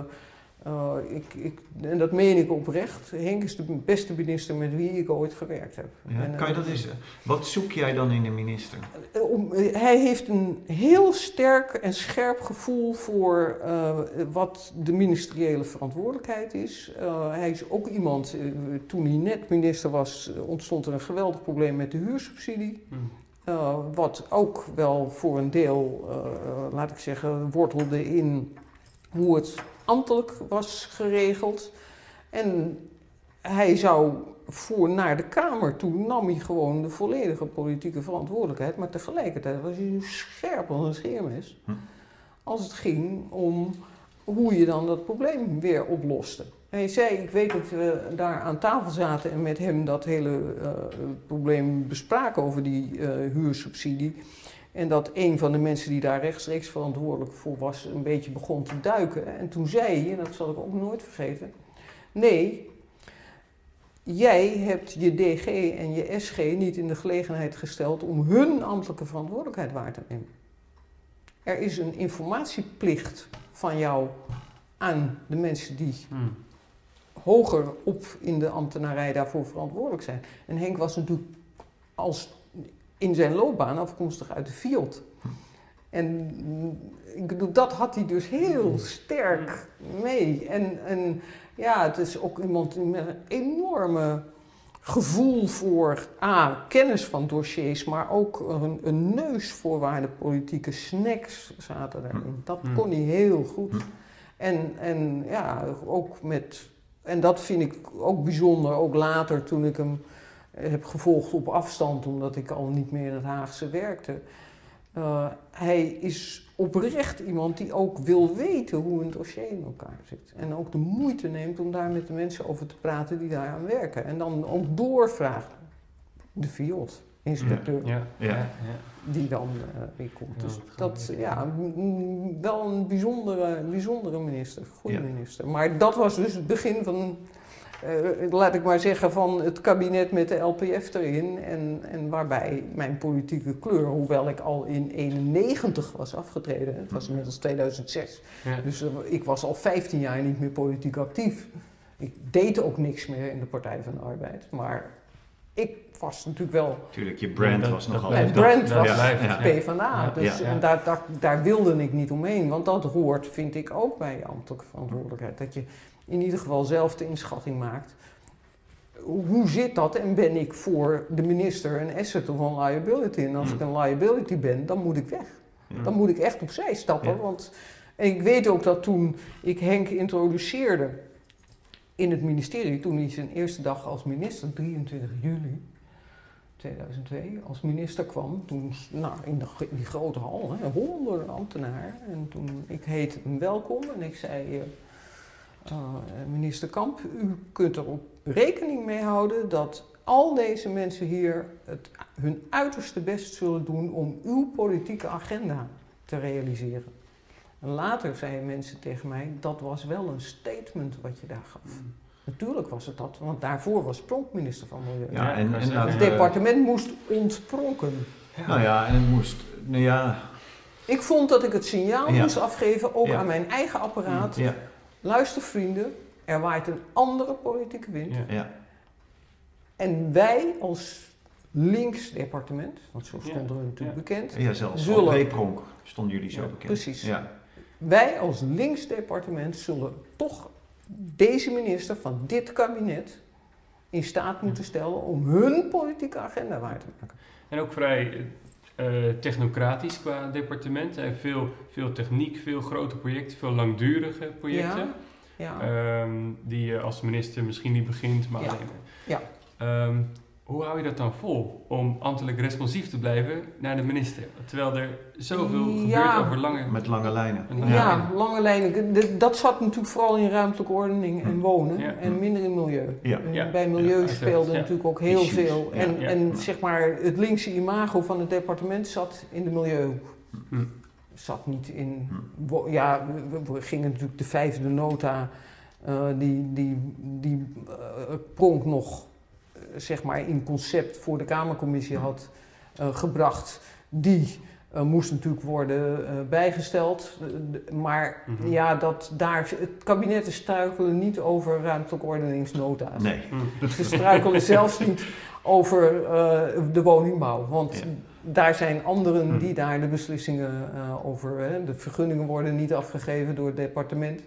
uh, ik, ik, en dat meen ik oprecht. Henk is de beste minister met wie ik ooit gewerkt heb. Ja, en, kan je dat eens, wat zoek jij dan in een minister? Uh, hij heeft een heel sterk en scherp gevoel voor uh, wat de ministeriële verantwoordelijkheid is. hij is ook iemand, toen hij net minister was, ontstond er een geweldig probleem met de huursubsidie. Hmm. wat ook wel voor een deel, laat ik zeggen, wortelde in hoe het ambtelijk was geregeld. En hij zou voor naar de Kamer toe nam hij gewoon de volledige politieke verantwoordelijkheid. Maar tegelijkertijd was hij scherp als een scheermes. Hm. Als het ging om hoe je dan dat probleem weer oploste. Hij zei, ik weet dat we daar aan tafel zaten en met hem dat hele uh, probleem bespraken over die uh, huursubsidie. En dat een van de mensen die daar rechtstreeks verantwoordelijk voor was, een beetje begon te duiken. En toen zei hij, en dat zal ik ook nooit vergeten: Nee, jij hebt je DG en je SG niet in de gelegenheid gesteld om hun ambtelijke verantwoordelijkheid waar te nemen. Er is een informatieplicht van jou aan de mensen die hmm. hoger op in de ambtenarij daarvoor verantwoordelijk zijn. En Henk was natuurlijk als in zijn loopbaan afkomstig uit de field. En ik bedoel, dat had hij dus heel sterk mee. En, en ja, het is ook iemand met een enorme gevoel voor A, kennis van dossiers, maar ook een, een neus voor waar de politieke snacks zaten daarin. Dat kon hij heel goed. En, en ja, ook met, en dat vind ik ook bijzonder, ook later toen ik hem heb gevolgd op afstand, omdat ik al niet meer in het Haagse werkte. Uh, hij is oprecht iemand die ook wil weten hoe een dossier in elkaar zit. En ook de moeite neemt om daar met de mensen over te praten die daaraan werken. En dan ook doorvraagt. De FIOD, inspecteur. Ja, ja, ja, die dan uh, weer komt. Dus dat, ja, wel een bijzondere, bijzondere minister. Goede minister. Maar dat was dus het begin van uh, laat ik maar zeggen, van het kabinet met de LPF erin. En, en waarbij mijn politieke kleur, hoewel ik al in 91 was afgetreden, het was inmiddels 2006. Dus uh, ik was al 15 jaar niet meer politiek actief. Ik deed ook niks meer in de Partij van de Arbeid. Maar ik was natuurlijk wel. Tuurlijk, je brand was nog altijd. Mijn brand was ja, PvdA. Dus en daar, daar, daar, wilde ik niet omheen. Want dat hoort, vind ik, ook bij je ambtelijke verantwoordelijkheid. Dat je in ieder geval zelf de inschatting maakt. hoe zit dat en ben ik voor de minister een asset of een liability? En als mm. ik een liability ben, dan moet ik weg. Dan moet ik echt opzij stappen. Want ik weet ook dat toen ik Henk introduceerde in het ministerie, toen hij zijn eerste dag als minister, 23 juli 2002, als minister kwam, toen nou, in, de, die grote hal, hè, honderden ambtenaren. En toen ik heette hem welkom en ik zei, uh, uh, minister Kamp, u kunt er op rekening mee houden dat al deze mensen hier het, hun uiterste best zullen doen om uw politieke agenda te realiseren. En later zeiden mensen tegen mij, dat was wel een statement wat je daar gaf. Mm. Natuurlijk was het dat, want daarvoor was Pronk minister van Milieu. Ja, en, en het departement moest ontpronken. Ja. Nou ja, en het moest, nou ja... Ik vond dat ik het signaal moest afgeven, ook aan mijn eigen apparaat. Luister vrienden, er waait een andere politieke wind. En wij als links departement, want zo stonden we natuurlijk bekend. Ja, zelfs zullen, Pronk stonden jullie zo bekend. Precies. Ja. Wij als links departement zullen toch deze minister van dit kabinet in staat moeten stellen om hun politieke agenda waar te maken. En ook vrij uh, technocratisch qua departement. En veel, veel techniek, veel grote projecten, veel langdurige projecten. Ja, ja. Um, die je als minister misschien niet begint, maar ja. ja. Um, hoe hou je dat dan vol om ambtelijk responsief te blijven naar de minister? Terwijl er zoveel gebeurt over lange... Met lange lijnen. ja, lange lijnen. Dat zat natuurlijk vooral in ruimtelijke ordening en wonen en minder in milieu. Bij milieu speelde natuurlijk ook heel veel. En, en zeg maar, het linkse imago van het departement zat in de milieu. Hm. Zat niet in... Hm. Ja, we, gingen natuurlijk de vijfde nota... Uh, die, die, die uh, pronk nog zeg maar in concept voor de Kamercommissie had uh, gebracht, die uh, moest natuurlijk worden uh, bijgesteld. maar mm -hmm. ja, dat daar, het kabinetten struikelen niet over ruimtelijke ordeningsnota's. Nee. Ze struikelen zelfs niet over de woningbouw. Want ja. daar zijn anderen mhm. die daar de beslissingen over... de vergunningen worden niet afgegeven door het departement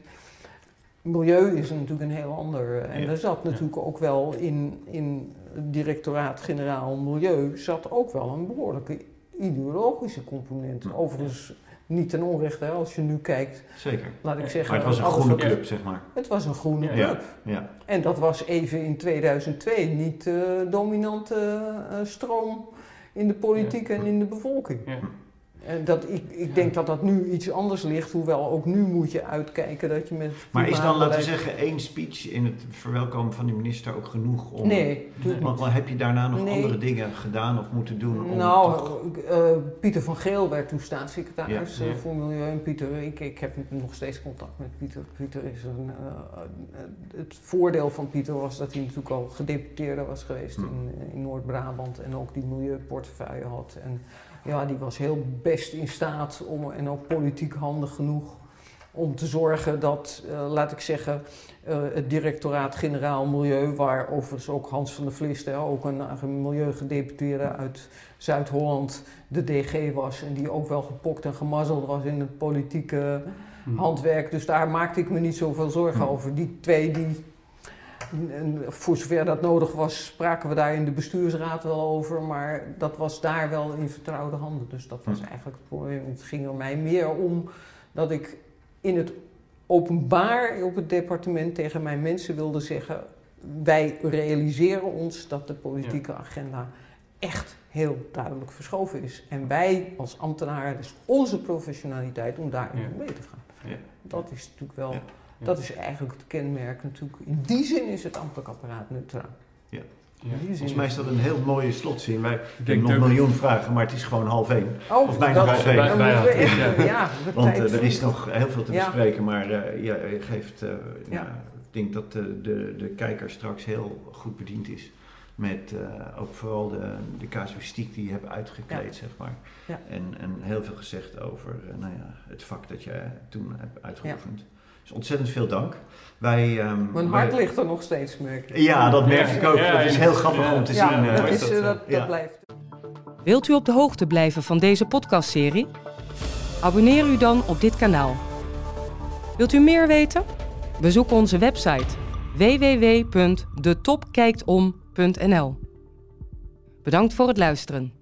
milieu is natuurlijk een heel ander. En ja. er zat natuurlijk ook wel in, in het directoraat-generaal Milieu zat ook wel een behoorlijke ideologische component. Overigens niet ten onrechte als je nu kijkt. Zeker. Laat ik zeggen. Maar het was een groene club, zeg maar. Het was een groene club. Ja. En dat was even in 2002 niet de dominante uh, stroom in de politiek en in de bevolking. En dat, ik, ik denk dat dat nu iets anders ligt, hoewel ook nu moet je uitkijken dat je met... Maar is dan, laten we zeggen, één speech in het verwelkomen van de minister ook genoeg om... Nee. Want, heb je daarna nog andere dingen gedaan of moeten doen? Om nou, toch... uh, Pieter van Geel werd toen staatssecretaris ja. uh, voor Milieu. En Pieter, ik, ik heb nog steeds contact met Pieter. Pieter is een... Uh, het voordeel van Pieter was dat hij natuurlijk al gedeputeerde was geweest hm. in, in Noord-Brabant en ook die milieuportefeuille had. En, ja, die was heel best in staat om, en ook politiek handig genoeg om te zorgen dat, uh, laat ik zeggen, uh, het directoraat-generaal Milieu, waar overigens ook Hans van der Vlist, hè, ook een, een milieugedeputeerde uit Zuid-Holland, de DG was en die ook wel gepokt en gemazzeld was in het politieke hmm. handwerk. Dus daar maakte ik me niet zoveel zorgen hmm. over. Die twee die en voor zover dat nodig was, spraken we daar in de bestuursraad wel over. Maar dat was daar wel in vertrouwde handen. Dus dat was hm. eigenlijk het probleem. Het ging er mij meer om dat ik in het openbaar op het departement tegen mijn mensen wilde zeggen: wij realiseren ons dat de politieke agenda echt heel duidelijk verschoven is. En wij als ambtenaren, dus onze professionaliteit om daarin ja. mee te gaan. Ja. Dat is natuurlijk wel. Dat is eigenlijk het kenmerk natuurlijk. In die zin is het ambtelijk apparaat neutraal. Ja. Ja. Volgens mij is dat een heel mooie slotzin. Wij hebben nog een miljoen vragen, maar het is gewoon half één. Oh, of bijna half één. Ja. ja. Want uh, er is nog heel veel te bespreken, maar uh, je geeft, uh, ja. ik denk dat de, de, de kijker straks heel goed bediend is met ook vooral de, de casuïstiek die je hebt uitgekleed, zeg maar. En, en heel veel gezegd over nou ja, het vak dat je toen hebt uitgeoefend. Dus ontzettend veel dank. Wij, um, Mijn hart ligt er nog steeds, merk ik. Ja, dat merk ik ook. dat is heel grappig om te zien. Uh, dat, is, dat, dat blijft. Wilt u op de hoogte blijven van deze podcastserie? Abonneer u dan op dit kanaal. Wilt u meer weten? Bezoek onze website www.detopkijktom.nl. Bedankt voor het luisteren.